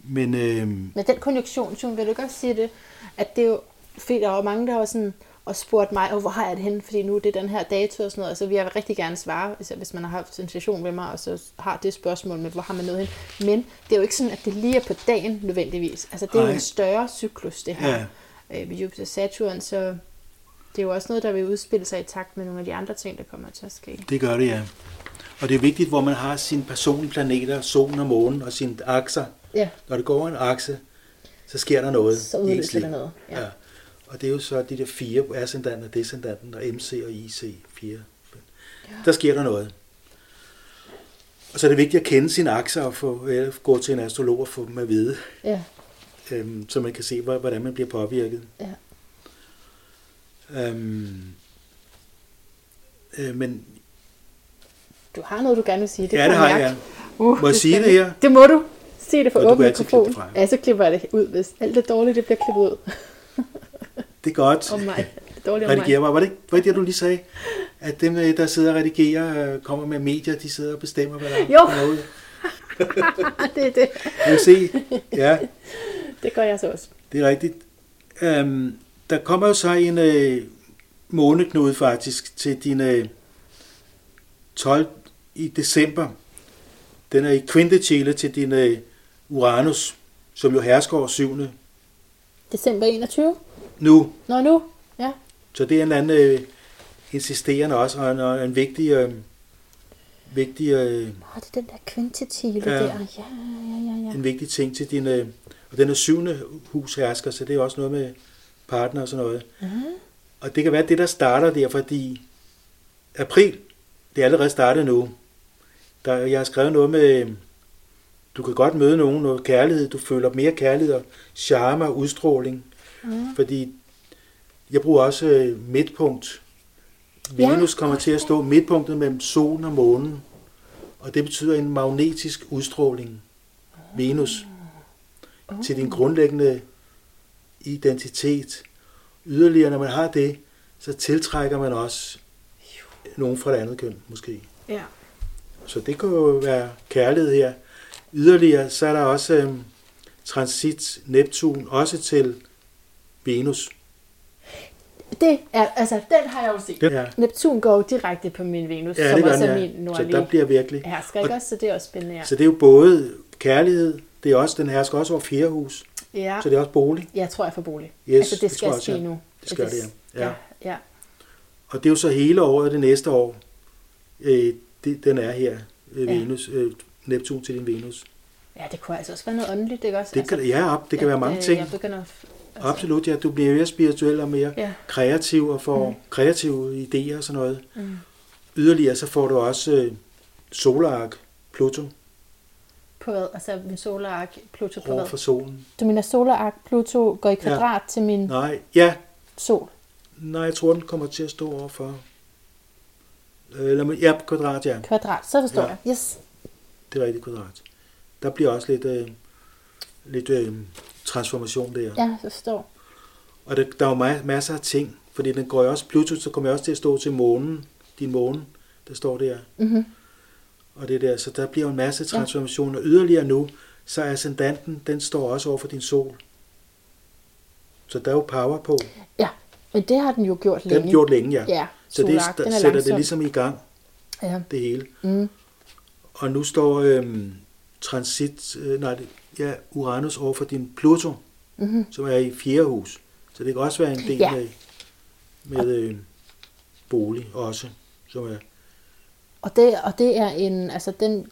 men øhm, Men den konjunktion, June, vil du godt sige det, at det er jo, fordi der var mange, der var sådan, og spurgt mig, oh, hvor har jeg det henne, fordi nu er det den her dato og sådan noget, og så vil jeg rigtig gerne svare, hvis, hvis man har haft en session med mig, og så har det spørgsmål med, hvor har man noget hen. Men det er jo ikke sådan, at det lige er på dagen nødvendigvis. Altså det er jo en større cyklus, det her. ja, Øh, med Jupiter Saturn, så det er jo også noget, der vil udspille sig i takt med nogle af de andre ting, der kommer til at ske. det gør det, ja. Og det er vigtigt, hvor man har sine personlige planeter, solen og månen og sine akser. Ja, Når det går en akse, så sker der noget. så udløser det noget. Ja. Ja. Og det er jo så de der fire, ascendanten, descendanten og MC og IC, fire. Ja. Der sker der noget. Og så er det vigtigt at kende sine akser og få, eller gå til en astrolog og få dem at vide, ja. øhm, så man kan se, hvor- hvordan man bliver påvirket. Ja. Øhm, øh, men Du har noget, du gerne vil sige. Det ja, det har jeg. Uh, Må jeg sige det her? Det må du. Sig det for Og åben mikrofon. Ja, så klipper jeg det ud, hvis alt det dårlige, det bliver klippet ud. Det er godt. Om mig. Det er dårligt om mig. Mig. Var det ikke var det, det, du lige sagde? At dem, øh, der sidder og redigerer, øh, kommer med medier, de sidder og bestemmer, hvad der Jo. kommer ud. [LAUGHS] det er det. Du kan se, ja, Det gør jeg så også. det er rigtigt. Um, der kommer jo så en øh, måneknude faktisk til din øh, 12 i december. Den er i kvintechile til din øh, Uranus, som jo hersker over syvende December 21? Nu. Nå nu? Ja. Så det er en anden øh, insisterende også, og en, og en vigtig, øh, vigtig, øh, Nå, det er den der kvintetile Ja. der. Ja, ja, ja, ja. en vigtig ting til din... Øh, og den er syvende hus hersker, så det er også noget med partner og sådan noget. Mhm. Og det kan være det, der starter der, fordi april, det er allerede startet nu. Der, jeg har skrevet noget med, du kan godt møde nogen, noget kærlighed, du føler mere kærlighed og charme og udstråling. Mhm. Fordi jeg bruger også øh, midtpunkt. Ja, Venus kommer til at stå midtpunktet mellem solen og månen. Og det betyder en magnetisk udstråling. Venus. Til din grundlæggende identitet. Yderligere, når man har det, så tiltrækker man også nogen fra det andet køn, måske. ja. Så det kan jo være kærlighed her. Yderligere, så er der også øhm, transit Neptun, også til Venus. Det er, altså, den har jeg jo set. Ja, Neptun går jo direkte på min Venus, ja som også den, er ja. min Så nordlige der bliver virkelig. hersker, ikke også? Så det er også spændende, ja. Så det er jo både kærlighed, det er også, den hersker også over fjerde hus, Ja, så det er også bolig. jeg tror, jeg får bolig. Yes, altså, det det skal ske ja. nu. Det skal det, ja. Ja. ja. ja. Og det er jo så hele året, det næste år, øh, det, den er her, øh, Ja. Venus, øh, Neptun til din Venus. Ja, det kunne altså også være noget åndeligt, ikke også? Det kan, ja, det kan at, være mange øh, ting. Jeg begynder. Altså, Absolut, ja. Du bliver mere spirituel og mere Ja. kreativ og får Mm. kreative idéer og sådan noget. Mm. Yderligere så får du også øh, solark, Pluto, På hvad? Altså min solarark Pluto på over hvad? for solen. Du mener solarark Pluto går i kvadrat ja. til min Nej, ja, sol? nej, jeg tror, den kommer til at stå over for... Øh, Eller, ja, kvadrat, ja. Kvadrat, så forstår ja. jeg. Yes. Det er rigtigt kvadrat. Der bliver også lidt, øh, lidt øh, transformation der. Ja, jeg forstår. Og der, der er jo ma- masser af ting, fordi den går jo også, Pluto, så kommer jeg også til at stå til månen, din måne, der står der. Mm-hmm. Og det der, så der bliver jo en masse transformationer. Yderligere nu, så er ascendanten, den står også over for din sol. Så der er jo power på. Ja, men det har den jo gjort Den længe. har gjort længe, ja. Ja, så det solarark, st- den er sætter det langsom. ligesom i gang, Ja. det hele. Mm. Og nu står øhm, transit, øh, nej, det- ja, Uranus over for din Pluto, Mm-hmm. som er i fjerde hus. Så det kan også være en del Ja. med, med øh, bolig også, som er Og, det, og det er en, altså den,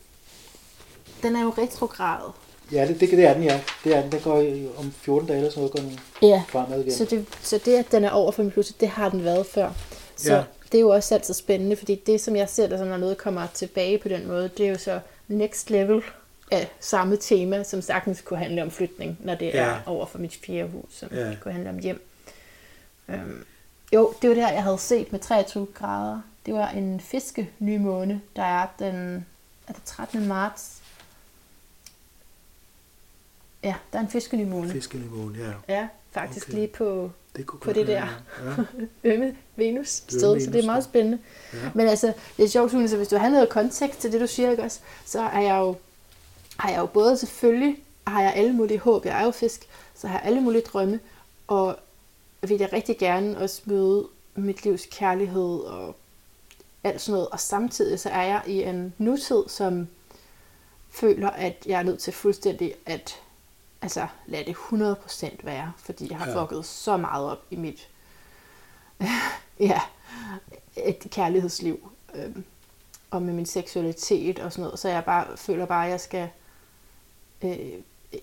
den er jo retrograd. Ja, det, det, det er den, ja. Det er den. Den går i- om 14 dage eller sådan noget, går den Ja, fremad igen. så det, så det, at den er over for min Pluto, det har den været før. Så Ja. det er jo også altid spændende, fordi det, som jeg ser, der når noget kommer tilbage på den måde, det er jo så next level af samme tema, som sagtens kunne handle om flytning, når det Ja. er over for mit fjerde hus, som Ja. kunne handle om hjem. Øhm, jo, det var det her, jeg havde set med 23 grader. Det var en fiske ny måne, der er den er det 13. marts. Ja, der er en fiske ny måne. Fiskeniveauen, ja. Ja, faktisk Okay. lige på Det kunne På det der. Ja. [LAUGHS] Ømme Venus sted, så det er meget spændende. Ja. Men altså, det er sjovt, Sune, så hvis du har noget kontekst til det, du siger, ikke også, så er jeg jo, har jeg jo både selvfølgelig, har jeg alle mulige håb, jeg er jo fisk, så har jeg alle mulige drømme, og vil jeg rigtig gerne også møde mit livs kærlighed og alt sådan noget. Og samtidig så er jeg i en nutid, som føler, at jeg er nødt til fuldstændig at altså, lade det 100% være, fordi jeg har Ja. fucket så meget op i mit [LAUGHS] ja, et kærlighedsliv øhm, og med min seksualitet og sådan noget, så jeg bare føler bare, at jeg skal øh,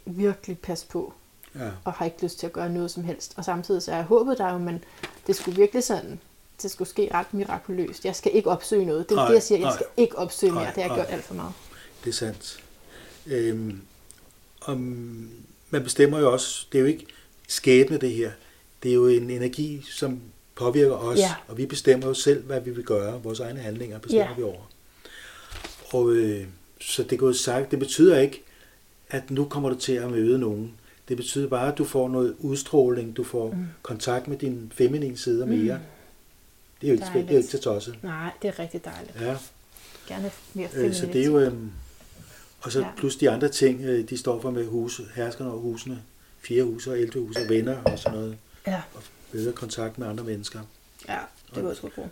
virkelig passe på ja. og har ikke lyst til at gøre noget som helst. Og samtidig så er jeg håbet der jo, men det skulle virkelig sådan, det skulle ske ret mirakuløst. Jeg skal ikke opsøge noget. Det er Nej, det, jeg siger. Jeg nej. skal ikke opsøge mere. Nej, Det har jeg nej. gjort alt for meget. Det er sandt. Øhm, om, man bestemmer jo også, det er jo ikke skæbne det her. Det er jo en energi, som påvirker os, Ja. og vi bestemmer jo selv, hvad vi vil gøre. Vores egne handlinger bestemmer Ja. vi over. Og øh, så det går sagt, det betyder ikke, at nu kommer du til at møde nogen. Det betyder bare, at du får noget udstråling, du får mm. kontakt med din feminine side mere. Mm. Det er jo ikke, det er jo Dejligt. ikke så tosset. Nej, det er rigtig dejligt. Ja. Gerne mere Øh, feminint. så det er jo... øhm, Og så Ja. ja. plus de andre ting, øh, de står for med huse, herskerne over husene, fire huse og 11 huse og venner og sådan noget. Ja. Og bedre kontakt med andre mennesker. Ja, det var sgu bruge.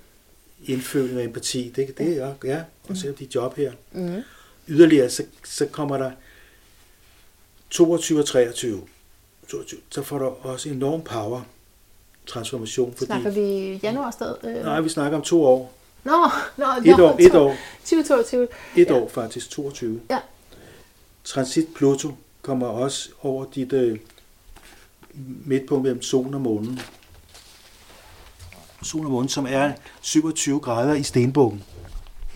Indføling og empati, det, det er ja, og så dit job her. Mm. Yderligere, så, så kommer der 22 og 23. 22. Så får du også enorm power transformation, fordi... Snakker vi januar sted? Øh? Nej, vi snakker om to år. Nå, nå, Et nå, år, et år, 2022. et Ja. år faktisk, 22. Ja. Transit Pluto kommer også over dit øh, midtpunkt mellem solen og månen. Solen og månen, som er 27 grader i stenbukken.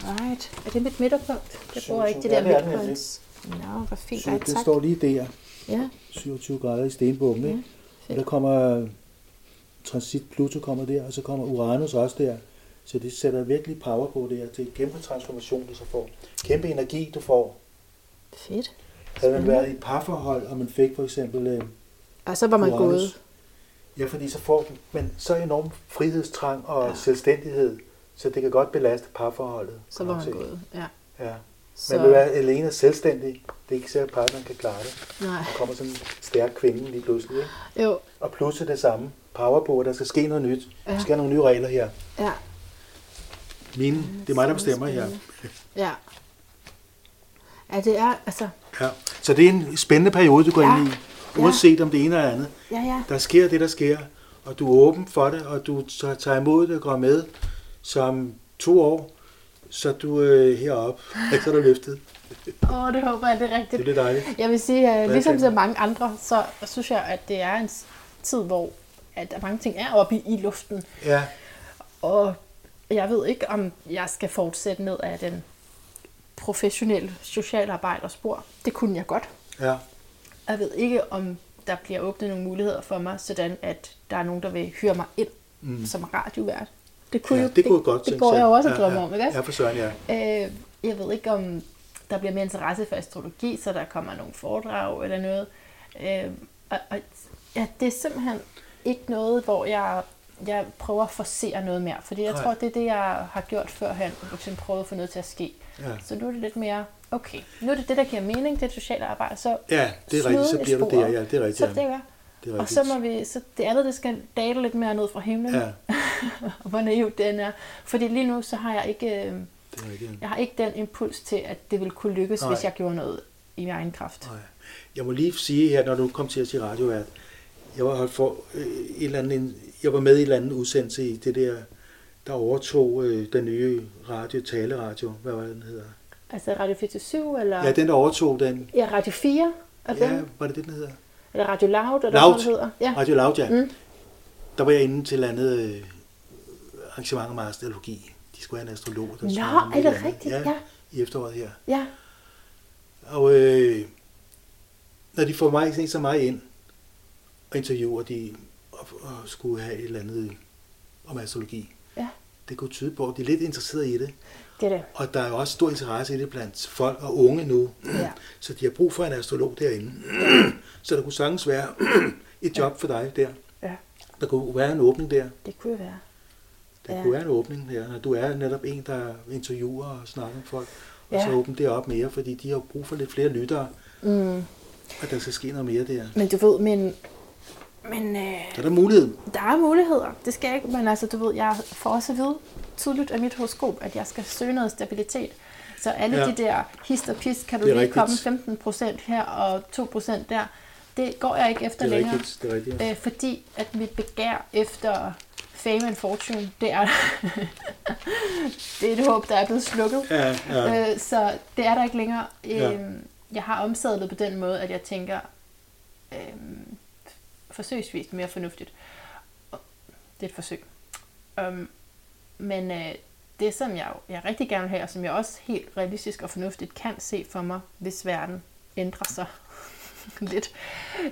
Right. Er det mit midterpunkt? Jeg bruger 27. ikke der det er det midtpoints. Nå, hvor fint. Så Ej, det står lige der, Ja, 27 grader i stenbukken. Ikke? Ja, Og der kommer transit Pluto kommer der, og så kommer Uranus også der. Så det sætter virkelig power på det her. Det er en kæmpe transformation, du så får. Kæmpe energi, du får. fedt. Havde man været i et parforhold, og man fik for eksempel øh, Og så var man Uranus. gået. Ja, fordi så får man så enorm frihedstrang og Ja. selvstændighed, så det kan godt belaste parforholdet. Så var man man se. gået. Ja. Ja. Så, Man vil være alene og selvstændig. Det er ikke sikkert, at partneren kan klare det. nej. Der kommer sådan en stærk kvinde lige pludselig. Ikke? Jo, Og pludselig det samme. Power på, at der skal ske noget nyt. Ja. Der skal nogle nye regler her. ja. Mine, det er mig, der bestemmer her. [LAUGHS] Ja. Ja, det er, altså, Ja. Så det er en spændende periode, du går Ja. ind i. Ja. Uanset om det ene eller andet. ja, ja. Der sker det, der sker. Og du er åben for det, og du tager imod det og går med. Som to år, så er du øh, heroppe. Så er du løftet. Åh, det håber jeg, det er Det rigtigt. er lidt dejligt. Jeg vil sige, at ligesom så mange andre, så synes jeg, at det er en tid, hvor at der mange ting er oppe i, i luften. Ja, Og jeg ved ikke, om jeg skal fortsætte ned af den professionelle socialarbejderspor. Det kunne jeg godt. ja. Jeg ved ikke, om der bliver åbnet nogle muligheder for mig, sådan at der er nogen, der vil hyre mig ind mm. som radiovært. Det kunne ja jo, det kunne jeg godt det tænke går jeg jo også og ja, drømme ja. om, ikke? Ja, for søren, ja. Øh, jeg ved ikke, om der bliver mere interesse for astrologi, så der kommer nogle foredrag eller noget. Øh, og, og, ja, det er simpelthen ikke noget, hvor jeg, jeg prøver at forsere noget mere. Fordi jeg Nej. tror, det er det, jeg har gjort førhen. For eksempel prøvet at få noget til at ske. Ja. Så nu er det lidt mere, okay, nu er det det, der giver mening, det er det sociale arbejde. Så Ja, det er rigtigt, så bliver du der. Ja, det er rigtigt. Så ja. det gør. Det er Og så må vi, så det andet, det skal dale lidt mere ned fra himlen. Ja, [LAUGHS] Og hvor naivt den er. Fordi lige nu, så har jeg ikke... Øh, det er rigtigt. jeg har ikke den impuls til, at det vil kunne lykkes, Nej. hvis jeg gjorde noget i min egen kraft. Nej. Jeg må lige sige her, når du kom til at sige radiovært, jeg var, holdt for, øh, et eller andet, jeg var med i en eller anden udsendelse i det der, der overtog øh, den nye radio, taleradio, hvad var det, den hedder? Altså Radio 47 eller... Ja, den der overtog den. ja Radio 4 er Ja, den. var det det, den hedder? Eller Radio Loud, eller Loud. hvad det hedder. Ja. Radio Loud, ja. Mm. Der var jeg inde til et andet øh, arrangement om astrologi. De skulle have en astrolog, der Nå, er et det rigtigt? Ja, Ja. i efteråret her. ja. Og øh, når de får mig, så mig ind og interviewer de og, og skulle have et eller andet om astrologi, Ja, det kunne tyde på, at de er lidt interesserede i det. Det er det. Og der er jo også stor interesse i det blandt folk og unge nu. Ja. Så de har brug for en astrolog derinde. Så der kunne sagtens være et job for dig der. Ja, Der kunne være en åbning der. det kunne være. Der Ja. kunne være en åbning der, når du er netop en, der interviewer og snakker med folk. Og Ja. så åbne det op mere, fordi de har brug for lidt flere lyttere, Mm. og der skal ske noget mere der. Men du ved, men, men øh, Så er der mulighed. der er muligheder. Det skal jeg ikke, men altså, du ved, jeg får også at vide tydeligt af mit horoskop, at jeg skal søge noget stabilitet. Så alle Ja. ja. de der hist og pis, kan du lige rigtigt. komme 15 procent her og 2 procent der, det går jeg ikke efter Det er længere. rigtigt. Det er rigtigt. Øh, fordi at mit begær efter fame and fortune, det er, [LAUGHS] det er et håb, der er blevet slukket. Ja, ja. Øh, så det er der ikke længere. Ja. Øhm, Jeg har omsadlet på den måde, at jeg tænker øhm, forsøgsvis mere fornuftigt. Det er et forsøg. Um, men øh, det, som jeg, jeg rigtig gerne vil have, og som jeg også helt realistisk og fornuftigt kan se for mig, hvis verden ændrer sig [LAUGHS] lidt,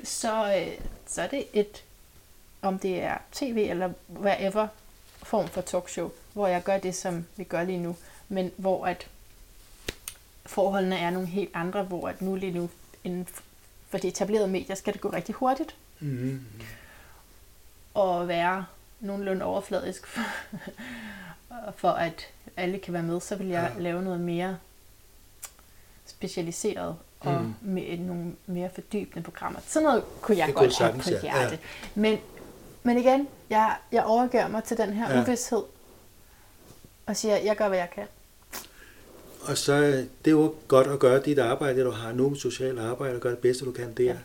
så, øh, så er det et, om det er tv eller whatever form for talkshow, hvor jeg gør det, som vi gør lige nu, men hvor at forholdene er nogle helt andre, hvor at nu lige nu inden for de etablerede medier skal det gå rigtig hurtigt Mm-hmm. og være nogenlunde overfladisk for, [LAUGHS] for at alle kan være med, så vil jeg Ja. ja. lave noget mere specialiseret og Mm. med nogle mere fordybende programmer. Sådan noget kunne jeg Det godt have på ja. hjerte. Men, men igen, jeg, jeg overgiver mig til den her Ja. ja. uvidshed og siger, jeg gør, hvad jeg kan. Og så det er jo godt at gøre dit arbejde, det du har nu med socialt arbejde, og gøre det bedste, du kan der. Ja.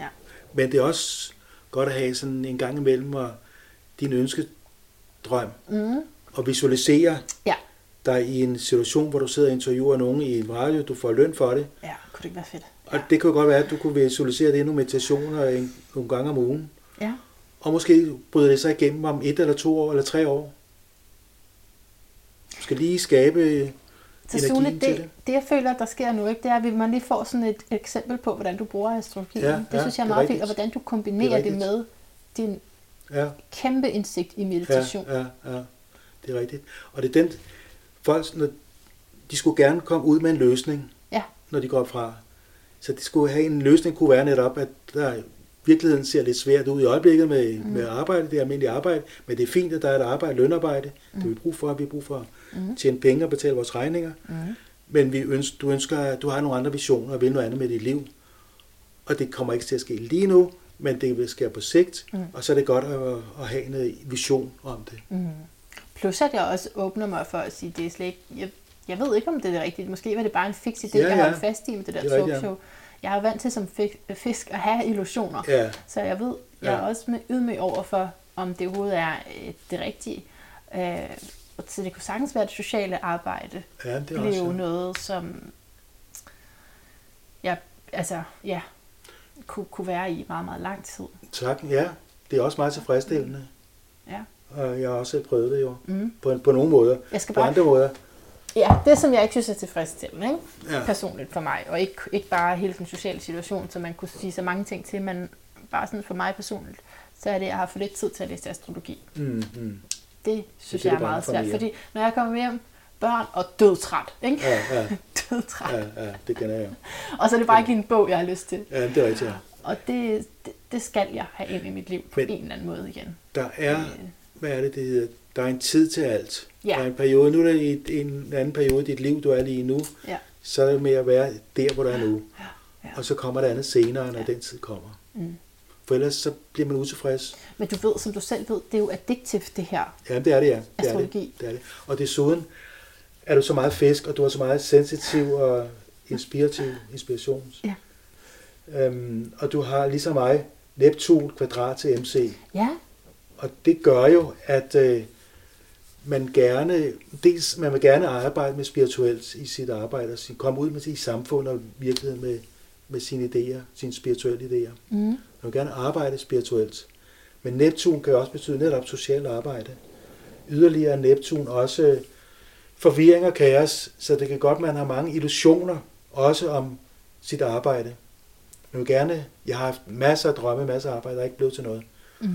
Ja. Men det er også godt at have sådan en gang imellem og din ønskedrøm Mm. og visualisere Ja. dig i en situation, hvor du sidder og interviewer nogen i en radio, du får løn for det. ja, kunne det ikke være fedt? Og det jo godt være, at du kunne visualisere det i nogle meditationer en, nogle gange om ugen. Ja. Og måske bryder det sig igennem om et eller to år eller tre år. Du skal lige skabe Så Sune, til det, det. det jeg føler, der sker nu, ikke, det er, at man lige får sådan et eksempel på, hvordan du bruger astrologien. Ja, det ja, synes jeg er det meget fint, og hvordan du Det kombinerer er det, rigtigt. med din Ja, kæmpe indsigt i ja, meditation. ja, ja, det er rigtigt. Og det er den, folk, når, de skulle gerne komme ud med en løsning, Ja. når de går fra. Så de skulle have en løsning, kunne være netop, at der virkeligheden ser lidt svært ud i øjeblikket med, mm. med arbejde, det er almindeligt arbejde, men det er fint, at der er et arbejde, lønarbejde, mm. det vi brug for, vi har brug for at Mm. tjene penge og betale vores regninger, Mm. men vi ønsker, du ønsker, at du har nogle andre visioner og vil noget andet med dit liv, og det kommer ikke til at ske lige nu, men det vil ske på sigt, Mm. og så er det godt at, at have en vision om det. Mm. Plus at jeg også åbner mig for at sige, det er slet ikke, jeg, jeg ved ikke, om det er det rigtige. Måske var det bare en fix idé, Ja, ja, jeg ja. holdt fast i med det der er rigtigt, ja. talkshow. Jeg er vant til som fisk at have illusioner. Ja, Så jeg ved, jeg er Ja. også med ydmyg over for, om det overhovedet er øh, det rigtige. Øh, og så det kunne sagtens være, at det sociale arbejde ja det er blev også... noget, som jeg, altså, ja, kunne, kunne være i meget, meget lang tid. Tak, ja. Det er også meget tilfredsstillende. Ja. Og jeg har også prøvet det jo. Mm. På, på nogle måder. Jeg skal På bare, andre måder. ja, det som jeg ikke synes er tilfredsstillende, ikke? Ja. personligt for mig, og ikke, ikke bare hele den sociale situation, som man kunne sige så mange ting til, men bare sådan for mig personligt, så er det, at jeg har for lidt tid til at læse astrologi. Mm, mm. Det synes det, jeg er meget svært, fordi når jeg kommer hjem, børn og dødtræt, ikke? Ja, ja, [LAUGHS] Dødtræt. ja, ja, det kender jeg. Og så er det bare ikke en bog, jeg har lyst til. Ja, det er rigtigt. ja. Og det, det, det skal jeg have ind i mit liv på Men- en eller anden måde igen. Der er, Øh, hvad er det, det hedder? Der er en tid til alt. Ja. Der er en periode, nu er der i en anden periode i dit liv, du er lige nu, Ja. så er det med at være der, hvor du er nu. Ja. Og så kommer der andet senere, når Ja. den tid kommer. Mm. For ellers så bliver man utilfreds. Men du ved, som du selv ved, det er jo addiktivt det her. Ja, det er det, ja. Det er det. Astrologi. det er det. Og desuden er du så meget fisk, og du er så meget sensitiv og inspirativ inspirations. Ja. Øhm, og du har ligesom mig Neptun kvadrat til MC. Ja, Og det gør jo, at øh, man gerne, dels man vil gerne arbejde med spirituelt i sit arbejde, og sin- komme ud med sit samfund og virkelighed med, med sine idéer, sine spirituelle idéer. mm. Man vil gerne arbejde spirituelt. Men Neptun kan også betyde netop socialt arbejde. Yderligere er Neptun også forvirring og kaos, så det kan godt, man har mange illusioner, også om sit arbejde. Man vil gerne, jeg har haft masser af drømme, masser af arbejde, der er ikke blevet til noget. Mm.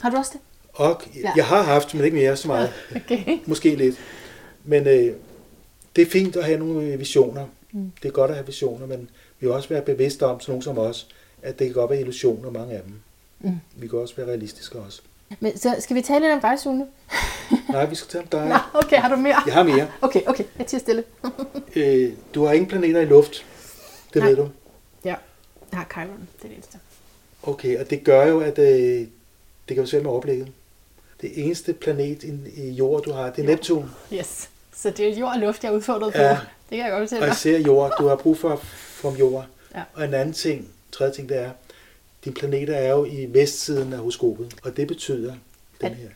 Har du også det? Og Ja. ja. jeg har haft, men ikke mere så meget. [LAUGHS] Okay. Måske lidt. Men øh, det er fint at have nogle øh, visioner. Mm. Det er godt at have visioner, men vi vil også være bevidste om, sådan nogen som os, at det kan godt være illusioner, mange af dem. Mm. Vi kan også være realistiske også. Men så skal vi tale lidt om dig, Sune? [LAUGHS] Nej, vi skal tale om dig. Nå, okay, har du mere? Jeg har mere. Okay, okay, jeg tiger stille. [LAUGHS] Øh, du har ingen planeter i luft. Det Nej. ved du. Ja, jeg har Chiron, det er det eneste. Okay, og det gør jo, at øh, det kan være svært med overblikket. Det eneste planet i, i jord, du har, det er Ja. Neptun. Yes. Så det er jord og luft, jeg er udfordret Ja. på. Det kan jeg godt Og fortælle dig. især jord. Du har brug for, for jord. Ja. Og en anden ting, tredje ting, det er, dine planeter er jo i vestsiden af horoskopet. Og det betyder, den her,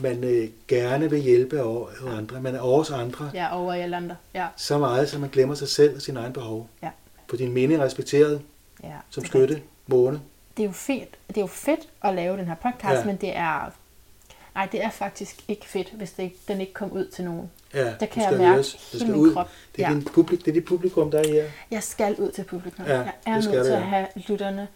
man øh, gerne vil hjælpe over, andre. Man er over andre Ja, over alle andre. Ja, så meget, så man glemmer sig selv og sine egne behov. Ja. På din mening respekteret ja. som skytte, måne. det er jo fedt, det er jo fedt at lave den her podcast, Ja. men det er nej, det er faktisk ikke fedt, hvis det ikke, den ikke kom ud til nogen. Ja, Der kan jeg mærke høres. Det hele skal min ud. krop. Det er, Ja. din publik, det er dit publikum, der er her. Jeg skal ud til publikum. Ja, jeg er nødt til at have lytterne.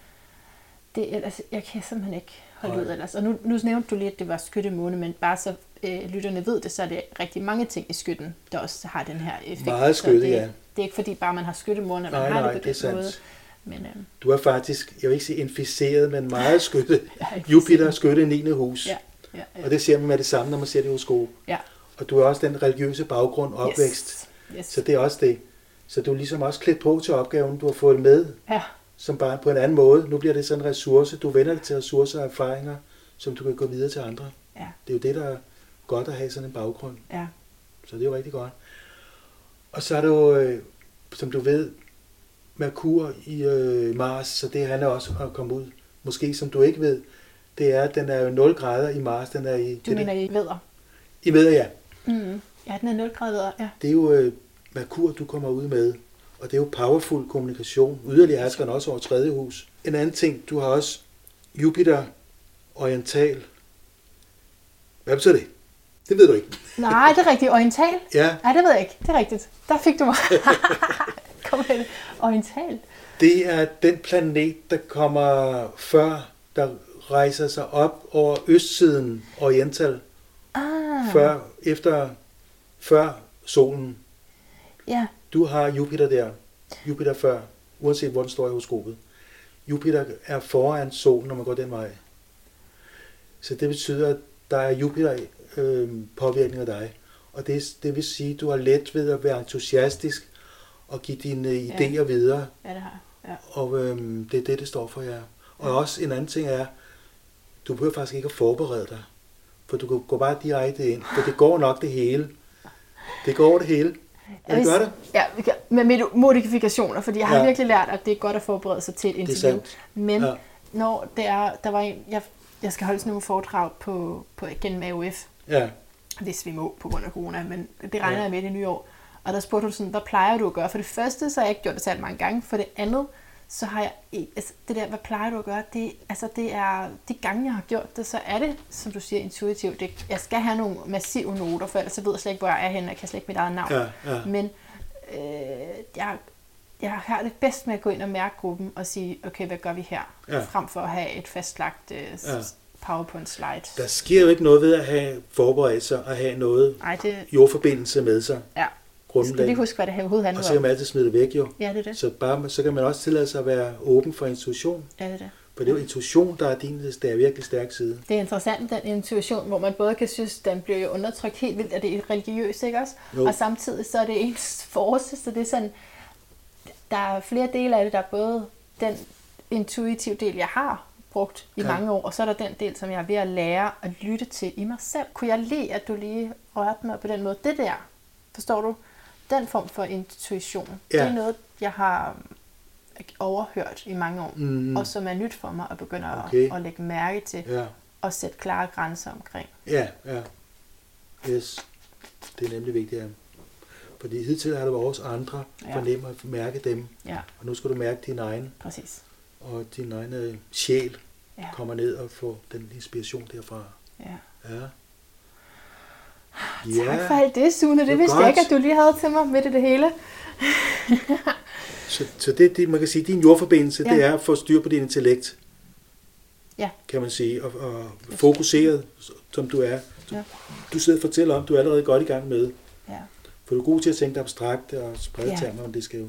Det, ellers, jeg kan simpelthen ikke holde Nej. ud ellers. Og nu, nu nævnte du lige, at det var skyttemåne, men bare så øh, lytterne ved det, så er det rigtig mange ting i skytten, der også har den her effekt. Meget Så skytte, det, ja. Det er ikke fordi bare man har skyttemåne, at man Nej, har nej, det på det den sandt. måde. Men øh, Du er faktisk, jeg vil ikke sige inficeret, men meget [LAUGHS] skytte. er Jupiter skytte 9. hus. Ja, ja, ja. Og det ser man med det samme, når man ser det hos sko. Ja. Og du har også den religiøse baggrund, opvækst. Yes. yes. Så det er også det. Så du er ligesom også klædt på til opgaven. Du har fået med Ja, som bare på en anden måde. Nu bliver det sådan en ressource. Du vender det til ressourcer og erfaringer, som du kan gå videre til andre. ja, Det er jo det, der er godt at have sådan en baggrund. ja. Så det er jo rigtig godt. Og så er det jo, øh, som du ved, Merkur i øh, Mars, så det handler også om at komme ud. Måske som du ikke ved, det er, at den er jo 0 grader i Mars. Den er i, Du det, mener i vædder? I ved, ja. Mm. Ja, den er 0 grader ja. Det er jo øh, Merkur, du kommer ud med. Og det er jo powerful kommunikation. Yderligere hersker den også over tredje hus. En anden ting, du har også Jupiter oriental. Hvad betyder det? Det ved du ikke. Nej, det er rigtigt. Oriental? Ja, Nej, det ved jeg ikke. Det er rigtigt. Der fik du mig. [LAUGHS] Kom med det. Oriental? det er den planet, der kommer før, der rejser sig op over østsiden oriental, Ah, før, efter, før solen. ja. Du har Jupiter der. Jupiter før, uanset hvor den står i horoskopet. Jupiter er foran solen, når man går den vej. Så det betyder, at der er Jupiter øh, påvirkning af dig. Og det, det vil sige, at du har let ved at være entusiastisk og give dine Ja. idéer videre. Ja, det har. Ja. Og øh, det er det, det står for jer. Og også en anden ting er, du behøver faktisk ikke at forberede dig. For du kan gå bare direkte ind. For det går nok det hele. Det går det hele. Ja, det gør det. Ja, vi kan- med med modifikationer, fordi jeg har Ja. virkelig lært, at det er godt at forberede sig til et er interview. sandt. Men Ja. når det er, der var en, jeg, jeg skal holde sådan nogle foredrag på, på gennem AOF, Ja, hvis vi må på grund af corona, men det regner Ja. jeg med i det nye år. Og der spurgte du sådan, hvad plejer du at gøre? For det første, så har jeg ikke gjort det særlig mange gange. For det andet, så har jeg altså det der, hvad plejer du at gøre? Det, altså det er, de gange jeg har gjort det, så er det, som du siger, intuitivt. Det, jeg skal have nogle massive noter, for ellers så ved jeg slet ikke, hvor jeg er henne, jeg kan slet ikke mit eget navn. ja, ja. Men øh, jeg, jeg har det bedst med at gå ind og mærke gruppen og sige, okay, hvad gør vi her? Ja. Frem for at have et fastlagt øh, Ja. PowerPoint-slide. Der sker jo ikke noget ved at have forberedt sig og have noget Nej, det, jordforbindelse med sig. ja. Jeg skal Grundlag. lige huske, hvad det her overhovedet Og handler så kan om. man altid smide det væk jo. Ja, det er det. Så, bare, så kan man også tillade sig at være åben for intuition. Ja, det er det. For det er jo intuition, der er din der er virkelig stærk side. Det er interessant, den intuition, hvor man både kan synes, den bliver jo undertrykt helt vildt, at det er religiøst, ikke også? Jo. Og samtidig så er det ens force, så det er sådan, der er flere dele af det, der er både den intuitive del, jeg har brugt i ja. mange år, og så er der den del, som jeg er ved at lære at lytte til i mig selv. Kunne jeg lide, at du lige rørte mig på den måde? Det der, forstår du? Den form for intuition, Ja. det er noget, jeg har overhørt i mange år, Mm. og som er nyt for mig at begynde at, Okay. at lægge mærke til Ja, og sætte klare grænser omkring. ja, ja. Yes. Det er nemlig vigtigt, ja. Fordi hidtil har det været andre Ja. fornemme at mærke dem. Ja, Og nu skal du mærke din egen, præcis. og din egen øh, sjæl Ja, kommer ned og får den inspiration derfra. ja. Ja. Tak for alt det, Sune. Det Det vidste godt. jeg ikke, at du lige havde til mig midt i det hele. Så, så det, det, man kan sige, din jordforbindelse, ja. Ja. det er at få styr på din intellekt. Ja. Kan man sige, og, og fokuseret, som du er. Ja. Du sidder og fortæller om, du er allerede godt i gang med. Ja. For du er god til at tænke abstrakt og sprede ja. Ja. termer, men det skal jo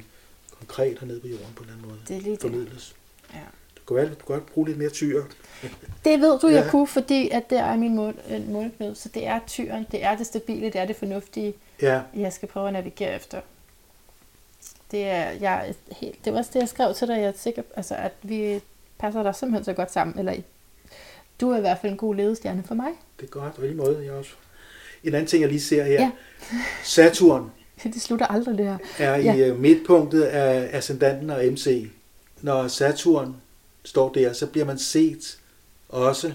konkret hernede på jorden på en eller anden måde. Det er lige det. Formidles. Ja. Kan, være, du godt bruge lidt mere tyr. Det ved du, jeg Ja. kunne, fordi at det er min mål, øh, målknude. Så det er tyren, det er det stabile, det er det fornuftige, Ja, jeg skal prøve at navigere efter. Det er, jeg helt, det var også det, jeg skrev til dig. Jeg er sikker altså, at vi passer der simpelthen så godt sammen. Eller du er i hvert fald en god ledestjerne for mig. det er godt. Og i måde, jeg også. En anden ting, jeg lige ser her. Ja. Saturn [LAUGHS] Det slutter aldrig det her. er Ja. i øh, midtpunktet af ascendanten og MC. Når Saturn står der, så bliver man set også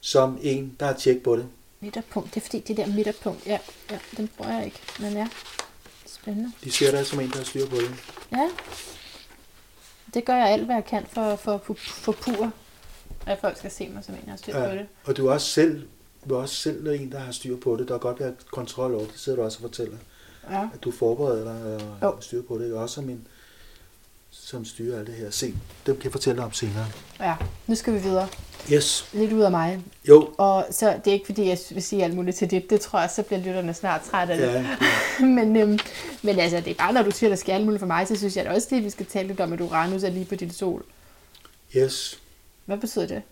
som en, der har tjek på det. Midterpunkt, det er fordi det der midterpunkt, ja, ja den bruger jeg ikke. Men ja, spændende. De ser dig som en, der har styr på det. Ja, det gør jeg alt, hvad jeg kan for, for, for, for pur, at folk skal se mig som en, der har styr på det. Og du er også selv, du er også selv en, der har styr på det. Der kan godt være kontrol over det. Sidder du også og fortæller. Ja. At du forbereder dig og Jo. styr på det. Også som en, som styrer alt det her. Se, dem kan jeg fortælle dig om senere. ja, nu skal vi videre. Yes. Lidt ud af mig. Jo. Og så det er ikke fordi, jeg vil sige alt muligt til det. Det tror jeg, så bliver lytterne snart træt af det. Ja, det, [LAUGHS] men, øhm, men altså, det er bare, når du siger, at der skal alt muligt for mig, så synes jeg da også at vi skal tale lidt om, at Uranus er lige på dit sol. yes. Hvad betyder det?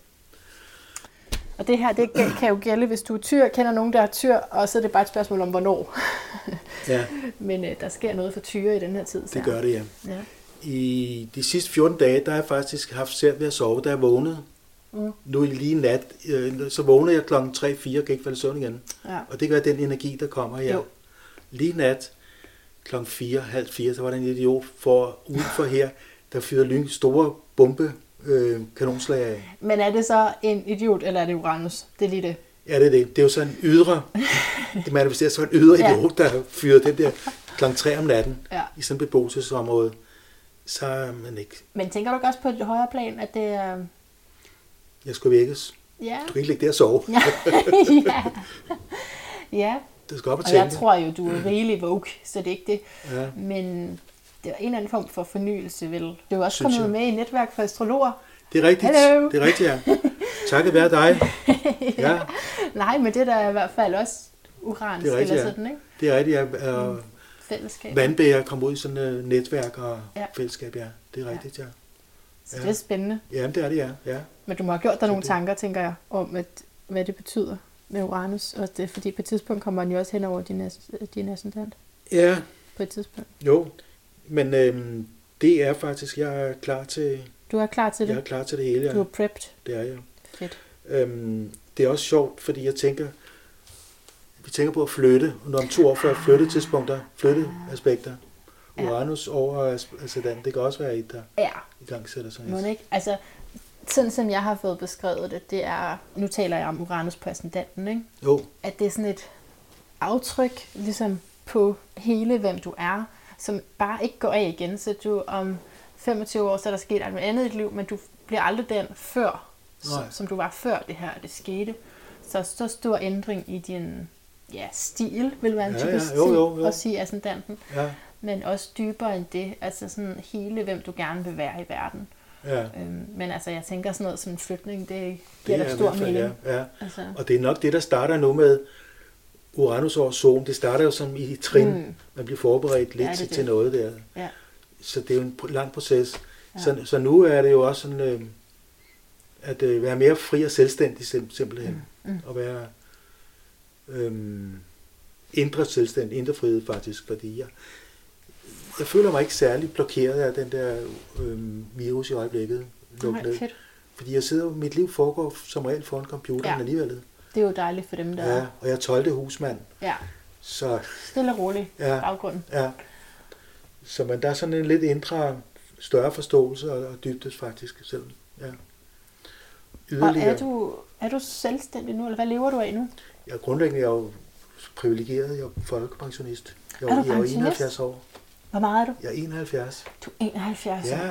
Og det her, det kan jo gælde, hvis du er tyr, kender nogen, der er tyr, og så er det bare et spørgsmål om, hvornår. Ja, [LAUGHS] Men øh, der sker noget for tyre i den her tid. det gør det, ja. Ja. I de sidste 14 dage, der har jeg faktisk haft svært ved at sove, da jeg vågnede. Mm. Nu er lige nat, øh, så vågner jeg klokken 3-4 og kan ikke falde i søvn igen. ja. Og det gør den energi, der kommer her. Jo. Lige nat, klokken 4, halv 4, så var der en idiot for, ude for [LAUGHS] her, der fyrede lyn store bombe øh, kanonslag af. Men er det så en idiot, eller er det Uranus? Det er lige det. Ja, det er det. Det er jo sådan en ydre, det manifesterer så en ydre [LAUGHS] Ja. idiot, der fyrede den der klokken 3 om natten Ja. i sådan et beboelsesområde. Så er man ikke, Men tænker du ikke også på et højere plan, at det er... jeg skulle vækkes. Ja. Du kan ikke ligge der og sove. [LAUGHS] Ja. ja. Du skal op og Og jeg tænke. tror jo, du er rigelig woke, så det er ikke det. Ja. Men det er en eller anden form for fornyelse, vel? Det er jo også Synes kommet jeg. med i netværk for astrologer. Det er rigtigt. Hello. Det er rigtigt, ja. Takket være dig. [LAUGHS] Ja, Nej, men det er da i hvert fald også uransk Det er rigtigt, eller sådan, ikke? det er rigtigt. Ja. Og Fællesskab. vandbæger kom ud i sådan et netværk og Ja. fællesskab, ja. Det er rigtigt, ja. Så det er spændende. Jamen, det er det, ja. ja. Men du må have gjort dig nogle det- tanker, tænker jeg, om at, hvad det betyder med Uranus. Og det, fordi på et tidspunkt kommer han jo også hen over din, din ascendant. Ja, På et tidspunkt. jo. Men øhm, det er faktisk, jeg er klar til, Du er klar til det? jeg er klar til det hele, ja. Du er prepped. Det er jeg. Fedt. Øhm, det er også sjovt, fordi jeg tænker, vi tænker på at flytte, når om to år før flyttetidspunkter, flytteaspekter. Uranus over as- ascendant, det kan også være et, der Ja, i gang sætter må det ikke? Altså, sådan som jeg har fået beskrevet det, det er, nu taler jeg om Uranus på ascendanten, ikke? Jo, at det er sådan et aftryk ligesom på hele, hvem du er, som bare ikke går af igen. Så du om 25 år, så er der sket alt muligt andet i dit liv, men du bliver aldrig den før, som, som du var før det her, det skete. Så så stor ændring i din ja, stil, vil være en Ja, typisk ja, jo, jo, jo. at sige ascendanten, ja, men også dybere end det, altså sådan hele, hvem du gerne vil være i verden. ja. Øhm, men altså, jeg tænker sådan noget som en flytning, det Det giver er da stor mening. Ja, ja. Altså, Og det er nok det, der starter nu med Uranus over Zoom. Det starter jo som i trin. Mm. Man bliver forberedt lidt Ja, det til, det. til noget der. ja. Så det er jo en lang proces. Ja. Ja. Så, så nu er det jo også sådan, øh, at øh, være mere fri og selvstændig sim- simpelthen. Mm, mm. Og være øh, indre selvstændig, indre frihed faktisk. Fordi jeg, jeg føler mig ikke særlig blokeret af den der øh, virus i øjeblikket. Nej, ned. fedt. Fordi jeg sidder, mit liv foregår som regel foran computeren Ja. alligevel. Det er jo dejligt for dem, der Ja, og jeg er 12. husmand. ja, Så, stille og roligt ja. baggrunden. ja. så men der er sådan en lidt indre, større forståelse og, og dybde faktisk selv. Ja. Og Yderligere. er du, er du selvstændig nu, eller hvad lever du af nu? Jeg er grundlæggende jeg er jo privilegeret. Jeg er folkepensionist. Jeg Er du jeg er jo pensionist? 71 år. Hvor meget er du? Jeg er 71. Du er 71 år. Ja.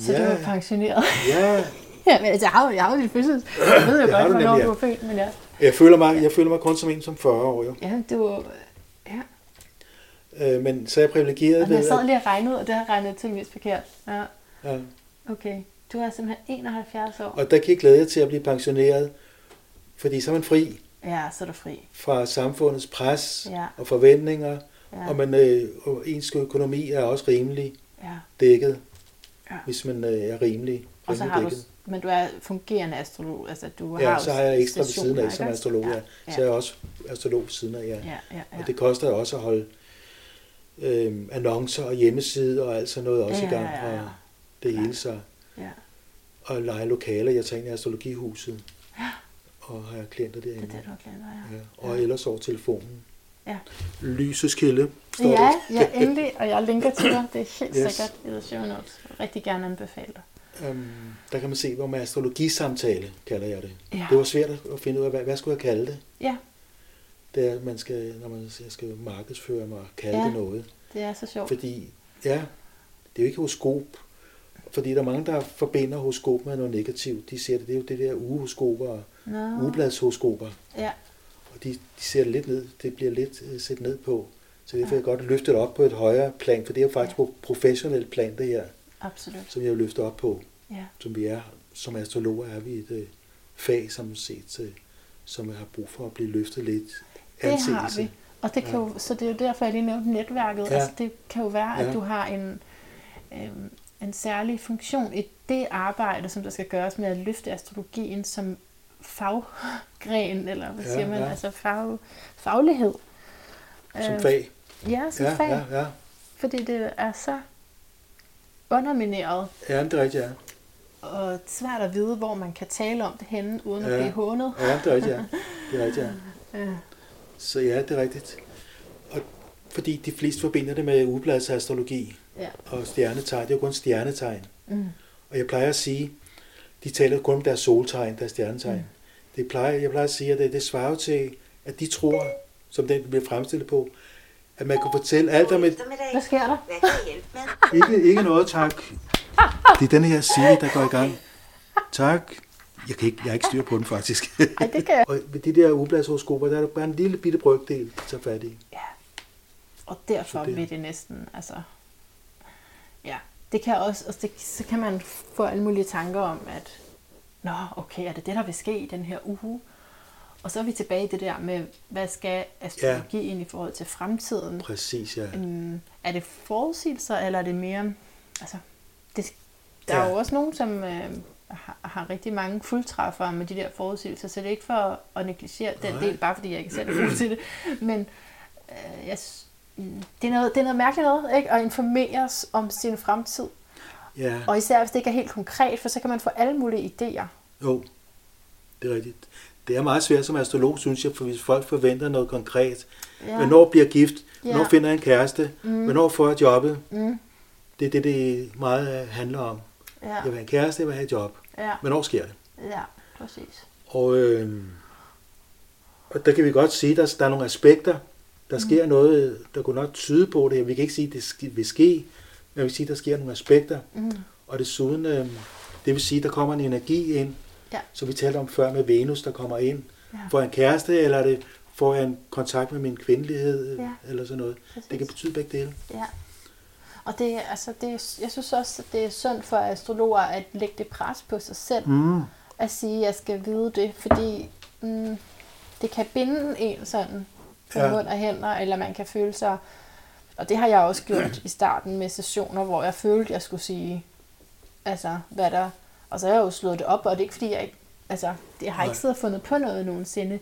Så du er pensioneret. ja. [LAUGHS] ja, men altså, jeg har jo, jeg har jo dit fødsels. Jeg ved jo [CLEARS THROAT] godt, du hvornår du ja. er født, men ja. Jeg føler mig, jeg føler mig kun som en som 40 år. Jo. Ja, du er... Ja, Øh, men så er jeg privilegeret og jeg ved, sad at, lige og regnede ud, og det har jeg regnet tydeligvis forkert. Ja, ja. okay. Du er simpelthen 71 år. og der kan jeg glæde jer til at blive pensioneret, fordi så er man fri Ja, så er du fri. fra samfundets pres Ja, og forventninger, ja, og, man, øh, og ens økonomi er også rimelig ja. dækket, Ja. hvis man øh, er rimelig, Og så rimelig har du, dækket. men du er fungerende astrolog, altså du har Ja, jo så har jeg ekstra ved siden af som astrolog, ja. ja. Så er jeg også astrolog ved siden af, ja. Ja, ja, ja. Og det koster også at holde øh, annoncer og hjemmeside og alt sådan noget også Ja, i gang, ja, ja, ja. og det hele så. ja. Og lege lokaler, jeg tager ind i astrologihuset, og har klienter Det er derinde. det, du har glemt, ja. Ja, og ellers over telefonen. Ja. Lysets kilde, Ja, ja, endelig, og jeg linker til dig. Det er helt Yes. sikkert i the show notes. Rigtig gerne anbefale dig. Um, der kan man se, hvor man astrologisamtale, kalder jeg det. Ja. Det var svært at finde ud af, hvad, hvad skulle jeg kalde det? Ja, Det er, at man skal, når man siger, skal markedsføre mig og kalde Ja. det noget. det er så sjovt. Fordi, ja, det er jo ikke horoskop. Fordi der er mange, der forbinder horoskop med noget negativt. De ser det, det er jo det der ugehoroskoper Nå, ugebladshoroskoper. ja, Og de, de ser det lidt ned, det bliver lidt uh, set ned på. Så derfor vil jeg godt løfte det op på et højere plan, for det er jo faktisk Ja. på professionelt plan, det her, absolut. som jeg vil løfte op på. Ja, Som vi er, som astrologer er vi et uh, fag, som set, uh, som har brug for at blive løftet lidt det har anseelse. vi. Og det kan Ja. jo, så det er jo derfor, jeg lige nævnte netværket. Ja. Altså, det kan jo være, at Ja. du har en, øhm, en særlig funktion i det arbejde, som der skal gøres med at løfte astrologien, som faggren, eller hvad Ja, siger man, ja. altså fag, faglighed. Som Øh, fag. Ja, som Ja, fag. ja, ja. Fordi det er så undermineret Ja, det er rigtigt, ja. og svært at vide, hvor man kan tale om det henne, uden at Ja. blive hånet. Ja, det er rigtigt, ja. Det er rigtigt, ja. [LAUGHS] Ja. Så ja, det er rigtigt. Og fordi de fleste forbinder det med ugebladsastrologi Ja. og stjernetegn. Det er jo kun stjernetegn. Mm. Og jeg plejer at sige, de taler kun om deres soltegn, deres stjernetegn. Mm. Det plejer, jeg plejer at sige, at det, det svarer til, at de tror, som den bliver fremstillet på, at man kan fortælle alt om et... Hvad sker der? Hvad kan jeg hjælpe med? Ikke, ikke noget, tak. Det er den her Siri, der går i gang. Tak. Jeg, kan ikke, jeg har ikke styr på den, faktisk. Ej, det kan jeg. Og ved de der ugebladshoroskoper, der er der bare en lille bitte brøkdel, der tager fat i. Ja. Og derfor vil det næsten, altså... Ja, det kan også, altså det, så kan man få alle mulige tanker om, at Nå, okay, er det det, der vil ske i den her uge? Og så er vi tilbage i det der med, hvad skal astrologi ja. egentlig i forhold til fremtiden? Præcis, ja. Øhm, er det forudsigelser, eller er det mere... Altså, det, der ja. er jo også nogen, som øh, har, har rigtig mange fuldtræffere med de der forudsigelser, så det er ikke for at negligere den Nej. del, bare fordi jeg ikke selv er til det. Men øh, jeg, det, er noget, det er noget mærkeligt noget, ikke? At informeres om sin fremtid. Ja, Og især hvis det ikke er helt konkret, for så kan man få alle mulige idéer. jo. Det er rigtigt. Det er meget svært som astrolog, synes jeg, for hvis folk forventer noget konkret. Ja. Hvornår bliver gift? Hvornår Ja. finder jeg en kæreste? Mm. Hvornår får jeg jobbet? Mm. Det er det, det meget handler om. Ja, Jeg vil have en kæreste, jeg vil have et job. ja, Hvornår sker det? ja, præcis. Og, øh, og der kan vi godt sige, at der, der er nogle aspekter. Der sker noget, der kunne nok tyde på det. Vi kan ikke sige, at det vil ske, men vi vil sige, at der sker nogle aspekter. Mm. Og desuden, øh, det vil sige, at der kommer en energi ind, Ja. som vi talte om før med Venus, der kommer ind. Ja. Får jeg en kæreste, eller er det, får jeg en kontakt med min kvindelighed, Ja. eller sådan noget. Præcis. Det kan betyde begge dele. Ja. Og det, altså, det, jeg synes også, at det er sundt for astrologer at lægge det pres på sig selv. Mm. At sige, at jeg skal vide det, fordi mm, det kan binde en sådan på ja. Mund og hænder, eller man kan føle sig... Og det har jeg også gjort i starten med sessioner, hvor jeg følte, jeg skulle sige, altså, hvad der... Og så har jeg jo slået det op, og det er ikke fordi, jeg ikke... Altså, jeg har ikke Nej. siddet og fundet på noget nogensinde,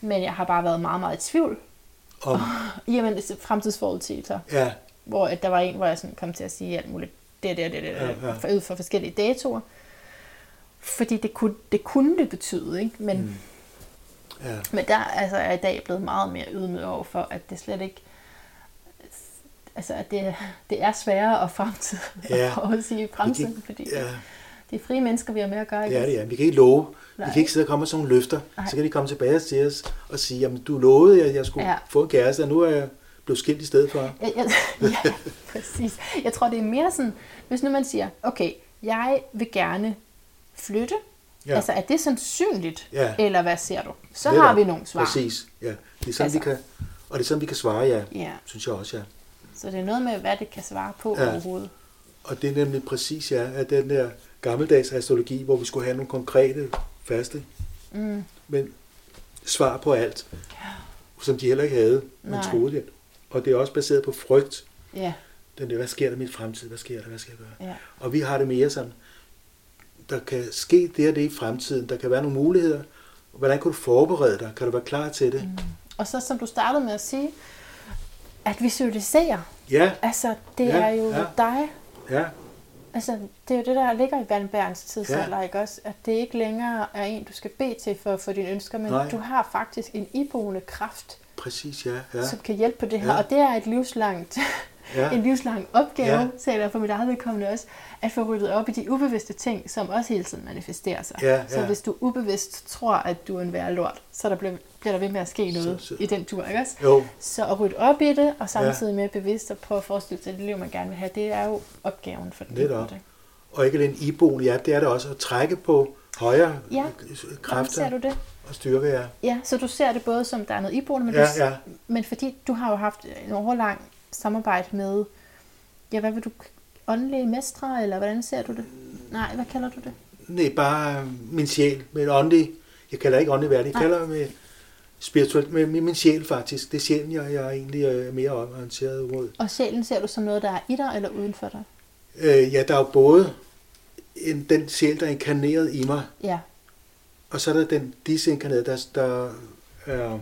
men jeg har bare været meget, meget i tvivl. Om, [LAUGHS] Jamen, fremtidsforudsigelser ja, hvor at der var en, hvor jeg sådan kom til at sige alt muligt, det det, det, det, Ja, ja. for, ud fra forskellige datoer. Fordi det kunne det, kunne det betyde, ikke? Men, mm. Ja. men der altså, er i dag blevet meget mere ydmyg over for, at det slet ikke altså at det, det er sværere at fremtid Ja. [LAUGHS] at sige fremtiden, fordi ja. det er frie mennesker, vi har med at gøre. Det ikke? er det, ja. Vi kan ikke love. Nej. Vi kan ikke sidde og komme med sådan nogle løfter. Nej. Så kan de komme tilbage til os og sige, jamen du lovede, at jeg skulle Ja. ja. få en kæreste, og nu er jeg blevet skilt i stedet for. Jeg, jeg, ja, [LAUGHS] præcis. Jeg tror, det er mere sådan, hvis nu man siger, okay, jeg vil gerne flytte, ja. Ja. altså er det sandsynligt, Ja. eller hvad ser du? Så Netop. har vi nogle svar. Præcis, ja. Det er sådan, Altså. vi kan, og det er sådan, vi kan svare, ja. Ja, Synes jeg også, ja. så det er noget med, hvad det kan svare på ja. Ja. overhovedet. Og det er nemlig præcis, ja, at den der gammeldags astrologi, hvor vi skulle have nogle konkrete, faste, Mm. men svar på alt, som de heller ikke havde, man Nej. troede det. Og det er også baseret på frygt. Ja, Den der, hvad sker der i min fremtid? Hvad sker der? Hvad skal jeg gøre? ja, Og vi har det mere sådan, der kan ske det og det i fremtiden. Der kan være nogle muligheder. Hvordan kan du forberede dig? Kan du være klar til det? Mm. og så som du startede med at sige, at visualisere, Ja, altså det Ja, er jo ja. dig, ja, altså det er jo det, der ligger i Vandbærens tidsalder, ja. ikke også? At det ikke længere er en, du skal bede til for at få dine ønsker, men Nej. du har faktisk en iboende kraft, præcis, ja. ja. ja, som kan hjælpe på det her, Ja. og det er et livslangt ja. en livslang opgave, ja. Ja. taler for mit eget vedkommende også, at få ryddet op i de ubevidste ting, som også hele tiden manifesterer sig. Ja, Så ja. hvis du ubevidst tror, at du er en værre lort, så der bliver, bliver der ved med at ske noget Så- så- i den tur, ikke også? Jo, Så at rydde op i det, og samtidig med bevidst at prøve at forestille sig det liv, man gerne vil have, det er jo opgaven for den Netop. enkelte. og ikke den iboende, ja, det er det også at trække på højere Ja. øh, Hvordan ser kræfter du det? og styrke, ja. Ja, så du ser det både som, der er noget iboende, men, Ja, du, ja. men fordi du har jo haft en overlang samarbejde med, ja, hvad vil du, åndelige mestre, eller hvordan ser du det? Nej, hvad kalder du det? Nej, bare øh, min sjæl med en åndelig, jeg kalder ikke åndelig verden, jeg Nej. kalder det med spirituelt, med, med min sjæl faktisk. Det er sjælen, jeg, jeg er egentlig øh, mere orienteret mod. Og sjælen ser du som noget, der er i dig eller uden for dig? Øh, ja, der er jo både en, den sjæl, der er inkarneret i mig, Ja, Og så er der den disinkarnerede, der, der er,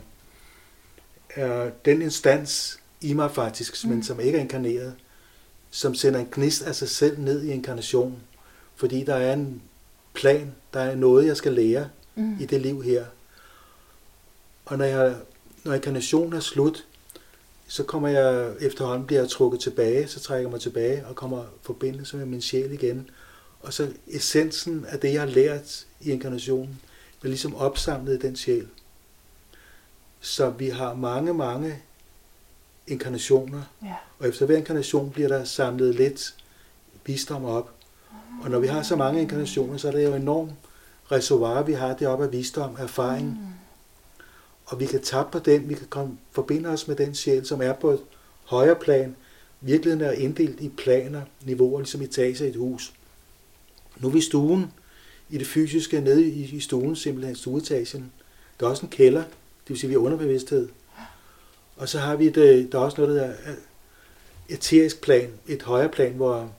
er den instans i mig faktisk, mm. men som ikke er inkarneret, som sender en gnist af sig selv ned i inkarnation. Fordi der er en plan, der er noget, jeg skal lære mm. i det liv her. Og når, jeg, når inkarnationen er slut, så kommer jeg efterhånden bliver jeg trukket tilbage, så trækker jeg mig tilbage og kommer forbindelse med min sjæl igen. Og så essensen af det, jeg har lært i inkarnationen, bliver ligesom opsamlet i den sjæl. Så vi har mange, mange inkarnationer, Ja. og efter hver inkarnation bliver der samlet lidt visdom op. Og når vi har så mange inkarnationer, så er det jo enormt reservoir, vi har deroppe af visdom, erfaring. Mm. Og vi kan tappe på den, vi kan komme, forbinde os med den sjæl, som er på et højere plan. Virkeligheden er inddelt i planer, niveauer, ligesom etager i et hus. Nu er vi i stuen, i det fysiske, nede i, i stuen, simpelthen stueetagen. Der er også en kælder, det vil sige, vi er underbevidsthed. Og så har vi det, øh, der er også noget, der hedder øh, eterisk plan, et højere plan, hvor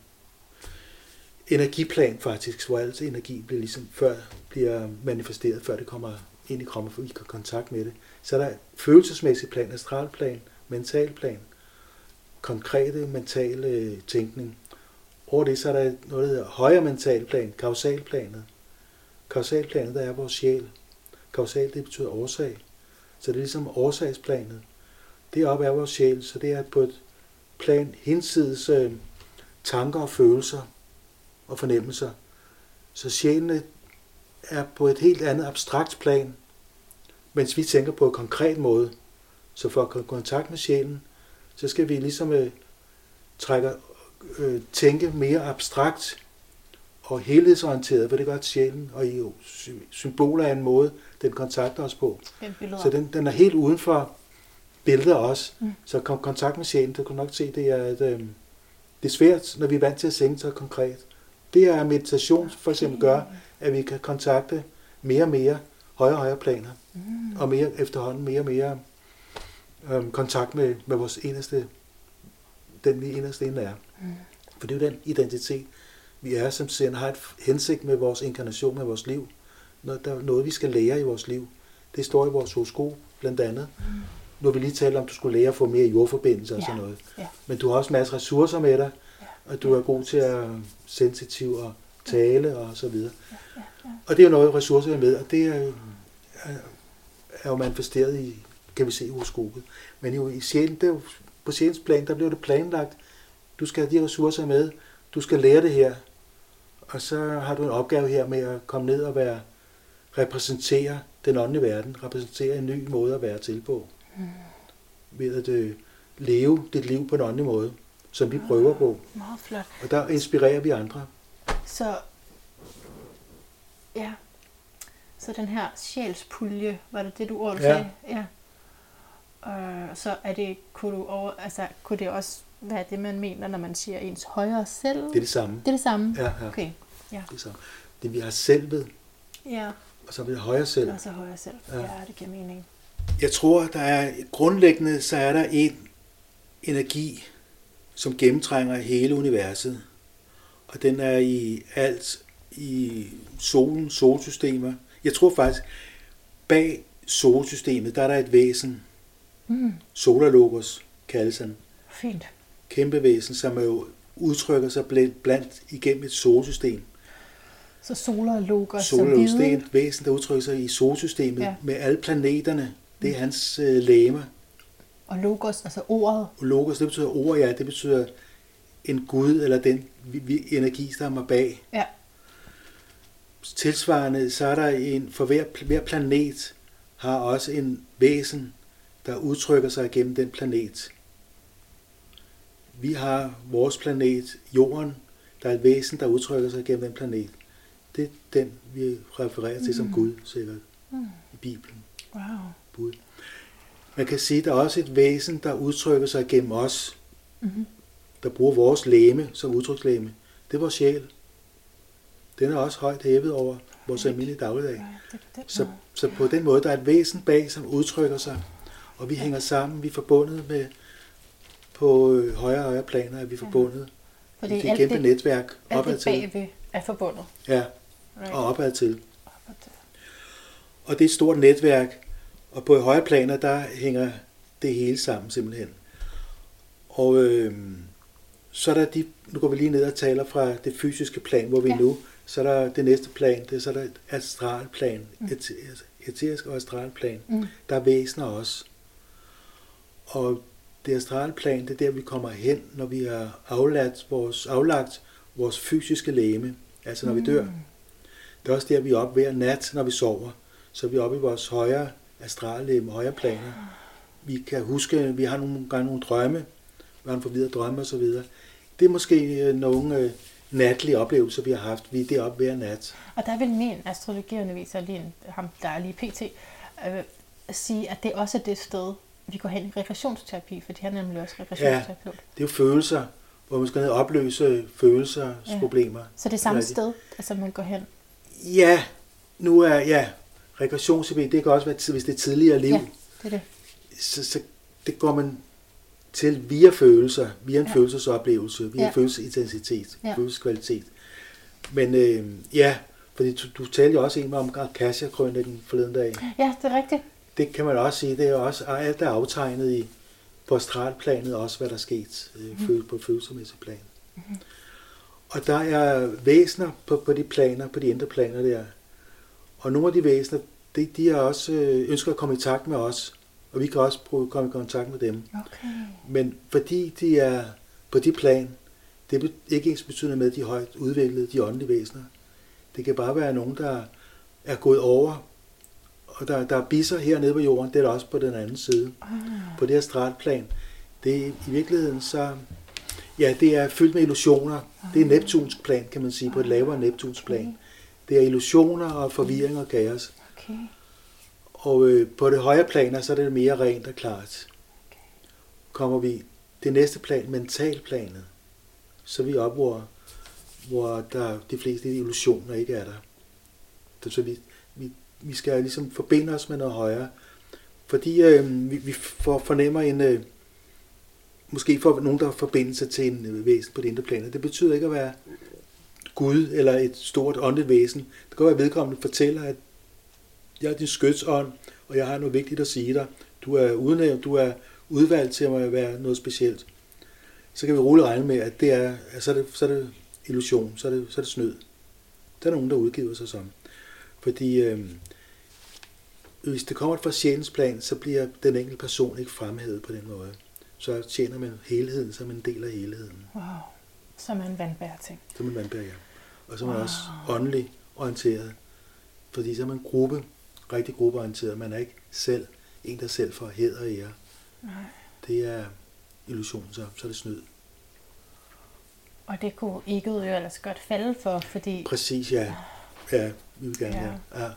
energiplan faktisk, hvor altså energi bliver ligesom før bliver manifesteret, før det kommer ind i kroppen, for vi kan kontakt med det. Så er der plan, astral plan, astralplan, mentalplan, konkrete mentale øh, tænkning. Over det så er der noget, der hedder højere mentalplan, kausalplanet. Kausalplanet, der er vores sjæl. Kausal, det betyder årsag. Så det er ligesom årsagsplanet. Deroppe er vores sjæl, så det er på et plan hinsides øh, tanker og følelser og fornemmelser. Så sjælen er på et helt andet abstrakt plan, mens vi tænker på en konkret måde. Så for at komme i kontakt med sjælen, så skal vi ligesom øh, trække, øh, tænke mere abstrakt og helhedsorienteret, for det gør sjælen, og i sy- symboler er en måde, den kontakter os på. Så den, den er helt uden for billedet også. Mm. Så kom kontakt med sjælen, du kan nok se, det er, et, øh, det er svært, når vi er vant til at sænke så konkret. Det er meditation for eksempel gør, at vi kan kontakte mere og mere højere og højere planer, Mm. og mere efterhånden mere og mere øhm, kontakt med, med vores eneste, den vi eneste inde er. Mm. For det er jo den identitet, vi er, som sender, har et hensigt med vores inkarnation, med vores liv. Når der er noget, vi skal lære i vores liv. Det står i vores horoskop, blandt andet. Mm. Nu har vi lige talt om, at du skulle lære at få mere jordforbindelser og Ja. sådan noget. Ja. Men du har også masser af ressourcer med dig, Ja. og du er god til at sensitiv og tale og så videre. Ja, ja. Og det er jo noget, ressourcer er med, og det er, er, er jo manifesteret i, kan vi se i horoskopet. Men jo i sjælen, det er jo, på sjælens plan, der bliver det planlagt. Du skal have de ressourcer med, du skal lære det her, og så har du en opgave her med at komme ned og være, repræsentere den åndelige verden, repræsentere en ny måde at være til på. Mm. Ved at øh, leve dit liv på en åndelig måde, som vi prøver på. Meget flot. Og der inspirerer vi andre. Så, ja. Så den her sjælspulje, var det det, du ord, du Ja. sagde? Ja. Øh, så er det, kunne, du over, altså, kunne det også være det, man mener, når man siger ens højere selv? Det er det samme. det er det samme? Ja, ja. Okay. Det er samme. Det vi har selvet, Ja, og så har vi højere selv. og så højere selv. Ja. Ja, det giver mening. Jeg tror, der er grundlæggende, så er der en energi, som gennemtrænger hele universet. Og den er i alt, i solen, solsystemer. Jeg tror faktisk, bag solsystemet, der er der et væsen, Mm. Solalogos kaldes han. Fint. Kæmpe væsen, som jo udtrykker sig blandt, blandt igennem et solsystem. Så som Solalogos, det er et væsen, der udtrykker sig i solsystemet ja. med alle planeterne. Det er hans øh, læme. Og logos, altså ordet. Logos, det betyder ord, ja. Det betyder en gud, eller den vi, vi, energi, der er bag. Ja. Tilsvarende, så er der en, for hver, hver planet har også en væsen, der udtrykker sig gennem den planet. Vi har vores planet, jorden, der er et væsen, der udtrykker sig gennem den planet. Det er den, vi refererer til som Mm. Gud, sikkert, Mm. i Bibelen. Wow. Bud. Man kan sige, at der er også et væsen, der udtrykker sig gennem os, Mm-hmm. der bruger vores læme som udtrykslæme. Det er vores sjæl. Den er også højt hævet over vores almindelige dagligdag. Det, det, Så, så på den måde, der er et væsen bag, som udtrykker sig, og vi hænger sammen, vi er forbundet med, på øh, højere og højere planer, er vi forbundet. Fordi det er alt kæmpe det, netværk alt opad det til. bagved er forbundet. Ja, Right. og opad til. Opad til. Og det er et stort netværk, og på højere planer, der hænger det hele sammen simpelthen. Og øh, så er der de, nu går vi lige ned og taler fra det fysiske plan, hvor vi ja. nu, så er der det næste plan, det er så er der et astralplan, mm. et, eterisk og astralplan. Mm. Der er væsener også. Og det astralplan, det er der, vi kommer hen, når vi har aflagt vores, aflagt vores fysiske læme, altså når mm. vi dør. Det er også der, vi er oppe hver nat, når vi sover. Så er vi oppe i vores højere astrallæme, højere planer. Vi kan huske, vi har nogle gange nogle drømme, vi har nogle forvidere drømme osv. Det er måske øh, nogle øh, natlige oplevelser, vi har haft. Vi er deroppe hver nat. Og der vil min astrologiunderviser, lige ham, der er lige pt., øh, sige, at det også er det sted, vi går hen i regressionsterapi, fordi han er nemlig også regressionsterapeut. Ja, det er jo følelser, hvor man skal ned og opløse følelser, ja. problemer. Så det er samme sted, altså man går hen? Ja, nu er, ja, regressionsterapi, det kan også være, hvis det er tidligere liv. Ja, det er det. Så, så det går man til via følelser, via en ja. følelsesoplevelse, via ja. følelsesintensitet, ja. følelseskvalitet. Men øh, ja, fordi du, du talte jo også en om Akasha-krøniken forleden dag. Ja, det er rigtigt. Det kan man også sige, det er også alt er aftegnet i på astralplanet også, hvad der er sket øh, mm. på følelsesmæssigt plan. Mm. Og der er væsener på, på de planer, på de indre planer der. Og nogle af de væsener, de, de er også øh, ønsker at komme i takt med os og vi kan også prøve at komme i kontakt med dem. Okay. Men fordi de er på de plan, det er ikke ens betydende med, at de er højt udviklede, de åndelige væsener. Det kan bare være nogen, der er gået over, og der, der er bisser hernede på jorden, det er der også på den anden side. Ah. På det her stratplan. Det er i virkeligheden så, ja, det er fyldt med illusioner. Ah. Det er Neptunsk plan, kan man sige, på et lavere Neptunsk plan. Det er illusioner og forvirring og kaos. Okay. Og øh, på det højere planer, så er det mere rent og klart. Okay. Kommer vi det næste plan, mentalplanet, så er vi op, hvor, hvor der de fleste illusioner ikke er der. Så vi, vi, vi skal ligesom forbinde os med noget højere. Fordi øh, vi, vi får, fornemmer en, øh, måske for nogen, der forbinder sig til en øh, væsen på det indre planet. Det betyder ikke at være Gud eller et stort åndeligt væsen. Det kan være, at vedkommende fortæller, at jeg er din skytsånd, og jeg har noget vigtigt at sige dig. Du er udnævnt, du er udvalgt til at være noget specielt. Så kan vi roligt regne med, at det er, at så, er det, så er det illusion, så er det, så er det snød. Der er nogen, der udgiver sig som. Fordi øh, hvis det kommer fra sjælens plan, så bliver den enkelte person ikke fremhævet på den måde. Så tjener man helheden som en del af helheden. Wow. Som en vandbær ting. Som en vandbær, ja. Og så er man wow. også åndelig orienteret. Fordi så er man gruppe rigtig gruppeorienteret. Man er ikke selv en, der selv får hed og ære. Nej. Det er illusion, så, så er det snyd. Og det kunne ikke jo ellers godt falde for, fordi... Præcis, ja. Ja, vi vil gerne, ja. ja.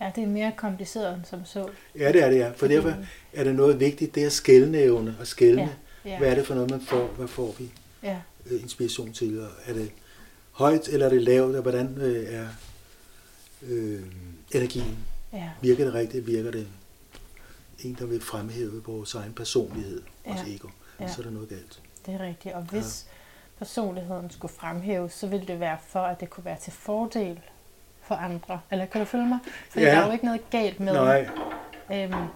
Ja, det er mere kompliceret end som så. Ja, det er det, ja. For fordi... derfor er det noget vigtigt, det er skældnævne og skældne. Ja, ja. Hvad er det for noget, man får? Hvad får vi ja. Øh, inspiration til? Er det højt, eller er det lavt, og hvordan øh, er øh, energien? Ja. Virker det rigtigt? Virker det en, der vil fremhæve vores egen personlighed, ja. vores ego? Ja. Så er der noget galt. Det er rigtigt. Og hvis ja. personligheden skulle fremhæves, så ville det være for, at det kunne være til fordel for andre. Eller kan du følge mig? For ja. der er jo ikke noget galt med... Nej. Øhm,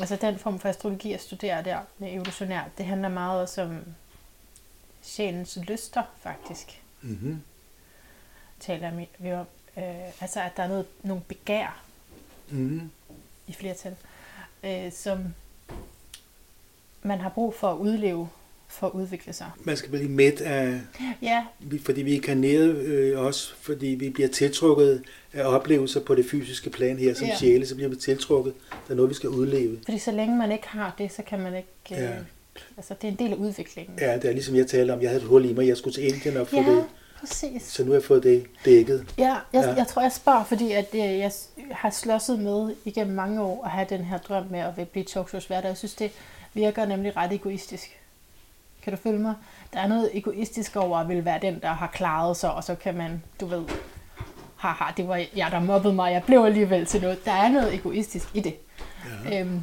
altså den form for astrologi, jeg studerer der med evolutionær, det handler meget også om sjælens lyster, faktisk. Mm-hmm. Taler vi om. Øh, altså, at der er noget, nogle begær, mm. i flertal, øh, som man har brug for at udleve for at udvikle sig. Man skal blive midt af, ja. fordi vi er karneret øh, også, fordi vi bliver tiltrukket af oplevelser på det fysiske plan her som ja. sjæle, så bliver vi tiltrukket. Der er noget, vi skal udleve. Fordi så længe man ikke har det, så kan man ikke... Øh, ja. Altså, det er en del af udviklingen. Ja, det er ligesom jeg talte om. Jeg havde et hul i mig, jeg skulle til Indien og få ja. det Præcis. Så nu har jeg fået det dækket. Ja, jeg, ja. jeg tror, jeg spørger, fordi at, øh, jeg har slåsset med igennem mange år at have den her drøm med at blive talkshows værter. Jeg synes, det virker nemlig ret egoistisk. Kan du følge mig? Der er noget egoistisk over at vil være den, der har klaret sig, og så kan man, du ved, haha, det var jeg, der mobbede mig, jeg blev alligevel til noget. Der er noget egoistisk i det. Ja. Øhm,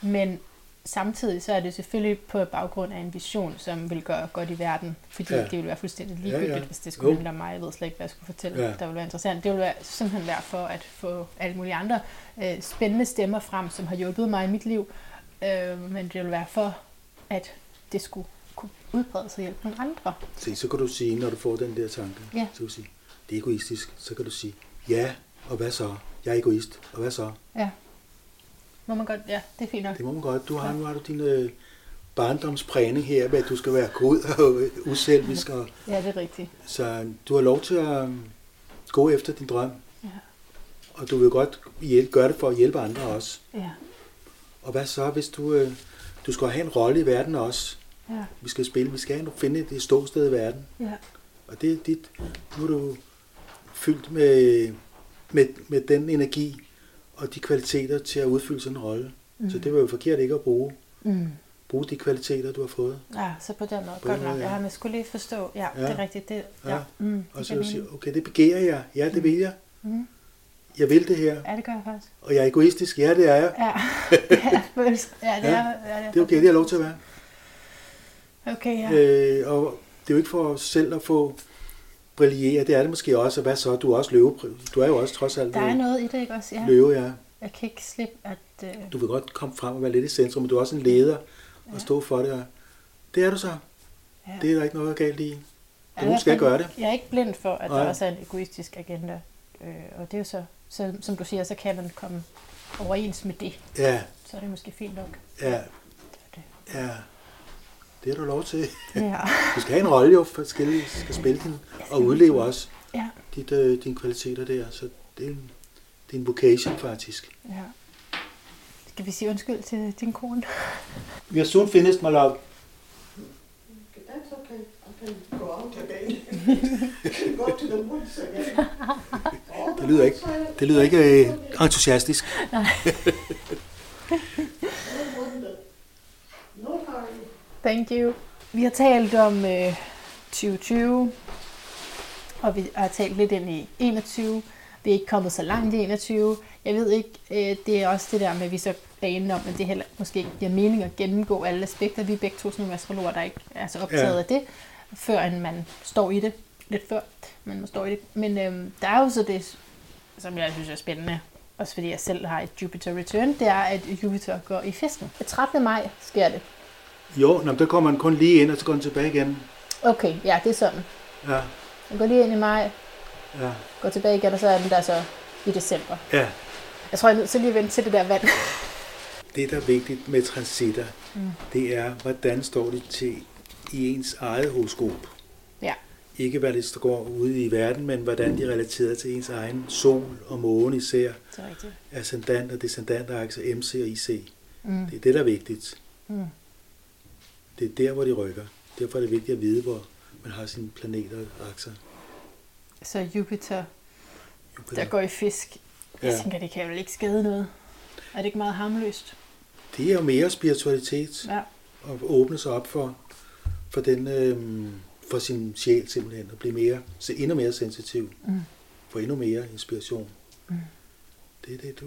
men samtidig så er det selvfølgelig på baggrund af en vision, som vil gøre godt i verden, fordi Ja. det vil være fuldstændig ligegyldigt, ja. ja, hvis det skulle handle om mig. Jeg ved slet ikke, hvad jeg skulle fortælle, Ja. der vil være interessant. Det vil være, simpelthen være for at få alle mulige andre øh, spændende stemmer frem, som har hjulpet mig i mit liv, øh, men det vil være for, at det skulle kunne udbrede sig og hjælpe nogle andre. Se, så kan du sige, når du får den der tanke, Ja. så kan du sige, det er egoistisk. Så kan du sige, ja, og hvad så? Jeg er egoist, og hvad så? Ja. Må man godt, ja, det er fint nok. Det må man godt. Du har, nu har du din øh, barndomsprægning her, med at du skal være god [LAUGHS] og uselvisk. Og, Ja, det er rigtigt. så du har lov til at øh, gå efter din drøm, Ja. og du vil godt hjælpe, gøre det for at hjælpe andre også. Ja. Og hvad så, hvis du, øh, du skal have en rolle i verden også? Ja. Vi skal spille, vi skal finde et ståsted i verden. Ja. Og det er dit, nu er du fyldt med, med, med den energi og de kvaliteter til at udfylde sådan en rolle. Mm. Så det var jo forkert ikke at bruge, Mm. bruge de kvaliteter, du har fået. Ja, så på den måde. På Godt den nok. måde, ja. Ja, jeg skulle lige forstå. Ja, Ja. det er rigtigt. Det, ja. Ja. ja. Mm, Og så sige, okay, det begærer jeg. Ja, det vil jeg. Mm. Jeg vil det her. Ja, det gør jeg faktisk. Og jeg er egoistisk. Ja, det er jeg. Ja, er. Ja, det Ja, er, ja, det er, Det er okay, det har jeg lov til at være. Okay, ja. Øh, og det er jo ikke for os selv at få brillere. Det er det måske også. Og hvad så? Du er også løve. Du er jo også trods alt Der er noget i det, ikke også? Ja. løve, ja. Jeg kan ikke slippe, at... Øh, Du vil godt komme frem og være lidt i centrum, men du er også en leder og Ja. stå for det. Og det er du så. ja. Det er der ikke noget galt i. Ja, Nogen skal gøre det. Jeg er ikke blind for, at Nej. der også er en egoistisk agenda. Øh, og det er jo så, så, som du siger, så kan man komme overens med det. Ja, Så er det måske fint nok. ja, Det det. ja. Det har du lov til. Ja. [LAUGHS] Du skal have en rolle jo, for at skal, skal spille din, og udleve også ja. dit, øh, dine kvaliteter der. Så det er, en, det er en vocation faktisk. ja. Skal vi sige undskyld til din kone? [LAUGHS] We are soon finished, my love. That's okay. I can go out again. [LAUGHS] go to the woods again. Det lyder ikke, det lyder ikke øh, entusiastisk. No Thank you. Vi har talt om øh, 2020, og vi har talt lidt ind i 21. Vi er ikke kommet så langt i 21. Jeg ved ikke, øh, det er også det der med, at vi så er om, at det heller måske ikke giver mening at gennemgå alle aspekter. Vi er begge to sådan nogle astrologer, der ikke er så optaget Ja. af det, før end man står i det. Lidt før man står i det. Men øh, der er jo så det, som jeg synes er spændende, også fordi jeg selv har et Jupiter return, det er, at Jupiter går i fisken. Den 13. maj sker det. Jo, nå, der kommer man kun lige ind, og så går den tilbage igen. Okay, ja, det er sådan. Ja, Den går lige ind i maj, ja, går tilbage igen, og så er den der så i december. ja. Jeg tror, jeg er nødt til lige at vente til det der vand. Det, der er vigtigt med transitter, mm. det er, hvordan står det til i ens eget horoskop. Ja. Ikke hvad det står ude i verden, men hvordan de relaterer til ens egen sol og måne især. Det er rigtigt. Ascendant og descendant akse, MC og IC. Mm. Det er det, der er vigtigt. Mm. Det er der, hvor de rykker. Derfor er det vigtigt at vide, hvor man har sine planeter og akser. Så Jupiter, Jupiter. der går i fisk. Jeg Ja. tænker, det kan vel ikke skade noget. Er det ikke meget harmløst? Det er jo mere spiritualitet Ja. og åbne sig op for, for, den, øhm, for sin sjæl simpelthen, og blive mere, se endnu mere sensitiv, Mm. få endnu mere inspiration. Mm. Det er det, du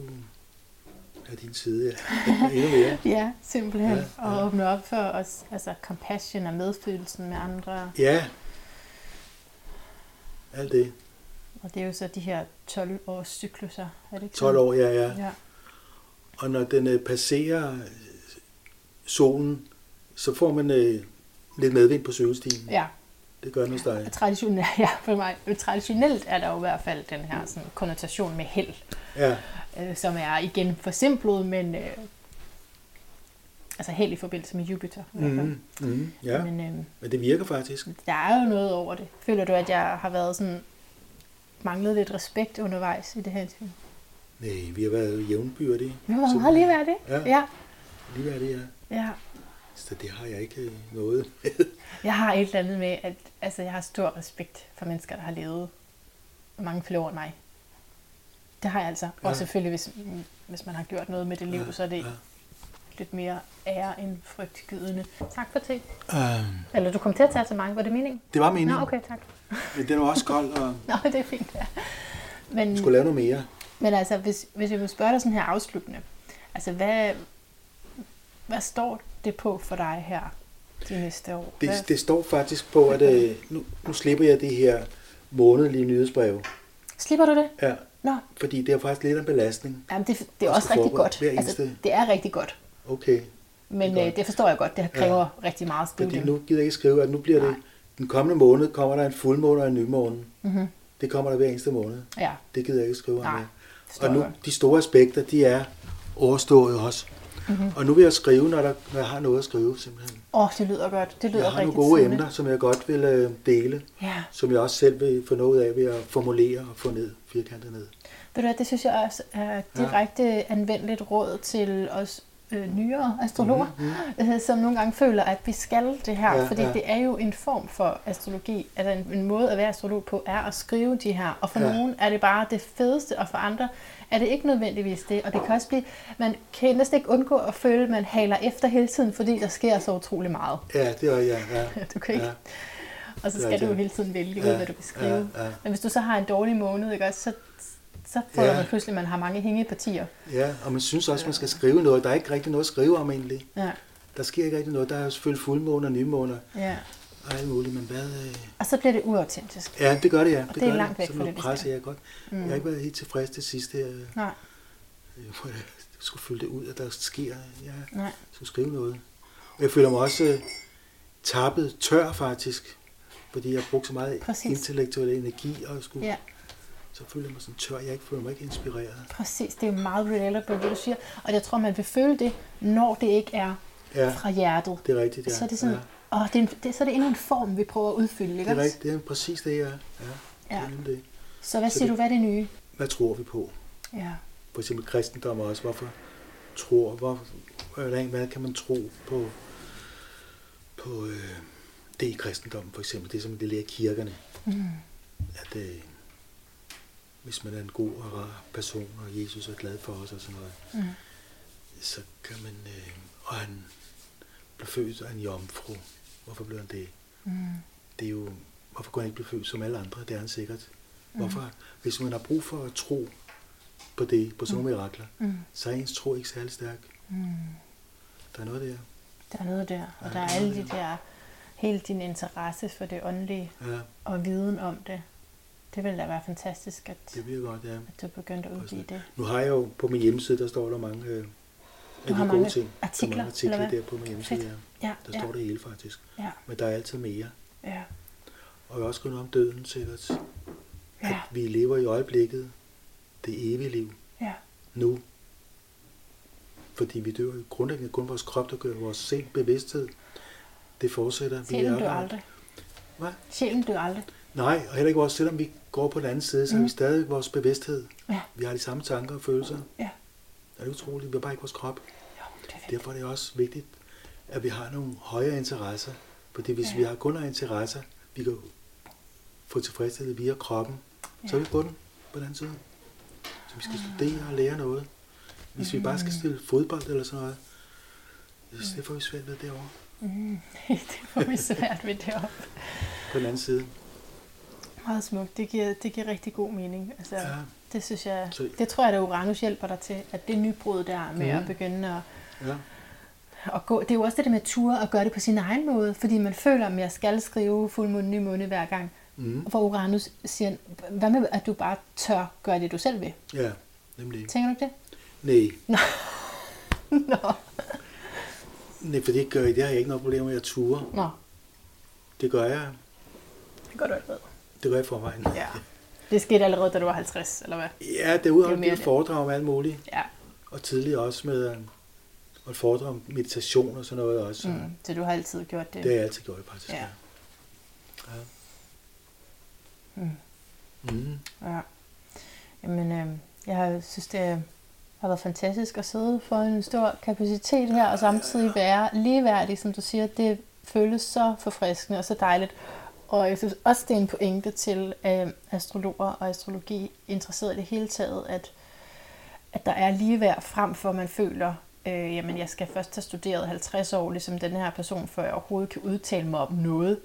er din side, ja. [LAUGHS] endnu mere. [LAUGHS] Ja, simpelthen. Ja, Ja. Og åbne op for os, altså compassion og medfølelsen med andre. Ja, alt det. Og det er jo så de her 12 års cykluser, er det ikke 12 år, ja, ja. Ja. Og når den øh, passerer øh, solen, så får man øh, lidt medvind på cykelstien. ja. Det gør den hos dig. Traditionelt, [LAUGHS] ja, for mig. Traditionelt er der jo i hvert fald den her sådan, konnotation med held. Ja, øh, som er igen forsimplet, men øh, altså helt i forbindelse med Jupiter. i hvert fald. mm, mm, ja. Men øh, men det virker faktisk. der er jo noget over det. Føler du, at jeg har været sådan manglet lidt respekt undervejs i det her hensyn? Nej, vi har været jævnbyrdige. Vi har meget lige det. Ja. ja. Lige det er. Ja. Så det har jeg ikke noget. [LAUGHS] Jeg har et eller andet med, at altså, jeg har stor respekt for mennesker, der har levet mange flere år end mig. Det har jeg altså. Og Ja. selvfølgelig, hvis, hvis man har gjort noget med det liv, Ja, så er det ja. lidt mere ære end frygtgydende. Tak for det. Um, Eller du kom til at tage så mange. Var det meningen? det var meningen, Nå, okay, tak. men den var også kold, og [LAUGHS] Nå, det er fint, ja. Men, skulle lave noget mere. men altså, hvis, hvis jeg vil spørge dig sådan her afsluttende, altså hvad, hvad står det på for dig her de næste år? Det, det står faktisk på, at øh, nu, nu slipper jeg det her månedlige nyhedsbrev. Slipper du det? Ja, Nå, fordi det er faktisk lidt en belastning. Jamen, det, det er Og også rigtig godt. Altså, det er rigtig godt. Okay, Men Det er det, det forstår jeg godt. Det kræver ja. rigtig meget at skrive fordi nu gider jeg ikke skrive, at nu bliver det, Nej. den kommende måned kommer der en fuldmåne og en nymåne. Mm-hmm. Det kommer der hver eneste måned. Ja, Det gider jeg ikke skrive om. nej. Og nu, de store aspekter, de er overstået også. Mhm. Og nu vil jeg skrive, når, der, når jeg har noget at skrive, simpelthen. Åh, oh, det lyder godt. Det lyder Jeg har rigtig nogle gode tidligt. emner, som jeg godt vil øh, dele, Ja. som jeg også selv vil få noget af ved at formulere og få ned, firkantet ned. Ved du hvad, det synes jeg også er direkte ja. anvendeligt råd til os øh, nyere astrologer, mm-hmm. [LAUGHS] øh, som nogle gange føler, at vi skal det her, Ja, fordi ja. det er jo en form for astrologi, altså en, en måde at være astrolog på, er at skrive de her, og for ja. nogen er det bare det fedeste, og for andre er det ikke nødvendigvis det, og det kan også blive, man kan næsten ikke undgå at føle, at man haler efter hele tiden, fordi der sker så utrolig meget. Ja, det er jeg. Ja, [LAUGHS] Du kan ikke, ja, og så skal du jo hele tiden vælge ud, Ja, hvad du vil skrive. ja, ja. Men hvis du så har en dårlig måned, ikke, også, så, så føler Ja. man pludselig, at man har mange hængepartier. ja, og man synes også, man skal skrive noget. Der er ikke rigtig noget at skrive om egentlig. Ja, Der sker ikke rigtig noget. Der er selvfølgelig fuldmåne og nymåner ja. Og alt muligt, men hvad... Øh... Og så bliver det uautentisk. Ja, det gør det, ja. det er gør langt væk Så fra det, skal. jeg godt. Mm. Jeg har ikke været helt tilfreds til sidst her. øh, Nej, hvor jeg skulle fylde det ud, at der sker. Jeg nej. skulle skrive noget. Og jeg føler mig også øh, tappet tør faktisk, fordi jeg har brugt så meget Præcis. intellektuel energi, og skulle, Ja, så føler jeg mig sådan tør. Jeg ikke føler mig ikke inspireret. præcis. Det er jo meget relatable, det du siger. Og jeg tror, man vil føle det, når det ikke er Ja, fra hjertet. det er rigtigt, ja. Så er det sådan, ja. Åh, det er, en, det, så er det endnu en form, vi prøver at udfylde, ikke Det er rigtigt, det er præcis det, jeg er. Ja, det Ja. er nemlig det. Så hvad Så siger det- du, hvad er det nye? Hvad tror vi på? Ja, For eksempel kristendom også. Hvorfor tror, hvor, hvad kan man tro på, på øh, det i kristendommen for eksempel? Det som det lærer kirkerne. mm. At øh, hvis man er en god og rar person, og Jesus er glad for os og sådan noget, Mm. så kan man, øh, og han blev født af en jomfru. Hvorfor blev han det? Mm. Det er jo, hvorfor kunne han ikke blive født som alle andre? Det er han sikkert. Hvorfor? Hvis man har brug for at tro på det, på sådan nogle mirakler, Mm. så er ens tro ikke særlig stærk. Mm. Der er noget der. Der er noget der, og Ja, der er der er alle de der, hele din interesse for det åndelige Ja, og viden om det. Det ville da være fantastisk, at, det bliver godt, ja. at du begyndte at udgive det. Nu har jeg jo på min hjemmeside, der står der mange øh, af har mange ting. artikler, der er mange artikler eller hvad? der på min hjemmeside, Fedt. ja. Der ja, står det hele faktisk. ja, Men der er altid mere. ja, Og jeg har også skrevet om døden sikkert. ja, At vi lever i øjeblikket. Det evige liv. ja, Nu. Fordi vi dør jo grundlæggende kun vores krop, der gør vores sind bevidsthed. Det fortsætter. Vi Sjælen er dør aldrig. Hvad? Sjælen dør aldrig. Nej, og heller ikke vores, selvom vi går på den anden side, så mm. har vi stadig vores bevidsthed. Ja. Vi har de samme tanker og følelser. Ja. Er det utroligt? Vi har bare ikke vores krop. Jo, det er. Derfor er det også vigtigt, at vi har nogle højere interesser. Fordi hvis Ja. vi har kun har interesser, vi kan få tilfredsstillet via kroppen, så er Ja. vi på den på den anden side. Så vi skal studere og lære noget. Hvis vi bare skal Mm. spille fodbold eller sådan noget, så det får vi svært ved derovre Mm, [LAUGHS] det får vi svært ved deroppe. på den anden side. Meget smukt. Det giver, det giver rigtig god mening. Altså, Ja, det synes jeg, det tror jeg, at Uranus hjælper dig til, at det nybrud der med Mhm. at begynde at, ja, at gå, det er jo også det der med ture og gøre det på sin egen måde, fordi man føler, at jeg skal skrive fuldmåne, nymåne hver gang. mm, Hvor Uranus siger, hvad med, at du bare tør gøre det, du selv vil? ja, nemlig. Tænker du ikke det? Nej, Nå. nej, for det gør jeg, det har jeg ikke noget problem med at ture. Nå, Det gør jeg. det gør du allerede. Det gør jeg i forvejen. Ja. Det skete allerede, da du var 50, eller hvad? Ja, er jo har jeg det. foredrag om alt muligt. Ja. Og tidligere også med øh, et foredrag om meditation og sådan noget også. Mm. Så du har altid gjort det. Det har jeg altid gjort faktisk. Ja. Ja. ja. Mm. Mm. Ja. Jamen, øh, jeg synes, det har været fantastisk at sidde for en stor kapacitet her, og samtidig være ligeværdig, som du siger. Det føles så forfriskende og så dejligt. Og jeg synes også, det er en pointe til øh, astrologer og astrologi interesseret i det hele taget, at, at der er ligeværd frem for, at man føler, øh, jamen jeg skal først have studeret 50 år, ligesom den her person, før jeg overhovedet kan udtale mig om noget.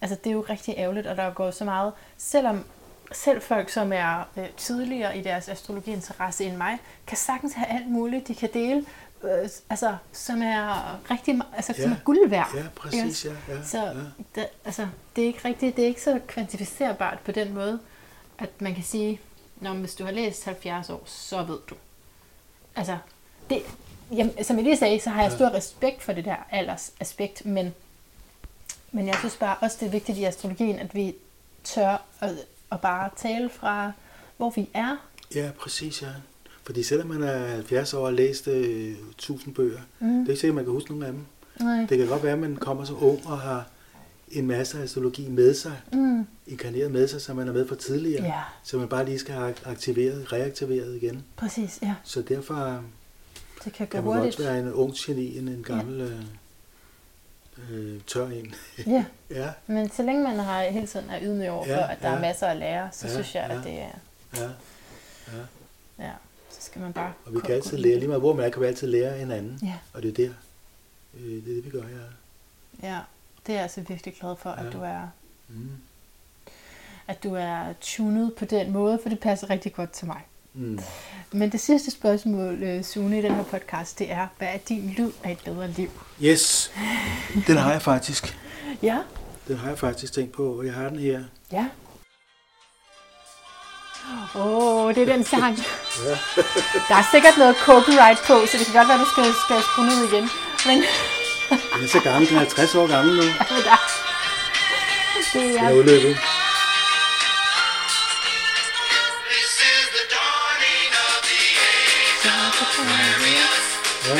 Altså det er jo rigtig ærgerligt, og der er gået så meget, selvom selv folk, som er øh, tydeligere i deres astrologiinteresse end mig, kan sagtens have alt muligt, de kan dele øh, altså, som er rigtig, altså, ja. som er guld værd. Ja, præcis, ja. ja, Så ja. det, altså, det er ikke rigtigt, det er ikke så kvantificerbart på den måde, at man kan sige, Nå, men hvis du har læst 70 år, så ved du. Altså, det, jamen, som jeg lige sagde, så har jeg stor respekt for det der aldersaspekt, men, men jeg synes bare også, det er vigtigt i astrologien, at vi tør at, at bare tale fra, hvor vi er. Ja, præcis, ja. Fordi selvom man er 70 år og har læst øh, 1000 bøger, Mm. det er ikke sikkert, man kan huske nogle af dem. Nej. Det kan godt være, at man kommer så ung og har en masse astrologi med sig, Mm. inkarneret med sig, som man er med fra tidligere, Ja, så man bare lige skal have aktiveret, reaktiveret igen. præcis, ja. Så derfor Det kan gå kan man hurtigt. godt være en ung geni end en gammel øh, øh, tør en. Ja, [LAUGHS] ja, men så længe man har hele tiden er ydmyg over for, Ja, at der ja. er masser at lære, så Ja, synes jeg, at ja. det er, ja, ja. ja, skal man bare... Og vi kan altid lære, lige meget hvor man er, kan vi altid lære hinanden. Ja, Og det er der. Øh, det er det, vi gør, ja. ja. Det er jeg altså virkelig glad for, at Ja. du er Mm. at du er tunet på den måde, for det passer rigtig godt til mig. Mm. Men det sidste spørgsmål, øh, Sune, i den her podcast, det er, hvad er din lyd af et bedre liv? Yes, den har jeg faktisk. Ja, Den har jeg faktisk tænkt på, og jeg har den her. ja. Åh, oh, det er den sang. [LAUGHS] Ja. Der er sikkert noget copyright på, så det kan godt være, du skal, skal skrue ned igen. Men, [LAUGHS] Den er så gammel, den er 60 år gammel nu. [LAUGHS] men der, det Den er er udløbet. Ja.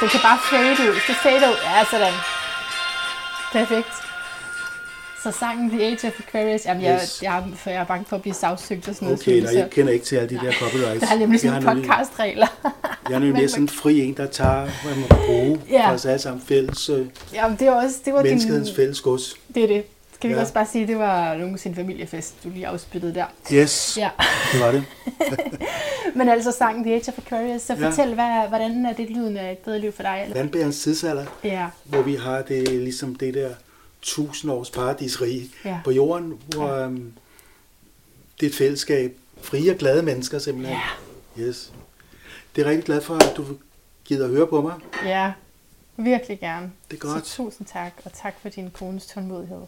Den kan bare fade ud. Det fade ud. Ja, sådan. Perfekt. Så sangen The Age of Aquarius, jamen jeg, Yes. jeg, er- for jeg er bange for at blive sagsøgt og sådan noget. Okay, Sune, nej, så jeg kender ikke til alle de der copyrights. der er nemlig Jeg sådan nogle podcastregler. Jeg er nemlig sådan en fri en, der tager, hvad man må bruge [LAUGHS] Ja. for os alle sammen fælles, øh, jamen det var også, det var menneskehedens din, fælles gods. det er det. Skal vi Ja. også bare sige, at det var nogen sin familiefest, du lige afspillede der. Yes, Ja. [LAUGHS] det var det. [LAUGHS] Men altså sangen The Age of Aquarius, så Ja. fortæl, hvad, hvordan er det lyden af et bedre liv for dig? Eller? Vandbærens tidsalder, Ja, hvor vi har det ligesom det der tusind års paradisrige ja. på jorden, hvor øhm, det er et fællesskab. Frie og glade mennesker simpelthen. Ja, Yes. Det er rigtig glad for, at du gider høre på mig. ja. Virkelig gerne. Det er godt. Så tusind tak, og tak for din kones tålmodighed.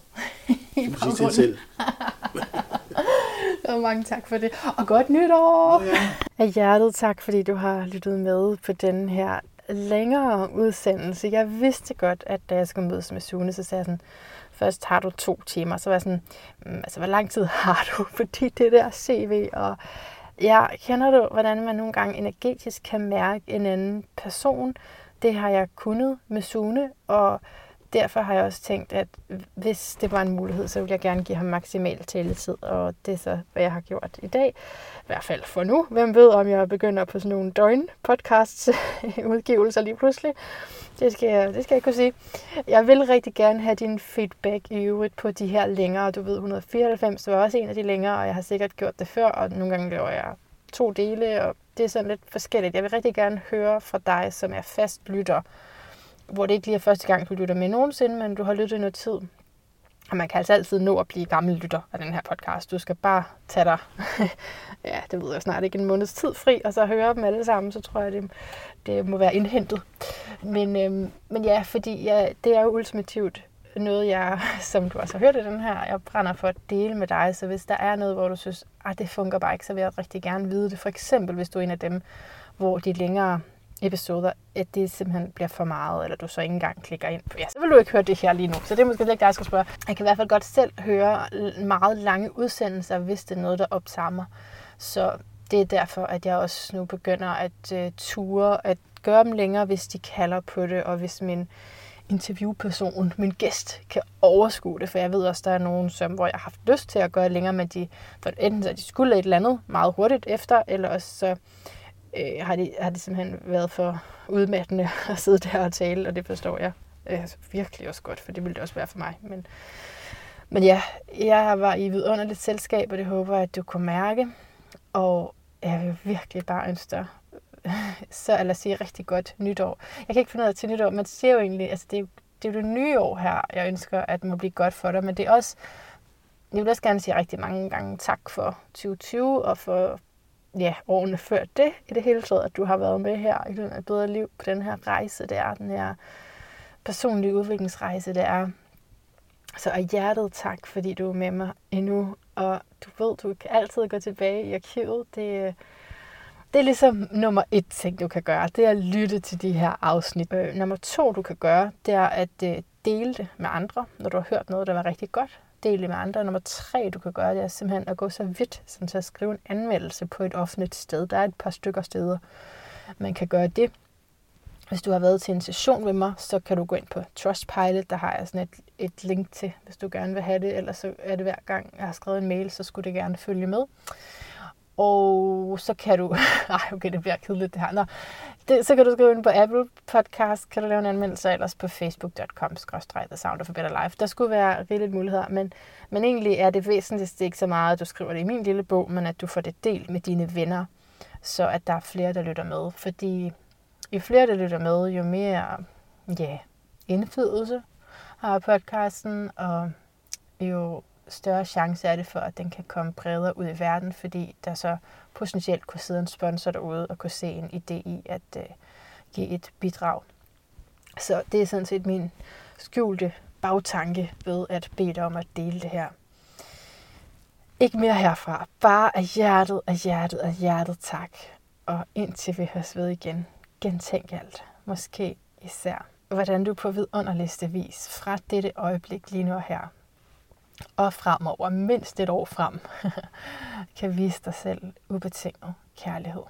I Du sige selv. [LAUGHS] Og mange tak for det. Og godt nytår! Nå ja. Af hjertet tak, fordi du har lyttet med på den her længere udsendelse. Jeg vidste godt, at da jeg skulle mødes med Sune, så sagde jeg sådan, først har du to timer. Så var jeg sådan, mm, altså hvor lang tid har du? [LAUGHS] Fordi det der CV, og jeg kender du, hvordan man nogle gange energetisk kan mærke en anden person. Det har jeg kunnet med Sune, og derfor har jeg også tænkt, at hvis det var en mulighed, så ville jeg gerne give ham maksimal taletid, og det er så, hvad jeg har gjort i dag. I hvert fald for nu. Hvem ved, om jeg begynder på sådan nogle døgn podcasts [LAUGHS] udgivelser lige pludselig. Det skal, jeg, det skal jeg ikke kunne sige. Jeg vil rigtig gerne have din feedback i øvrigt på de her længere. Du ved, 194 var også en af de længere, og jeg har sikkert gjort det før, og nogle gange laver jeg to dele, og det er sådan lidt forskelligt. Jeg vil rigtig gerne høre fra dig, som er fast lytter, hvor det ikke lige er første gang, du lytter med nogensinde, men du har lyttet noget tid. Og man kan altså altid nå at blive gammel lytter af den her podcast. Du skal bare tage dig, [LAUGHS] ja, det ved jeg snart ikke, en måneds tid fri, og så høre dem alle sammen, så tror jeg, det, det må være indhentet. Men, øhm, men ja, fordi ja, det er jo ultimativt noget, jeg, [LAUGHS] som du også har hørt i den her, jeg brænder for at dele med dig. Så hvis der er noget, hvor du synes, at det fungerer bare ikke, så vil jeg rigtig gerne vide det. For eksempel, hvis du er en af dem, hvor de længere episoder, at det simpelthen bliver for meget, eller du så ikke engang klikker ind på. Ja, så vil du ikke høre det her lige nu. Så det er måske ikke dig, jeg skal spørge. Jeg kan i hvert fald godt selv høre meget lange udsendelser, hvis det er noget, der optager mig. Så det er derfor, at jeg også nu begynder at uh, ture at gøre dem længere, hvis de kalder på det, og hvis min interviewperson, min gæst, kan overskue det. For jeg ved også, der er nogen, som, hvor jeg har haft lyst til at gøre længere, men de, for enten så de skulle et eller andet meget hurtigt efter, eller også så øh, har, det, har det simpelthen været for udmattende [LAUGHS] at sidde der og tale, og det forstår jeg øh, altså virkelig også godt, for det ville det også være for mig. Men, men ja, jeg var i vidunderligt selskab, og det håber jeg, at du kunne mærke. Og jeg vil virkelig bare ønske dig [LAUGHS] så eller sige rigtig godt nytår. Jeg kan ikke finde ud af til nytår, men det siger jo egentlig, altså det er, jo- det er jo det nye år her, jeg ønsker, at må blive godt for dig, men det er også, jeg vil også gerne sige rigtig mange gange tak for 2020 og for ja, årene før det i det hele taget, at du har været med her i den bedre liv på den her rejse, det er den her personlige udviklingsrejse, det er. Så af hjertet tak, fordi du er med mig endnu, og du ved, du kan altid gå tilbage i arkivet. Det, det er ligesom nummer et ting, du kan gøre, det er at lytte til de her afsnit. Øh, nummer to, du kan gøre, det er at øh, dele det med andre, når du har hørt noget, der var rigtig godt. Del det med andre. Nummer tre, du kan gøre, det er simpelthen at gå så vidt, som til at skrive en anmeldelse på et offentligt sted. Der er et par stykker steder, man kan gøre det. Hvis du har været til en session med mig, så kan du gå ind på Trustpilot. Der har jeg sådan et, et link til, hvis du gerne vil have det. Ellers så er det hver gang, jeg har skrevet en mail, så skulle det gerne følge med. Og så kan du... [LAUGHS] Ej, okay, det bliver kedeligt det her. Nå, det, så kan du skrive ind på Apple Podcast, kan du lave en anmeldelse, ellers på facebook.com The Sound of a Better Life. Der skulle være rigeligt muligheder, men, men egentlig er det væsentligste ikke så meget, at du skriver det i min lille bog, men at du får det delt med dine venner, så at der er flere, der lytter med. Fordi jo flere, der lytter med, jo mere ja, indflydelse har podcasten, og jo større chance er det for, at den kan komme bredere ud i verden, fordi der så potentielt kunne sidde en sponsor derude og kunne se en idé i at øh, give et bidrag. Så det er sådan set min skjulte bagtanke ved at bede dig om at dele det her. Ikke mere herfra. Bare af hjertet, af hjertet, af hjertet tak. Og indtil vi høres ved igen, gentænk alt. Måske især, hvordan du på vidunderligste vis fra dette øjeblik lige nu og her og fremover, mindst et år frem, [LAUGHS] kan vise dig selv ubetinget kærlighed.